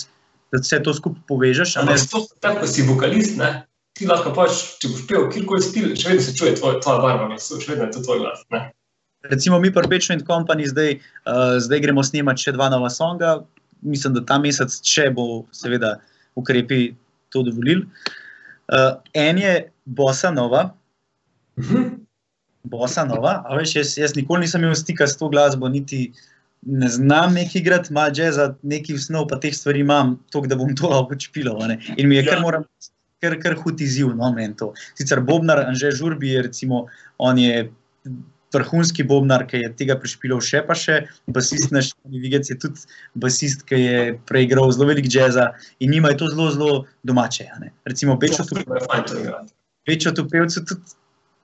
da vse to skupaj povežeš. Ampak sploh tako, ko si vokalist, ne, ti lahko pač, če boš pel kjerkoli stil, še vedno se čuje tvoj, tvoja barva glasu, še vedno je to tvoj glas. Ne. Recimo mi pri Peču in Company zdaj, uh, zdaj gremo snemati še dva nova songa. Mislim, da ta mesec, če bo seveda ukrepi to dovolili. Uh, en je Bossa Nova, Mhm. Bossa Nova, a veš, jaz, jaz nikoli nisem imel stika s to glasbo, niti ne znam neki igrati, malo jazza, neki snov, pa teh stvari imam, to, da bom to lahko ne. In mi je kar Ja. moram. Ker, ker hud izziv, no, meni to. Sicer Bobnar, Anže Žurbi je, recimo, on je vrhunski Bobnar, ki je tega prešpilal še pa še, basist naš Vigec je tudi basist, ki je preigral zelo velik jazza in njima je to zelo, zelo domače. Recimo Bečo tu To je fajn to igrati. večjo tu pevcu, tudi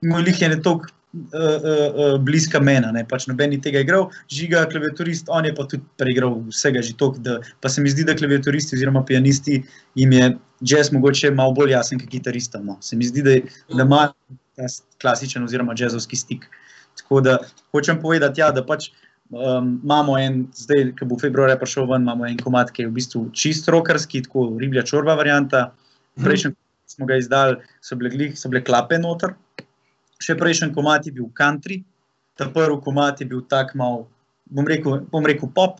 moj lik je ne toliko uh, uh, uh, bliska mena, ne pač noben ni tega igral, žiga, klaviaturist, on je pa tudi preigral vsega že toliko, da pa se mi zdi, da klaviaturisti oziroma pianisti jim je jazz mogoče malo bolj jasen kot kitaristom. No. Se mi zdi, da, da ima ta klasičen oziroma jazzovski stik. Tako da hočem povedati, ja, da pač um, imamo en, zdaj, ki bo februarja prišel ven, imamo en komat, ki je v bistvu čist rokarski, tako riblja čorba varianta. Prejšnji smo ga izdali, so bile, glih, so bile klape noter. Še prejšnji komat je bil country, ta prvi komat je bil tak mal, bom rekel, bom rekel pop.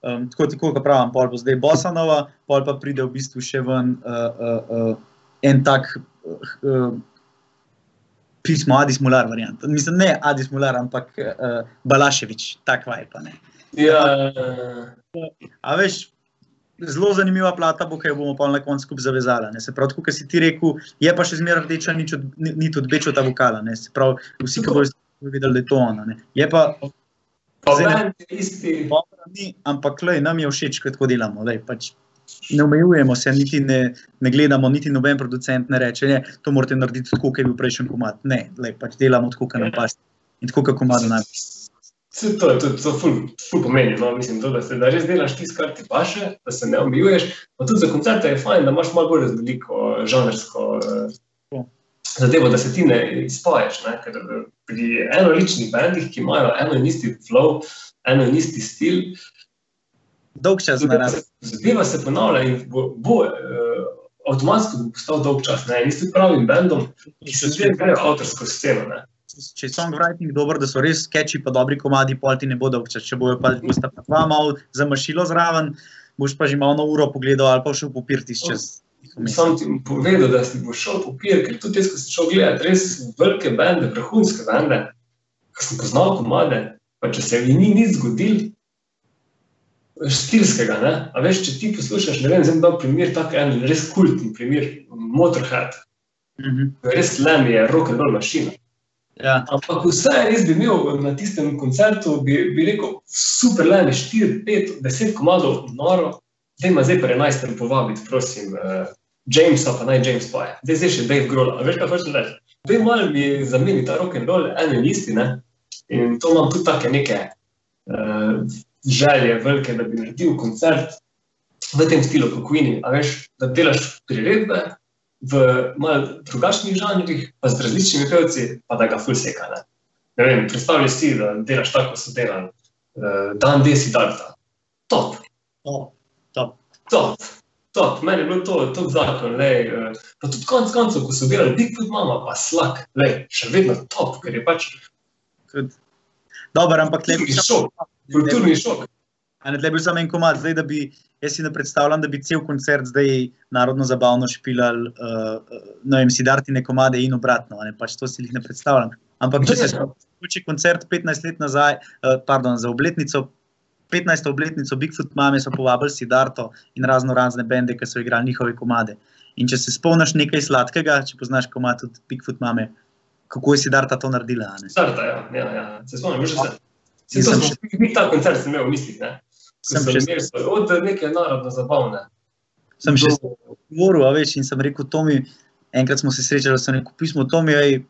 Um, tako, tako kot pravim, pol bo zdaj Bosanova, pol pa pride v bistvu še ven uh, uh, uh, en tak uh, uh, pismo Adis Mular variant. Mislim, ne Adis Mular, ampak uh, Balaševič, tak vaj pa ne. Ja, A veš, zelo zanimiva plata bo, ki jo bomo pa na koncu skupaj zavezali. ne. Se pravi, kot si ti rekel, je pa še zmeraj rdeča nič od, ni- nit od bečota vokala. Ne. Se pravi, vsi, ki bodo videli, da je to ona. Ne. Je pa Zdaj ne- je isti. ni, ampak lej, nam je všeč, ko tako delamo. Lej, pač ne omejujemo se, niti ne, ne gledamo, niti noben producent ne reče, ne, to morate narediti tako, kot je bil prejšnji komat. Ne, lej, pač delamo tako, kot nam paše. In tako, kot komat nam. Vse to je tudi to ful, ful pomeni, no, mislim, to, da, se, da res delaš tisto, kar ti paše, da se ne omejuješ. Pa tudi za koncerte je fajn, da imaš malo bolj raznoliko žanrsko Ja. eh, zadevo, da se ti ne izpoješ. Ne? Ker eh, pri enoličnih bendih, ki imajo eno in isti flow, eno in isti stil, Dolg čas naredi. se, zadeva se ponavlja in bo, bo eh, avtomatsko bo postal dolg čas. Ne? In isti pravim bendom, ki se zdaj grejo avtorsko sceno. Ne? če je songwriting dober, da so res catchy, pa dobri komadi, pol ti ne bodo včasih. Če bojo pa bosta pa dva malo zamašilo zraven, boš pa že malo na uro pogledal ali pa šel popirti čez. Sam ti povedal, da si bo šel po pir, ker tudi jaz, ko sem šel gledati res velike bende, vrhunske bende, ki sem poznal komade, pa če se jim ni nič zgodil, stilskega, ne? A veš, če ti poslušaš, ne vem, zdaj dal primer, tak en res kultni primer, Motorhead, Mhm. res lem je rock and roll mašina. Ja. Ampak vse res bi imel na tistem koncertu, bi, bi rekel, super, le 4, 5, 10 komadov, noro, da ima zdaj pri 11. povabiti, prosim, uh, Jamesa, pa naj James poje. Zdaj zdaj še Dave Grohl, a veš, kaj hočeš reči? Daj malo mi zameni ta rock and roll, eno in isti, ne? In to imam tudi take neke uh, želje, velike, da bi naredil koncert v tem stilu, kot Queenie, a veš, da delaš priredbe v malo drugačnih žanrih, pa z različnimi pevci, pa da ga ful seka. Ne? Ne vem, predstavljaj si, da delaš tako, kot so delali. Uh, Dan desi Dalta. Top, Oh, top. top, top. Meni je bilo to, to zakon. Lej, uh, pa tudi konec koncev, ko so delali Bigfoot Mama, pa slak, lej, še vedno top, ker je pač Good. Dober, ampak tle kulturni šok. Kulturni šok. A ne, tle je bil samo en komad, zdaj da bi, jaz si ne predstavljam, da bi cel koncert zdaj narodno zabavno špilal, uh, ne vem, si dartine komade in obratno, ne, pač to si jih ne predstavljam. Ampak če se Če koncert 15 let nazaj, uh, pardon, za obletnico, 15. obletnico Bigfoot mame so povabili Sidarto in razno razne bende, ki so igrali njihove komade. In če se spomniš nekaj sladkega, če poznaš komad tudi Bigfoot mame, kako je Sidarta to naredila, a ne? Starta, ja, ja, ja. se spomnim, že se. Se to sem še ta koncert sem imel v mislih, ne? Sem še- imel od neke narodno zabavne. Sem še govoril, a veš, in sem rekel, Tomi, enkrat smo se srečali, sem rekel, pismo Tomi, ej,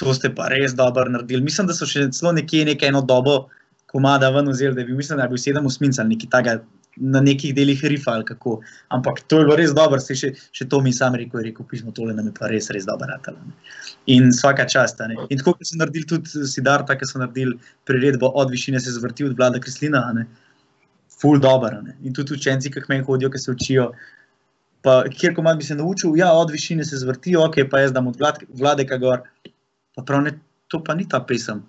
to ste pa res dobro naredili. Mislim, da so še celo nekje nekaj eno dobo komada ven vzeli, da bil, mislim, da je bil sedem usminc ali nekaj takega, na nekih delih rifa ali kako. Ampak to je bilo res dobro, se še, še to mi sam rekel, rekel, pismo tole nam je pa res, res dobro ratalo. In vsaka čast. ne. In tako, kot so naredili tudi Sidarta, ki so naredili priredbo od višine se zvrti od vlada Kreslina, ne. ful dobro. In tudi učenci, ki k meni hodijo, ki se učijo, pa kjer komad bi se naučil, ja, od višine se zvrtijo, ok, pa jaz dam od vlad, vladeka gor. Pa prav ne, to pa ni ta pesem.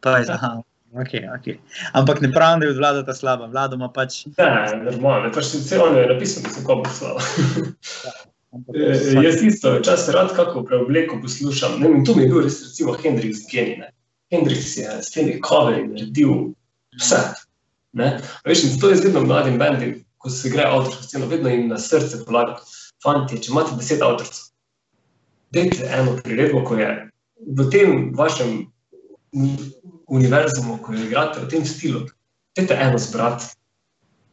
Pa je, aha, ok, ok. Ampak ne pravim, da je vlada ta slaba, vlada ima pač. Ne, normalno, pač vse on je napisal, da se ko bo slava. Ampak, Eh, Jaz isto, včasih rad kako preobleko poslušam. Ne, vem, to mi je bil res recimo Hendrix genij. ne. Hendrix je s temi coverji naredil vse. Ne? A Veš, in to je vedno mladim bendim, ko se gre avtorsko sceno, vedno jim na srce polaga. Fanti, če imate deset avtorcev, dajte eno priredbo, ko je v tem vašem univerzumu, ko jo igrate v tem stilu, dajte eno zbrati.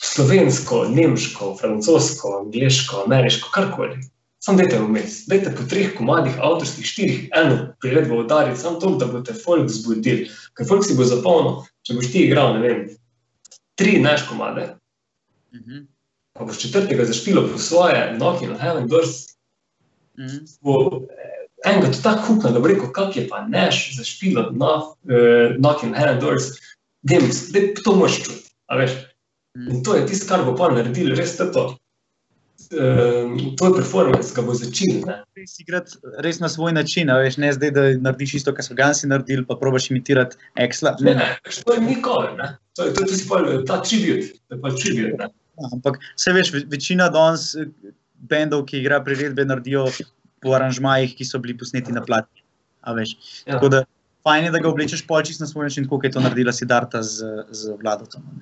Slovensko, nemško, francosko, angliško, ameriško, karkoli. Sam dajte vmes, dajte po treh komadih, avtorskih, štirih, eno priredbo udariti, samo to, da boste folk zbudili. Ker folk si bo zapolnil, če boš ti igral, ne vem, tri naš komade, Mhm, pa boš četrtega zašpilo po svoje, Nokia in Heaven Doors, mhm. bo eh, enega to tako da bo rekel, kak je pa neš zašpilo Nokia in Heaven Doors, Dems, to moraš čuti, a veš. In to je tisto, kar bo pa naredil, res to. to. Um, tvoj performance ga bo začel. ne. Res igrati res na svoj način, a veš, ne zdaj, da narediš isto, kar so Gansi naredili, pa probaš imitirati Exla. Ne, ne, veš, to je ni cover, ne. To je, to, to si pa ta tribute, to je pa tribute. Ne. Ampak vse veš, ve- večina danes eh, bendov, ki igra priredbe, naredijo po aranžmajih, ki so bili posneti na platni. A veš. Ja. Tako da fajn je, da ga oblečeš polčist na svoj način, kot je to naredila Sidarta z, z ne.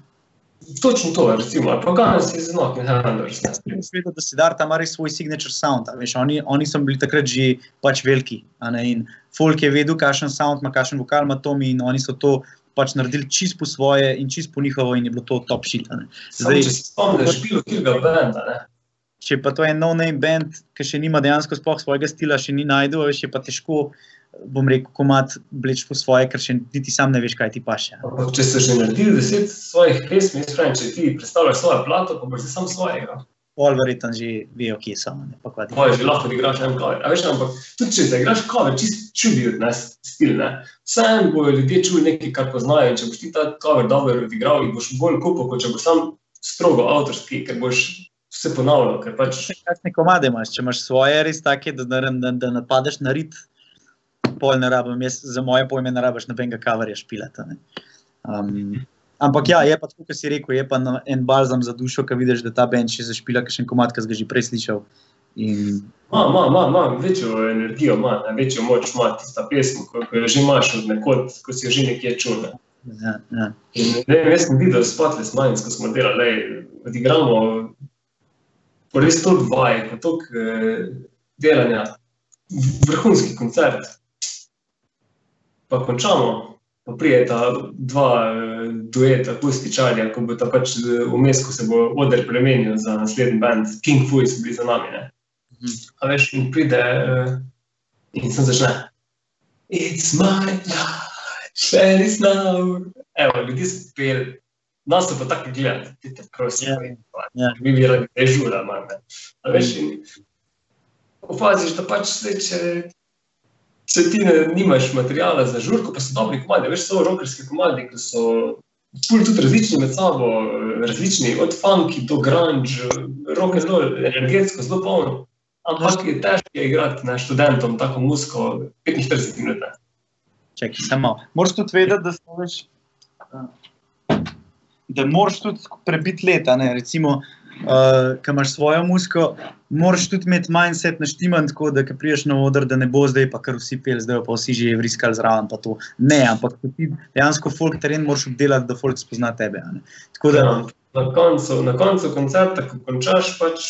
Točno to, recimo, ali pa Guns je z Nokia in Heaven Doors. ne. Jaz vedel, da Sidarta ima res svoj signature sound. Veš, oni, oni so bili takrat že pač veliki. In folk je vedel, kakšen sound ima, kakšen vokal ima Tomi in oni so to pač naredili čist po svoje in čist po njihovo in je bilo to top shit. ne. Samo Zdaj- če se spomniš, bilo kjerga benda, ne. Če pa to je no-name band, ki še nima dejansko sploh svojega stila, še ni najdel, veš, je pa težko, bom rekel, komat vleč po svoje, ker še niti sam ne veš, kaj ti paše. Ampak če so že naredili deset svojih pesmi, jaz pravim, če ti predstavljaš svojo plato, pa boš ti sam svojega. Pol verjetno že vejo, kje so. Ti- Tvoje že lahko igraš en cover. A veš, ampak tudi če zaigraš cover, čist čudijo, ne, stil, ne. Vseeno bojo ljudje čuli nekaj, kar poznajo in če boš ti ta cover dobro odigral, jih boš bolj kupil, kot če boš sam strogo avtorski, ker boš vse ponavljal, ker pač Kakšne komade imaš, če imaš svoje, res take, da, da, da, da napadeš na rit, pol ne rabim, jaz za moje pojme ne rabiš nobenega kavarja špilata. ne. Um, ampak ja, je pa tako, kot si rekel, je pa en balzam za dušo, ko vidiš, da ta bend še zašpila, kakšen komat, ki si ga že prej slišal. In ima, ima, ima, ima večjo energijo, ima, večjo moč ima tista pesem, ko, ko jo že imaš od nekod, ko si jo že nekje čul. Ne. ja, ja. In ne jaz sem videl Spotless Minds, ko smo delali, odigramo po res to vaj, po tok eh, delanja, vrhunski koncert. pa končamo, pa prijeta dva eh, dueta, akustičarja, ko bo ta pač eh, vmes, ko se bo oder premenil za naslednji band, King Fu so bili za nami. Ne? Mhm. A veš, in pride uh, in sem začne. It's my life, and it's now. Evo, ljudi so peli, nas pa tako gledali, ti te prosim, Ja, yeah. ja. mi bi radi dežura, manj. veš, in opaziš, da pač se, če, če ti ne, nimaš materijala za žurko, pa so dobri komadi, veš, so rockerski komadi, ki so ful tudi različni med sabo, različni, od funky do grunge, rock and roll, energetsko, zelo polno. Ampak je težko je igrati na študentom tako muziko 45 minut. ne. Čakaj, samo. Moraš tudi vedeti, da so več. Da moraš tudi prebiti leta. Ne? Recimo, uh, ki imaš svojo muziko, moraš tudi imeti mindset naštiman, tako da ko priješ na oder, da ne bo zdaj pa kar vsi pel, zdaj pa vsi že vriskali zraven. Ne, ampak ti dejansko folk teren moraš obdelati, da folk spozna tebe. Tako da, Ja, na, koncu, na koncu koncerta, ko končaš, pač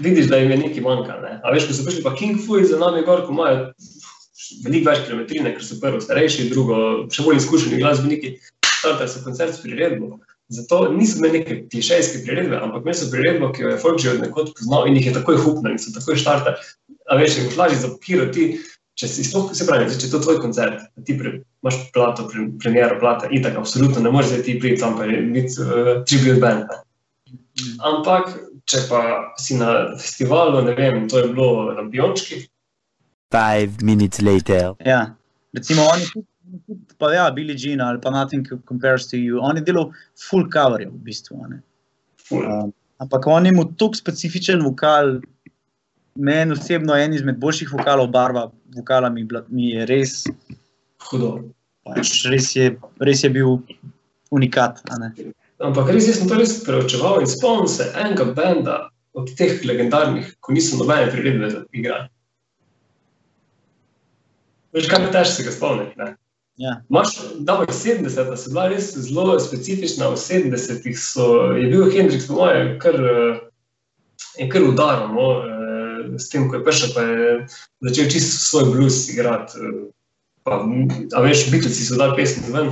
vidiš, da jim je nekaj manjka. Ne? A veš, ko so prišli pa King Fu za nami gor, ko imajo veliko več kilometrine, ker so prvo starejši, drugo še bolj izkušeni glasbeniki, startajo so koncert s priredbo. Zato niso imeli neke klišejske priredbe, ampak imeli so priredbo, ki jo je folk že od nekod poznal in jih je takoj hupnil in so takoj štartali. A veš, je boš lažje zapirati, če si sploh, se pravi, če je to tvoj koncert, ti pre, imaš plato, pre, premiero plata, itak, absolutno ne moreš ti priti tam pa je biti uh, tribute band. Ne. Ampak, če pa si na festivalu, ne vem, to je bilo na Biončki, Five minutes later. ja. recimo, oni tudi, pa ja, Billy Jean ali pa Nothing Compares to You, oni delajo full coverje v bistvu. Um, ampak on ima tako specifičen vokal, meni osebno en izmed boljših vokalov, barva vokala mi, bila- mi je res, hudo. pač res, je, res je bil unikat. Ampak res, sem to res preučeval in spomnim se enega benda od teh legendarnih, ko niso nobene priredbe igrali. Veš, kaj težko se ga spomniti. Ja. Maš, bo 70, so bila res zelo specifična. V 70-ih so- je bil Hendrix, po mojem, kar, eh, kar udaral. No, eh, s tem, ko je prišel, pa je začel čisto svoj blues igrati. eh, Pa, a veš, Beatlesi so dali pesmi ven,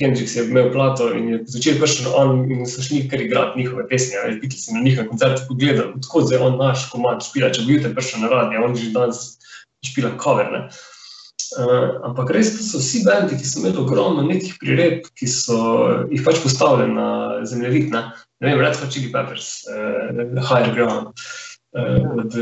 Hendrix je imel plato in je začel prišel on in so šli kar igrati njihove pesmi. a Veš, Beatlesi na njihovem koncertu pogledali, odkot je on naš komad špila, če bi jutri prišel na radio, on že danes špila cover. Ne? Uh, ampak res so vsi bendi, ki so imeli ogromno nekih priredb, ki so jih pač postavili na zemljevid. Ne, ne vem, Red Hot Chili Peppers, uh, Higher Ground, uh, od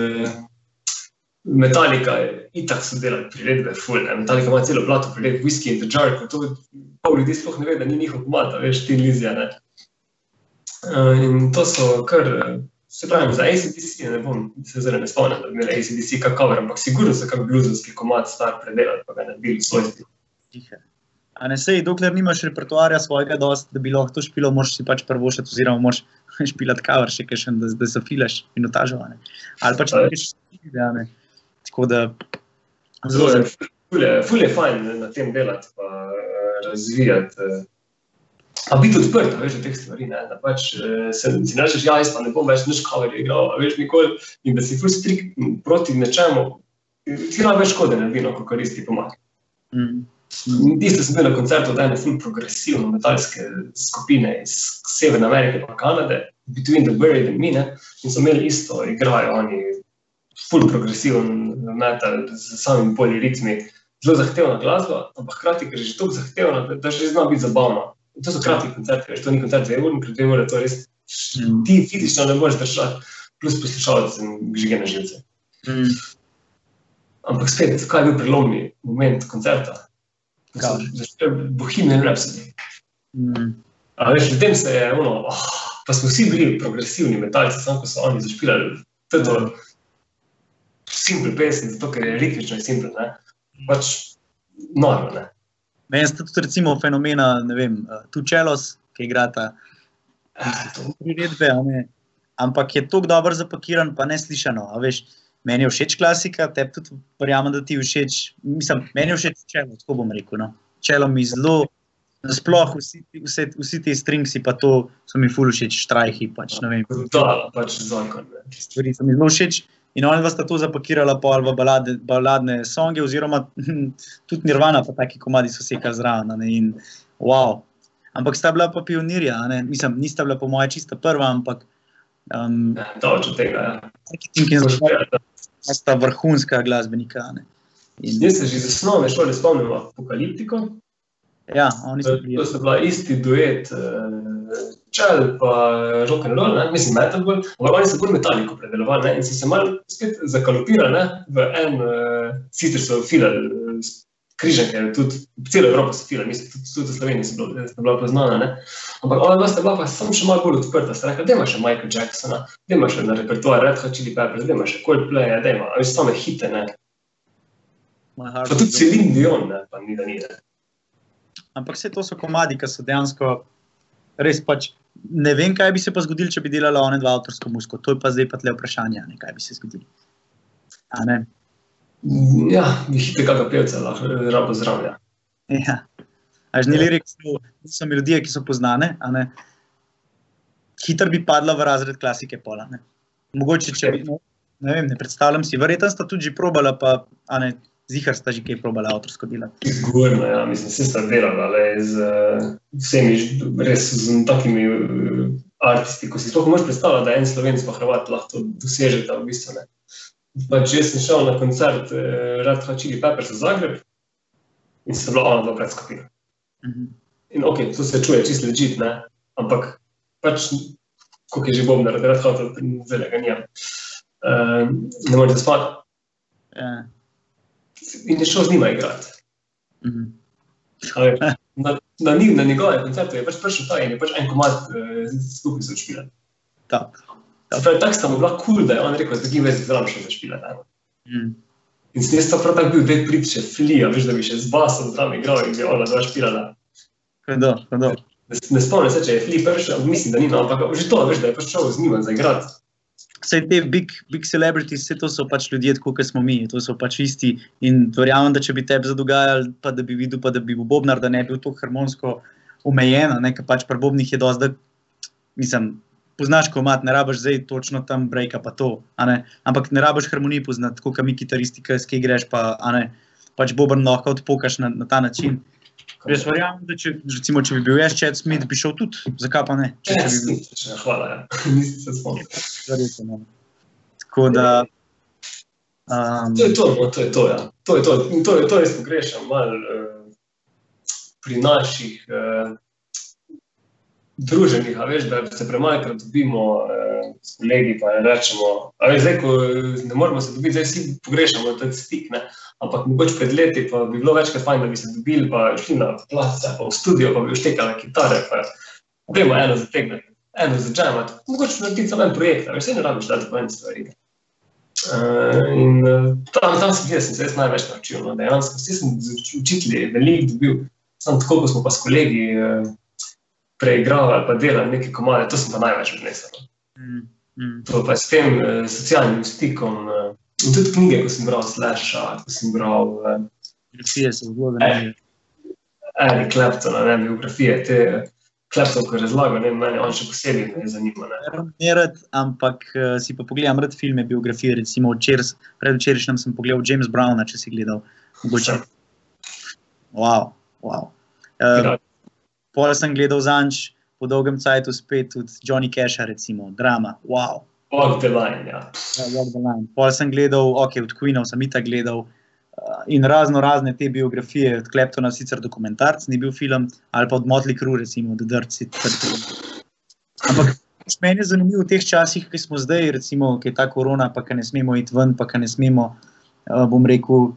Metallica, itak so delali priredbe, full. Ne. Metallica ima celo plato priredb, Whiskey in the Jar, ko to pol ljudi sploh ne ve, da ni njihov komata, veš, ti lizija. Ne. Uh, in to so kar, eh, se pravi, za ACDC, ne bom se zdaj ne spomnil, da bi imeli ACDC kak cover, ampak sigurno so kak bluzovski komat star predelali, pa ga naredili v svoj stil. Tihe. A ne sej, dokler nimaš repertoarja svojega, dost, da bi lahko to špilo, moraš si pač prvošati, oziroma moraš špilati kaver še kakšen, da, da se filaš in otažovane. Ali pač nekaj ja, ne. Tako da, Zelo je, ful je, ful je fajn ne, na tem delati, pa eh, razvijati. Pa biti odprt, veš, do teh stvari. Ne, da pač eh, se ne rečeš, ja, jaz pa ne bom več nič cover igral, veš, nikoli. In da si ful strik proti nečemu, ti lahko več škode naredi, ko koristi pomaga. Mm. Isto sem bil na koncertu od ene ful progresivno metalske skupine iz Severne Amerike in Kanade, Between the Buried and Me, ne, in so imeli isto, igrajo oni ful progresiven metal z samimi poliritmi, zelo zahtevna glasba, ampak hkrati, ker je že tako zahtevna, da, da že zna biti zabavna. In to so kratki koncerti, veš, to ni koncert dve uri, ker dve ure to res Mm. ti fizično ne moreš držati, plus poslušalec in žige na živce. Mm. Ampak spet, kaj je bil prelomni moment koncerta? Začel Bohemian Rhapsody. Mm. A veš, v tem se je, ono, oh, pa smo vsi bili progresivni metalci, samo ko so oni zašpilali. To je to simpel pesem, zato ker je ritmično in simpel, ne. Pač noro, ne. Meni sta tudi recimo fenomena, ne vem, uh, tu čelos, ki igrata Eh, to- priredbe, ne, ampak je tako dobro zapakiran, pa ne slišano. Veš, meni je všeč klasika, tebi tudi verjamem, da ti je všeč. Mislim, meni je všeč čelo, tako bom rekel. No. Čelo mi zelo, nasploh vsi, vse, vsi ti stringsi, pa to so mi ful všeč, štrajhi, pač ne vem. Da, pač zakon. Ne. Stvari so mi zelo všeč In oni sta to zapakirala pol v balade, baladne songe, oziroma tudi Nirvana, pa taki komadi so sekali zraven. a ne, In wow. Ampak sta bila pa pionirja, mislim, nista bila po moje čista prva, ampak um, Daleč od tega. Ja. marketing in zgodba sta vrhunska glasbenika. Ne. In, Jaz se že iz osnovne šole spomnim apokaliptiko. ja, oni so bili. To so bila isti duet, čel pa rock and roll, ne? mislim metal bolj, ampak oni so bolj metaliko predelovali ne? in so se malo spet zakalupirali ne? v en, uh, sicer so filali uh, križanke, tudi celo Evropo so filali, mislim, tudi, tudi v Sloveniji so bila, sta bila poznana, ne? ampak ona dva sta bila pa samo še malo bolj odprta, sta rekla, da ima še Michael Jacksona, da ima še na repertoar Red Hot Chili Peppers, da ima še Coldplay, da ima, a veš, same hite, ne, pa tudi. Celine Dion, ne, pa ni da ni, ne. Ampak vse to so komadi, ki so dejansko res pač. Ne vem, kaj bi se pa zgodilo, če bi delala one dva avtorsko muziko. To je pa zdaj pa tle vprašanje, a ne, kaj bi se zgodilo. A ne? Ja, bi hite kakega pevca lahko eh, rabo zdravlja. Ja. Až ni lirik, so, so melodije, ki so poznane, a ne. Hitro bi padla v razred klasike pola. Ne. Mogoče, če bi, no, ne vem, ne predstavljam si, verjetno sta tudi že probala, pa, a ne, zihar sta že kaj probala avtorsko delati. Zgorno, ja, mislim, vse sta delala, le z uh, vsemi, res z takimi uh, artisti, ko si sploh ne moreš predstavljati, da en slovenc pa Hrvat lahko dosežeta v bistvu. Ne. Pač jaz sem šel na koncert uh, Red Hot Chili Peppers v Zagreb in se bila ona dva predskupina. Mhm. In ok, to se čuje čisto ležit, ne, ampak pač, koliko je že Bobnar, Red Hot, zdaj ga nijem. Uh, ne morete spati. Ja. In je šel z njima igrati. A veš, Na, na, njih- na njegove koncerte je pač prišel ta in je pač en komat uh, skupaj začpila. Top. Pravi, tako sta mu bila kul, cool, da je on rekel, da grem več zraven še začpila. Mhm. In sem jaz to prav tako bil, da prid še flija, veš, da bi še z basom zraven igral in bi ona dva špilala. Hudo, hudo. Ne, ne spomnim se, če je flip prišel, mislim, da ni, no, ampak že to, veš, da je pač šel z njima zaigrati. Vse te big, big celebrities, vse to so pač ljudje, kot smo mi, to so pač isti. In verjamem, da če bi tebi zadogajali, pa da bi videl, pa da bi bil Bobnar, da ne bi bil tako harmonsko omejen, ne, ker pač pri Bobnih je dosti, da, mislim, poznaš komat, ne rabiš zdaj točno tam breaka, pa to, ne, ampak ne rabiš harmonij poznati, kot mi kitaristi, ki greš, pa ne, pač Boban lahko odpokaš na, na ta način. Jaz verjamem, da če, recimo, če bi bil jaz Chad Smith, bi šel tudi, zakaj pa ne? Če, Ja, če bi bil, če, hvala, ja. nisem se spomnil. ne. Tako da. Um, To je to, no, to je to, ja. To je to, to, je, to jaz pogrešam malo uh, pri naših uh, druženjih, a veš, da se premalkrat dobimo uh, s kolegi, pa ne rečemo, a veš, zdaj, ko ne moramo se dobiti, zdaj vsi pogrešamo ta stik, ne. Ampak mogoče pred leti pa bi bilo večkrat fajn, da bi se dobili, pa šli na plac, pa v studio, pa bi štekali kitare, pa gremo eno zategniti, eno začajati, mogoče narediti samo en projekt, a veš, se ne rabiš dati po eni stvari. Uh, in uh, tam, tam sem, jaz sem se jaz največ naučil. No, dejansko, vsi sem z uč- učitelji veliko dobil, samo tako, ko smo pa s kolegi uh, preigravali, pa delali neke komade, to sem pa največ odnesel. No. mm, mm, To pa s tem uh, socialnim stikom. Uh, in tudi knjige, ko sem bral Slasha, ko sem bral uh, Grafije so zelo zanimive. Eric Claptona, ne, biografije, te uh, Clapton, ko je razlagal, ne, mene on še posebej me zanima. Ne. Ne rad, ampak uh, si pa pogledam rad filme, biografije. Recimo včeraj, predvčerajšnjem sem pogledal James Browna, če si gledal. Mogoče. Wow, wow. Uh, Pol sem gledal zanč, po dolgem cajtu spet tudi Johnny Casha, recimo, drama. Wow. Walk the line, ja. Ja, Walk the Line. Pol sem gledal, ok, od Queenov sem itak gledal. Uh, in razno razne te biografije, od Kleptona, sicer dokumentarc, ni bil film, ali pa od Motley Crue, recimo, The Dirt. City. Ampak pač meni je zanimivo v teh časih, ki smo zdaj, recimo, ki je ta korona, pa ki ne smemo iti ven, pa ki ne smemo, uh, bom rekel,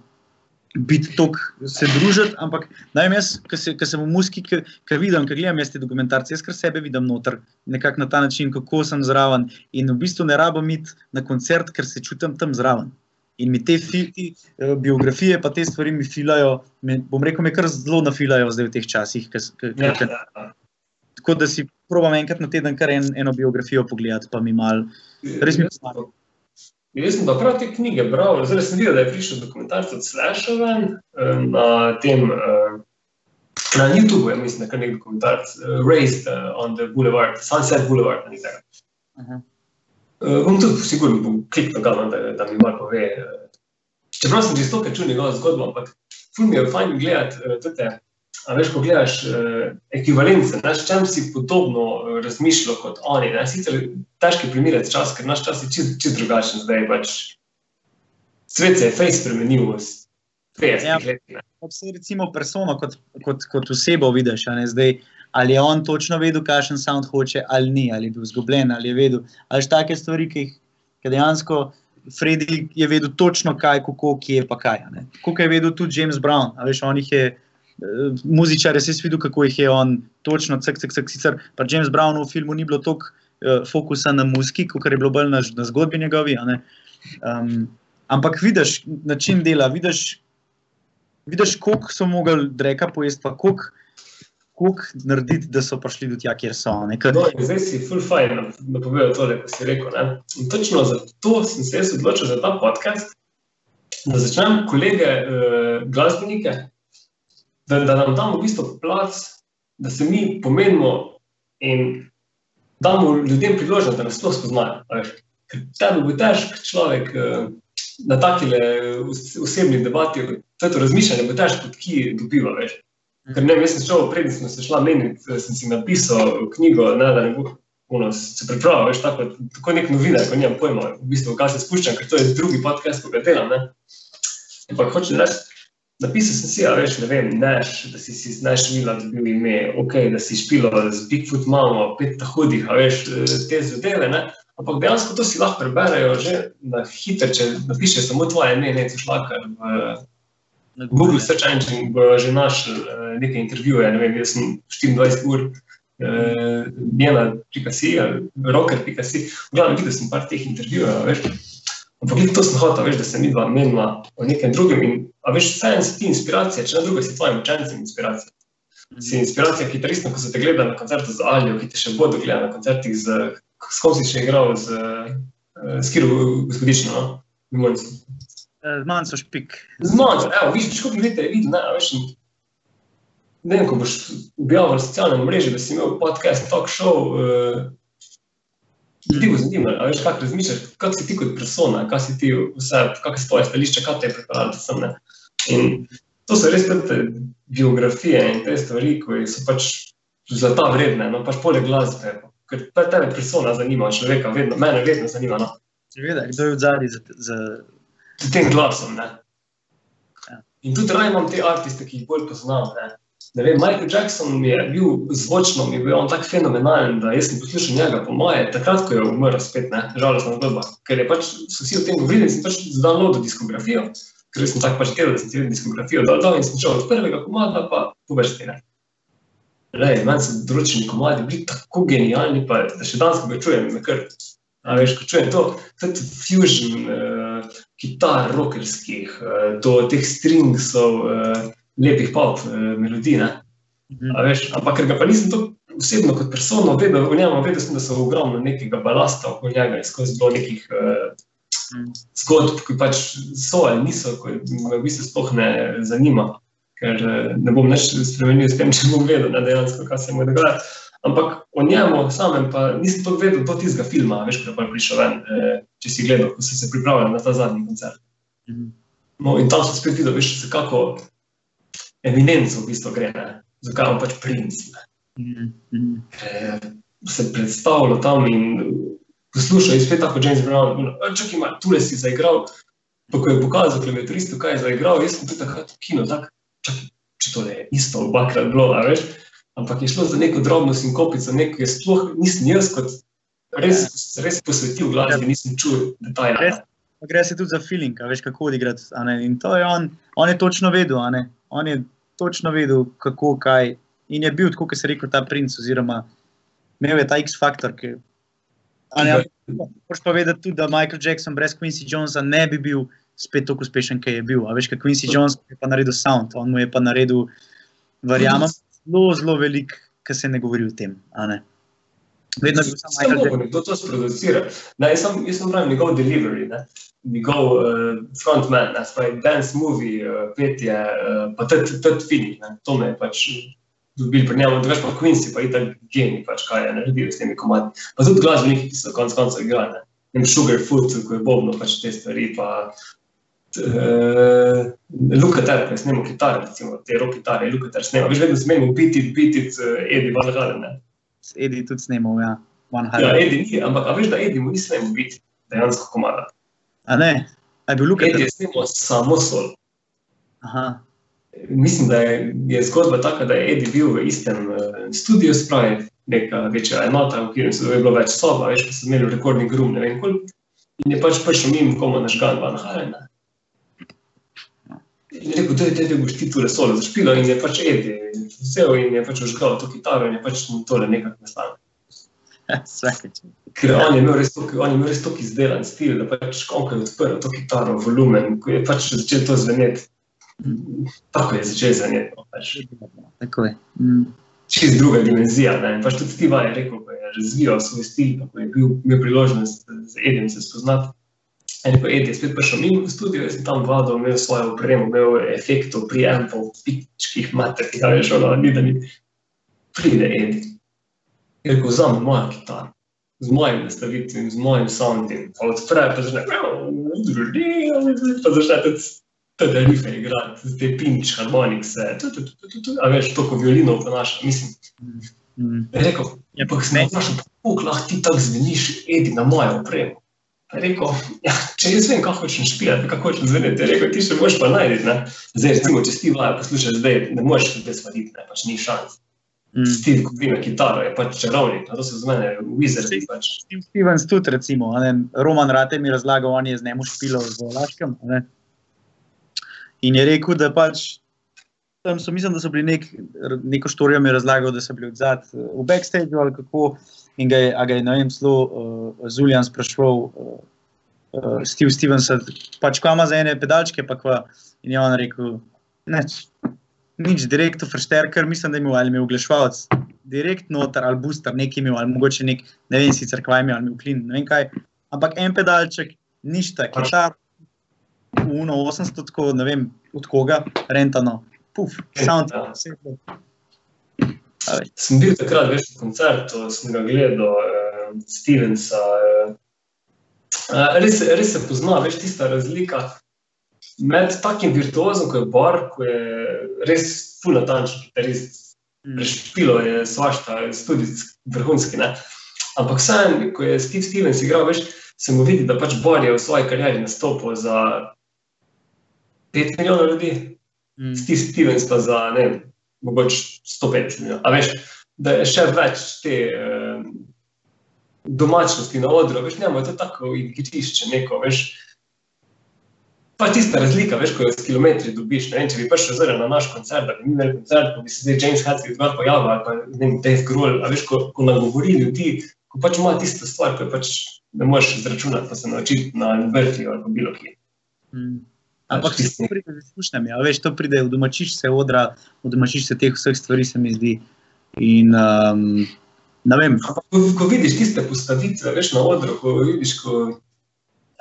biti tok, se družiti. Ampak naj jaz, ki se, ki sem v muski, ki, vidim, ki gledam jaz te dokumentarce, jaz kar sebe vidim noter, nekako na ta način, kako sem zraven. In v bistvu ne rabim iti na koncert, ker se čutim tam zraven. In mi te fi, ti, eh, biografije, pa te stvari mi filajo, me, bom rekel, me kar zelo nafilajo zdaj v teh časih. K, k, Ja, ja, ja. tako da si probam enkrat na teden kar en, eno biografijo pogledati, pa mi mal. Res mi Jaz pa- Jaz sem pa prav te knjige bral, zdaj sem videl, da je prišel dokumentarc od Slasha ven eh, na tem, eh, na YouTubu, ja, mislim, da kar nek dokumentarc, eh, Raised on the Boulevard, Sunset Boulevard, ali tega. Aha. Uh, bom tudi, sigurno, bom kliknil no, da, da mi malo pove. Čeprav sem že stokrat čutil njegovo zgodbo, ampak ful mi je fajn gledati uh, te. A veš, ko gledaš uh, ekvivalence, znaš, čem si podobno uh, razmišljal kot oni. Ne? Sicer težko je primerjati čas, ker naš čas je čist, čist drugačen zdaj. Pač svet se je fej spremenil v 50 Ja. letih. Vse recimo persono kot, kot, kot osebo vidiš, zdaj. Ali je on točno vedel, kakšen sound hoče, ali ni, ali je bil zgubljen, ali je vedel. Ali take stvari, ki jih ki dejansko Freddy je vedel točno, kaj, kako, kje pa kaj. Kako je vedel tudi James Brown. a Veš, on jih je, eh, muzičar si videl, kako jih je on točno, cek, cek, cek. Sicer pa James Brown v filmu ni bilo toliko uh, fokusa na muziki, kot je bilo bolj na, na zgodbi njegovi. Um, ampak vidiš način dela, vidiš, vidiš koliko so mogli dreka pojesti, pa koliko, koliko narediti, da so prišli do tja, kjer so. a Ne? Ker, No, zdaj si full fajn napovedal tole, ko si rekel. Ne? In točno zato sem se jaz odločil za ta podcast, da začnem kolege uh, glasbenike, da, da nam damo v bistvu plac, da se mi pomenimo in damo ljudem priložnost, da nas sploh spoznajo. Ker tebi bo težko človek uh, na takile os- osebni debati, to razmišljanje bo težko, kot ki dobiva. Veš. Ker ne, jaz sem šel, prednji smo se šla meniti, sem si napisal knjigo, ne, da ne bo ono, se pripravil, veš, tako, tako nek novinar, ko nimam pojma, v bistvu, kaj se spuščam, ker to je drugi podcast, ko ga delam. Ne. Ampak hočem reči, napisal sem si, a veš, ne vem, neš, da si si z Neš Mila dobil ime, ok, da si špilo z Bigfoot mamo, pet tahudih, a veš, eh, te zadeve, ne. Ampak dejansko to si lahko preberejo že na hitro, če napišeš samo tvoje ime, ne, co šlakar v na Google Search Engine bo že našel uh, nekaj intervjujev, ne vem, jaz sem 24 ur, uh, njena.si, rocker.si, v glavnem videl sem par teh intervjujev, a veš. Ampak to sem hotel, veš, da se mi dva menila o nekem drugem in, a veš, vseeno si ti inspiracija, če na drugo si tvojim učencem inspiracija. Si inspiracija kitaristov, ko so te gledali na koncertu z Aljo, ki te še bodo gledali na koncertih z, s kom si še igral, z, uh, s Kiro gospodično, no? Mimonico. Eh, Manjso špik. Zmanjšati, evo, vidiš, koliko ljudi te vidi, ne, veš. Ne vem, ko boš objavil na socialnem mreži, da si imel podcast, talk show, uh, ljudi bo zanimalo, a veš, kako razmišljaš, kako si ti kot persona, kaj si ti vse, kakšne so tvoje stališče, kaj te je pripeljalo sem, ne. In to so res te biografije in te stvari, ki so pač zlata vredne, no pač poleg glasbe, ker te- tebe persona zanima, človeka vedno, mene vedno zanima, no. Seveda, kdo je v zadnji za, za s tem glasom. Ne? Ja. In tudi raje imam te artiste, ki jih bolj poznam. Ne? Ne vem, Michael Jackson je bil zvočno, je bil on tako fenomenalen, da jaz sem poslušal njega, po moje, takrat, ko je umrl spet, ne, žalostna zgodba. Ker je pač, so vsi o tem govorili sem pač downloadil diskografijo, ker sem tako pač delal, da sem si diskografijo dal dol in sem šel od prvega komada pa po vrsti. ne. Lej, meni so določeni komadi bili tako genialni, pa da še danes, ga čujem, me kar. A veš, ko čujem to, tudi fusion, uh, kitar, rockerskih, uh, do teh stringsov, uh, lepih pop uh, melodij. A veš, ampak ker ga pa nisem to osebno kot persono vedel, v njem vedel sem, da so ogromno nekega balasta okoli njega in skozi bilo nekih uh, zgodb, ki pač so ali niso, ko me v bistvu sploh ne zanima. Ker eh, ne bom več spremenil s tem, če bom vedel, ne, dejansko, kaj se mu dogaja. Ampak o njemu samem pa nisem to vedel do tistega filma, veš, ko je prišel ven, eh, če si gledal, ko so se pripravljali na ta zadnji koncert. Mhm. No, in tam so spet videl, veš, kako eminenco v bistvu gre, ne? zakaj on pač princ. Mhm. Ker je se predstavljal tam in poslušal, spet tako James Brown, čakaj, ima, tule si zaigral. Pa ko je pokazal klaviaturistu, kaj je zaigral, jaz sem tudi takrat v kino, tako, čakaj, če to je isto obakrat bilo, a veš. Ampak je šlo za neko drobno sinkopico, neko je sploh nisem jaz kot res, res posvetil glasbi, nisem čul detajla. Gre se tudi za feeling, veš, kako odigrati. In to je on, on je točno vedel, on je točno vedel, kako, kaj. In je bil, kot se reče, ta princ, oziroma imel je ta X-faktor. ki- a ne, ampak Moraš pa vedeti tudi, da Michael Jackson brez Quincy Jonesa ne bi bil spet tako uspešen, kot je bil. A veš, kot Quincy Jones je pa naredil sound, on mu je pa naredil, verjamem, zelo, zelo velik, ki se ne govori o tem. ne. Vedno je bil samo Michael Jackson. nekdo to sproducira. Ne, jaz sem, jaz sem pravil njegov delivery, ne? njegov uh, frontman, ne, spravi dance movie, uh, petje, uh, pa tudi film. ne. To me je pač dobil pri njemu, drugač pa Quincy, pa je tak genij, pač, kaj je naredil s temi komadi. Pa tudi glasbeniki, ki so konec koncev igrali. ne. ne vem, Sugarfoot, ko je bobno, pač te stvari, pa uh, Luka Ter, ko je snemal kitare, recimo, te rock kitare, Luka Ter snema, veš, vedno smemo biti, biti, uh, Edi Van Halen, ne. S Edi tudi snemal, ja. Ja. Edi ni, ampak veš, da Edi mu ni smemo biti, dejansko komada. A ne? A je bil Luka? Edi je snemal samo sol. Aha. Mislim, da je, je zgodba taka, da je Edi bil v istem uh, studiu, spravi neka večja enota, v so je bilo več soba, veš, pa so imeli recording room, ne vem koliko. In je pač prišel mimo komu nažgan Van Halena. In je rekel, da je boš ti tule solo zašpilo in je pač Edi vzel in je pač užgal to kitaro in je pač mu tole nekako nastalo. Ker on je imel res toliko, je imel res toliko izdelan stil, da pač ko je odprl to kitaro, volumen, ko je pač začel to zveneti, tako je začel zveneti. no, Pač. Tako je. Mm. čist druga dimenzija. Ne? Pač tudi Steve je rekel, ko je razvijal svoj stil, pa ko je bil, imel priložnost z Edem se spoznati. En ko Ed je spet prišel mimo v studio, jaz sem tam vadil, imel svojo opremo, imel efektov, preampov, pičkih mater, ki ga veš, ono, ni da mi pride Ed. Je rekel, vzami moja kitara, z mojim nastavitvijem, z mojim soundom, pa odpre, pa začne, pa začne tudi te rife igrati, te pinč, harmonikse, a veš, to, ko violino ponaša, mislim, Mm. Je rekel, Ja, ampak sem vprašal, kako lahko ti tako zveniš, edi na mojo opremo. Rekel, ja, če jaz vem, kako hočeš špijati, kako hočeš zveneti, je rekel, ti še boš pa najti. Ne? Zdaj, recimo, če ti vaja poslušaš, zdaj ne moreš tukaj svariti, ne, pač ni šans. Mm. Stil, ko na kitaro, je pač čarovnik, to so z mene wizardi. Pač. Steve Stevens tudi, recimo, ne, Roman Rate mi je razlagal, on je z njemu špilo v Laškem. ne. In je rekel, da pač tam so, mislim, da so bili nek, neko štorijo mi razlagal, da so bili odzad v backstageu ali kako. In ga je, ga je, ne vem, zelo uh, Zuljan sprašval, uh, uh, Steve Stevens, pač kva ima za ene pedalčke, pa kva. In je on rekel, neč, nič, direkt v Fršter, ker mislim, da je imel ali imel oglaševalec, direkt noter ali booster, nekaj imel, ali mogoče nek, ne vem sicer kva imel, ali imel klin, ne vem kaj. Ampak en pedalček, ništa, kitar, v uno 800, tako, ne vem od koga, rentano, puf, sound, Ja. vse. Sem bil takrat veš, na koncertu, sem ga gledal, uh, Stevensa. Uh, uh, res, se- res se pozna, veš, tista razlika med takim virtuozom, kot je Bar, ko je res fulnatančen kitarist. Mm. Prešpilo je svašta, tudi vrhunski. Ne? Ampak vseeno, ko je Steve Stevens igral, veš, se mu vidi, da pač Bar je v svoji karieri nastopil za 5 milijonov ljudi. Mm. Steve Stevens pa za ne, vem, mogoče 150 milijonov. A veš, da je še več te eh, domačnosti na odru, veš, njemu je to tako igrišče, neko, veš. Pa tista razlika, veš, ko jo s kilometri dobiš. Ne vem, če bi prišel zdaj na naš koncert, da bi mi imeli koncert, ko bi se zdaj James Hadfield doma pojavil, ali pa ne vem, Dave Grohl, a veš, ko, ko nagovori ljudi, ko pač ima tisto stvar, ko je pač ne moreš izračunati, pa se naučiti na vrti ali pa bilo kje. Mm. Ampak tisti- to pride z izkušnjami, a veš, to pride v domačiš se odra, v domačiš se teh vseh stvari, se mi zdi. In um, Ampak Ko, ko vidiš tiste postavitve, veš na odru, ko vidiš, ko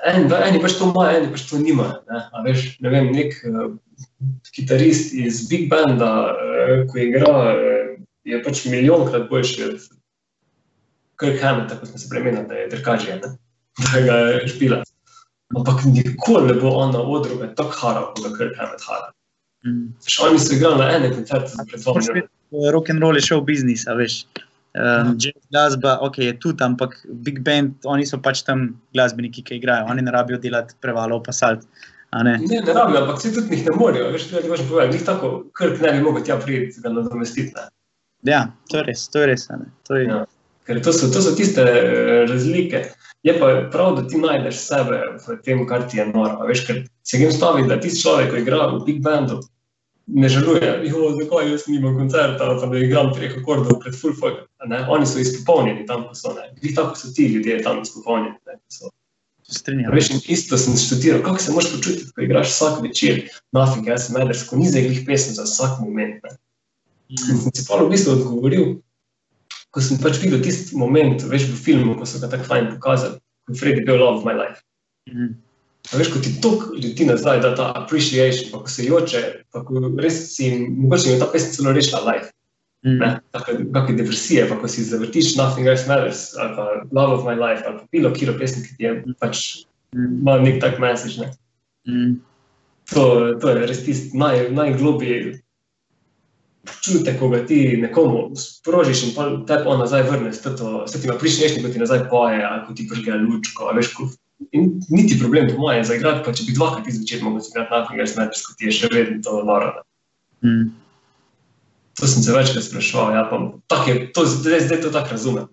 en, eni pač to imajo, eni pač to nimajo. Ne? A veš, ne vem, nek uh, kitarist iz Big Banda, uh, ko igra, uh, je pač milijonkrat boljši od Kirk Hamilton, ko smo se premenili, da je drkažija, ne? da ga je špila. Ampak nikoli ne bo on na odru ga tako haral, kot ga Kirk Hamilton hara. mm, Veš, Oni so igrali na ene koncerte za pred dvoma. rock and roll je šel biznis, a veš. Um, jazz glasba, ok, je tudi, ampak big band, oni so pač tam glasbeniki, ki igrajo, oni ne rabijo delati prevalov, pa salt. a Ne? Ne, ne rabijo, ampak vsi tudi njih ne morejo. Veš, tudi hočem povedati, njih tako, krk ne bi mogel tja priti, ga nadomestiti. Ne. Ja, to je res, to je res. a ne. To je, Ja. Ker to so, to so tiste eh, razlike. Je pa prav, da ti najdeš sebe v tem, kar ti je noro. Veš, ker se jim stavi, da tisti človek, ki igra v Big Bandu, ne žaluje, jo, zakaj jaz nimam koncerta, pa da igram treh akordov pred full folk. ne. Oni so izpopolnjeni tam, ko so. Glih tako so ti ljudje tam izpopolnjeni. ne, ko strinjam. Veš, isto sem študiral, kako se moraš počutiti, ko igraš vsak večer, nothing else matters, ko ni za glih pesem za vsak moment. Ne. In sem si pa v bistvu odgovoril, ko sem pač videl tisti moment, veš, v filmu, ko so ga tako fajn pokazali, ko je Freddy bil love of my life. Mm. A veš, ko ti to ljudi nazaj da ta appreciation, pa ko se joče, pa ko res si, mogoče je ta pesem celo rešila life. Mm. Ne, take, take depresije, pa ko si zavrtiš Nothing Else Matters, ali pa Love of My Life, ali pa bilo kiro pesem, ki ti je pač Mm. ima nek tak message. Ne. Mm. To, to je res tisti naj, najglobji čutek, ko ga ti nekomu sprožiš in te pa on nazaj vrne, s to ti ima prišnešni, ko ti nazaj poje, ali ko ti prge lučko, veš, ko, in niti problem po moje za igrati, pa če bi dvakrat izvečer mogel igrati Nothing Else Matters, ko ti je še vedno to noro. Mm. To sem se večkrat spraševal, ja, pa tak je, to, zdaj, zdaj to tako razumem.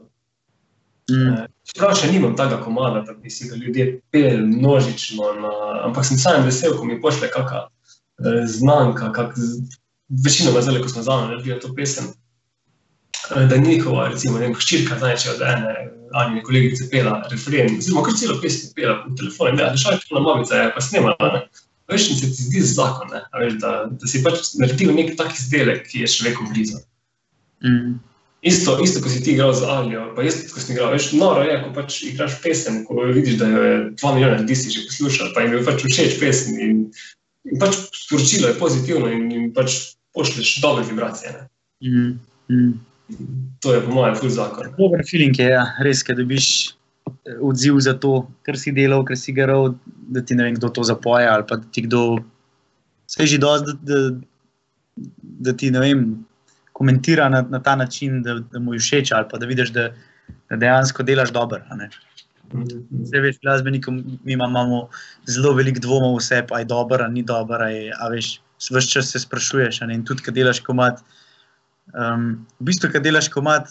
Mm. Čeprav še nimam tega komada, da bi si ga ljudje peli množično, na, ampak sem sam vesel, ko mi pošle kakšna eh, znanka, kak, večinoma zdaj, ko smo zame naredili to pesem, eh, da njihova, recimo, ne vem, hčirka znače od ene ali kolegice pela refren, oziroma kar celo pesem pela po telefonu, da šalje to na mobice, je pa snemala, ne. Veš, in se ti zdi zakon, ne, a veš, da, da si pač naredil nek tak izdelek, ki je človeku blizu. Mm. Isto, isto, ko si ti igral z Alijo, pa jaz, ko sem igral, veš, noro je, ko pač igraš pesem, ko vidiš, da jo je dva milijona ljudi si že poslušal, pa jim je pač všeč pesem in, in pač sporočilo je pozitivno in jim pač pošleš dobre vibracije. Mm. Mm. To je po mojem ful zakon. Dober feeling je, ja. res, da dobiš eh, odziv za to, kar si delal, kar si garal, da ti ne vem, kdo to zapoje ali pa da ti kdo. Vse je že dosti, da, da, da ti ne vem, komentira na, na ta način, da, da mu je všeč ali pa da vidiš, da, da dejansko delaš dobro. a ne. Zdaj, veš, glasbenikom mi imamo zelo veliko dvomov, vse pa je dobro, ni dobro. A veš, vse čas se sprašuješ. In tudi, kad delaš komat. Um, v bistvu, kad delaš komat,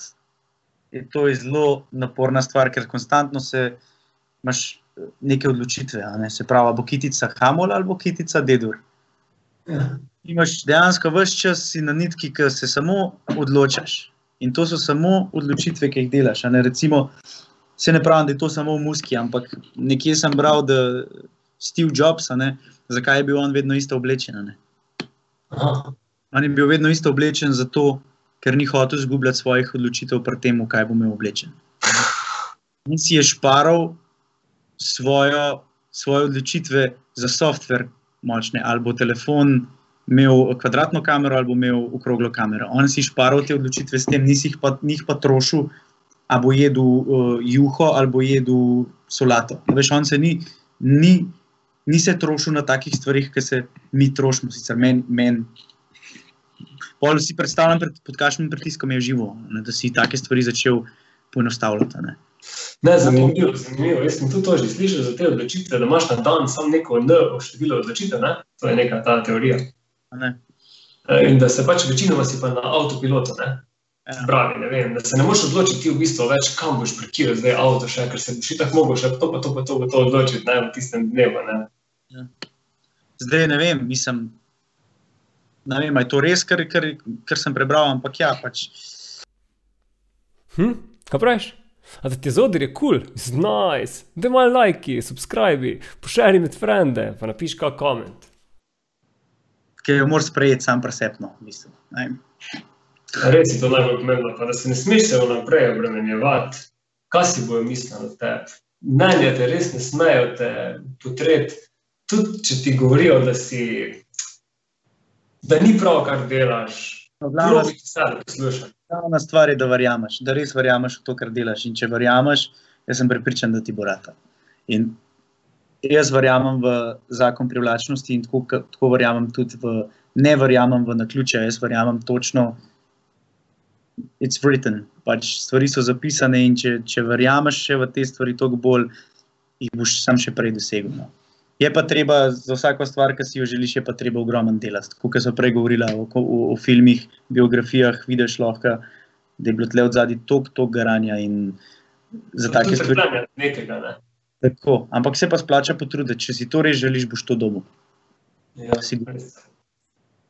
je to je zelo naporna stvar, ker konstantno se imaš eh, neke odločitve. Ne? Se pravi, bo kitica Hamol ali bo kitica Dedur. Ja. Imaš dejansko vse čas si na nitki, ki se samo odločaš. In to so samo odločitve, ki jih delaš. Ne? Recimo, se ne pravim, da je to samo v muski, ampak nekje sem bral, da Steve Jobs, ne, zakaj je bil on vedno isto oblečen. ne. Aha. On je bil vedno isto oblečen zato, ker ni hotel izgubljati svojih odločitev pri tem, kaj bo imel oblečen. In si je šparal svojo, svoje odločitve za softver močne, ali bo telefon imel kvadratno kamero ali bo imel okroglo kamero. On si šparal te odločitve s tem, nisi jih pa, ni jih pa trošil, a bo jedel uh, juho ali bo jedel solato. Veš, on se ni, ni, ni se trošil na takih stvarih, ki se mi trošimo, sicer meni. Men, Pol si predstavljam, pred, pod kakšnim pritiskom je živo, ne, da si take stvari začel poenostavljati. Ne. Ne, zanimivo, zanimivo. Jaz sem tudi to že slišal za te odločitve, da imaš na dan samo neko N število odločitev, ne? to je neka ta teorija. Ne. Eh, In da se pač večinoma si pa na avtopilotu, ne? Ja. Pravi, ne vem, da se ne moreš odločiti v bistvu več, kam boš parkiral zdaj avto, še, ker se boš tako mogel še to pa to pa to, pa to odločiti ne, v tistem dnevu. Ne. Zdaj ne vem, mislim, ne vem, ali je to res, kar, kar, kar sem prebral, ampak ja, pač. Hm? Kaj praviš? A da ti zodir je kul, cool, znajs, da imaš lajki, subscribi, pošeri med frende, pa napiš kak koment. Ki jo moraš sprejeti sam presepno. Mislim, ne vem. Res je to najbolj pomembno, pa da se ne smeš se vnaprej obremenjevati, kaj si bojo mislili o tebi. Mnenje te res ne smejo te potreti, tudi če ti govorijo, da si, da ni prav, kar delaš. Glavna, da poslušati. glavna stvar je, da verjameš, da res verjameš v to, kar delaš. In če verjameš, jaz sem prepričan, da ti bo rata. In jaz verjamem v zakon privlačnosti in tako, tako verjamem tudi v, ne verjamem v naključje, jaz verjamem točno. It's written, pač stvari so zapisane, in če, če verjameš še v te stvari, toliko bolj jih boš sam še prej dosegel. No. Je pa treba za vsako stvar, ki si jo želiš, je pa treba ogromno delati. Kot so prej govorila o, o, o filmih, biografijah, vidiš lahko, da je bilo tle od zadaj toliko, toliko garanja in za Pa take stvari. Nekega, ne. Tako. Ampak se pa splača potruditi, če si to res želiš, boš to dobil. Ja, Sigurno.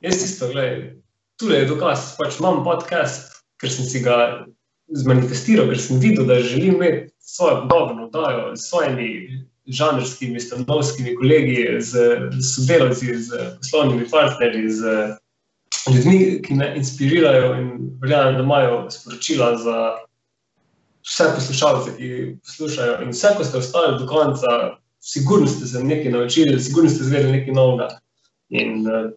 Jaz isto, gledaj, tule je dokaz, pač imam podcast, ker sem si ga zmanifestiral, ker sem videl, da želim imeti svojo podobno oddajo s svojimi žanrskimi, stanovskimi kolegi, z z sodelavci, z poslovnimi partnerji, z ljudmi, ki me inspirirajo in verjamem, da imajo sporočila za vse poslušalce, ki poslušajo. In vse, ko ste ostali do konca, sigurno ste se nekaj naučili, sigurno ste izvedeli nekaj novega. In uh,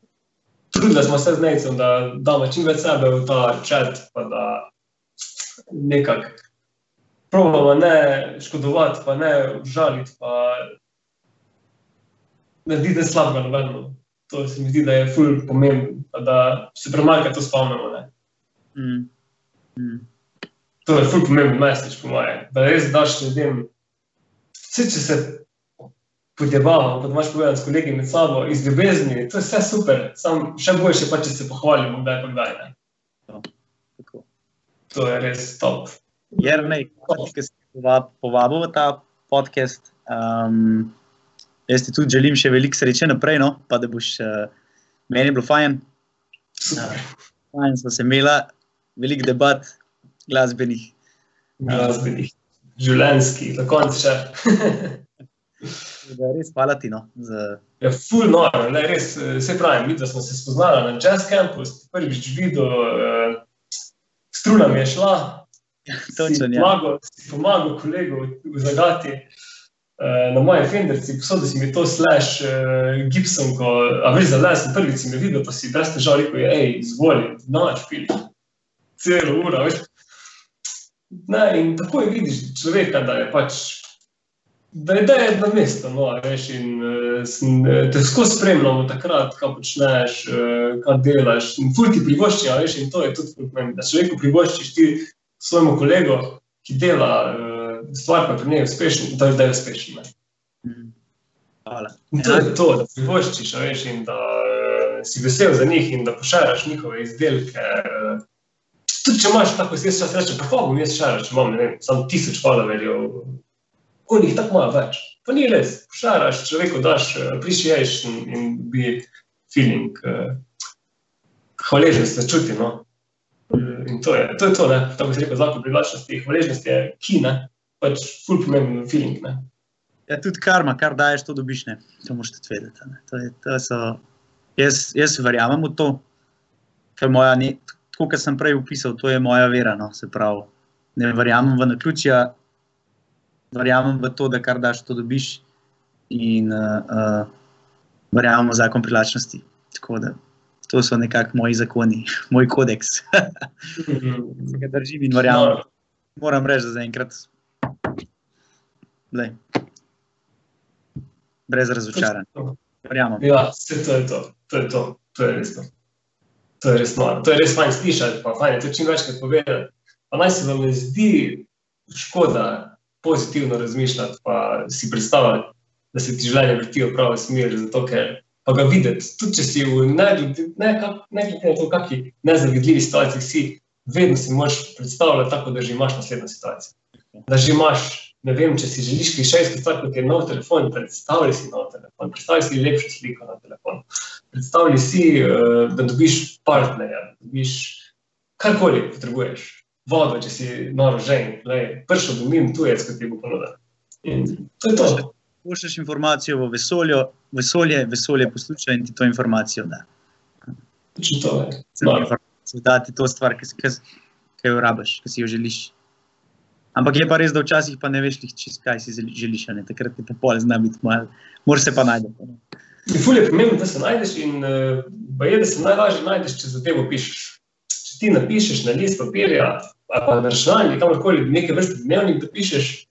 trudili smo se z necem, da damo čim več sebe v ta čat, pa da nekako probamo ne škodovati, pa ne žaliti, pa narediti nekaj slabega nobenemu. To se mi zdi, da je ful pomembno, da se premalo to spomnimo. Ne. Mm. Mm. To je ful pomemben message, po mojem. Da res daš ljudem, vse če se podjebamo, pa da imaš povedati s kolegi med sabo, iz ljubezni, to je vse super, sam še boljše pa, če se pohvalimo, kdaj pa kdaj. Ne. Tako. To je res top. Jernej, ki si pova- povabil v ta podcast. Um, jaz ti tudi želim še veliko sreče naprej, no? pa da boš, uh, meni je bilo fajn. Super. Fajn smo se imeli, veliko debat, glasbenih. Glasbenih, življenjski, na koncu še. Da Res hvala ti. No, za, Je ful noro, ne, res, eh, se pravi, mi, smo se spoznali na Jazz Campu, si prvič videl, uh, struna mi je šla, Točno, si ja. pomagal, si pomagal kolegu zagati. eh, Na moje fenderci, posodil si mi to slash uh, Gibson, ko, a veš, za les, prvič si me videl, pa si brez težav rekel, hej, izvoli, noč pili. Celo uro, veš. Ne, in tako je vidiš človeka, da je pač, da je, da je na mestu, no, veš, in uh, sem, eh, te skozi spremljamo takrat, kaj počneš, uh, kaj delaš, in ful ti privošči, veš, in to je tudi pomembno, da človeku privoščiš ti svojemu kolegu, ki dela uh, stvar, pa pri njej uspešen, da, da je uspešen. Hvala. In to je to, da privoščiš, a veš, in da uh, si vesel za njih in da pošaraš njihove izdelke. Uh, tudi če imaš tako, jaz čas rečem, pa bom jaz šaral, če imam, ne vem, samo tisoč followerjev, on jih tako ima več. Pa ni res, pošaraš, človeku daš uh, appreciation in bi feeling, uh, hvaležnost se čuti, no. In to je to, je to ne, tako bi rekel, zakon privlačnosti, hvaležnost je ki, ne, pač ful pomemben feeling, ne. Ja, tudi karma, kar daješ, to dobiš. Ne? To moš tudi vedeti. ne. To je, to so, jaz, jaz verjamem v to, ker moja, ne, tako kot sem prej opisal, to je moja vera. No? Se pravi, ne verjamem v naključja, verjamem v to, da kar daš, to dobiš. In uh, uh, verjamem v zakon privlačnosti. Tako da to so nekako moji zakoni, moj kodeks, ki ga držim in verjamem. Moram reči, da zaenkrat. Lej. Brez razočaranja. Verjamem. Ja, vse to je to, to je to, to je res to. Je res malo, to je res fajn slišati, pa fajn je to čim večkrat povedati. Pa naj se vam ne zdi škoda pozitivno razmišljati, pa si predstavljati, da se ti življenje vrti v pravo smer, zato ker pa ga videti, tudi če si v ne glede ne, kak- ne glede na to, kakšni nezavidljivi situaciji si, vedno si moraš predstavljati tako, da že imaš naslednjo situacijo. Da že imaš, ne vem, če si želiš klišejsko stvar, kot je nov telefon, predstavljaj si nov telefon, predstavljaj si lepšo sliko na telefon. Predstavljaj si, eh, da dobiš partnerja, da dobiš karkoli potrebuješ. Vodo, če si noro žen, pršel bo mim tujec, kot ti bo ponudil. In to je to. Pošlješ informacijo v vesolje, vesolje, vesolje posluša in ti to informacijo da. Točno to je. Samo No. informacijo da ti to stvar, ki, ki, ki jo rabiš, ki si jo želiš. Ampak je pa res, da včasih pa ne veš, čist, kaj si želi- želiš, ne? takrat ti pa pol zna biti malo, moraš se pa najti. Ful je pomembno, da se najdeš in uh, je, da se najlažje najdeš, če zadevo pišeš. Če ti napišeš na list papirja ali pa na računalnik, kamorkoli nekaj vrste dnevnik, da pišeš,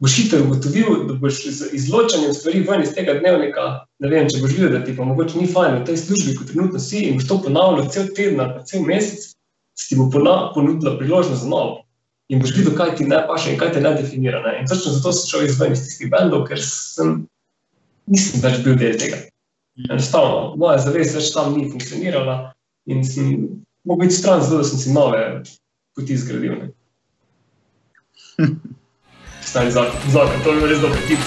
boš hitro ugotovil, da boš z izločanjem stvari ven iz tega dnevnika, ne vem, če boš videl, da ti pa mogoče ni fajn v tej službi, kot trenutno si in boš to ponavljal cel teden ali pa cel mesec, se ti bo ponudila priložnost za novo. In boš videl, kaj ti ne paše in kaj te ne definira. Ne? In točno zato sem šel izven iz tistih bendov, ker sem, nisem več bil del tega. Enostavno, moja zavest več tam ni funkcionirala in sem mogel biti stran, zato da sem si nove poti zgradil. Stari zakon, zakon, to je bil res dober tip.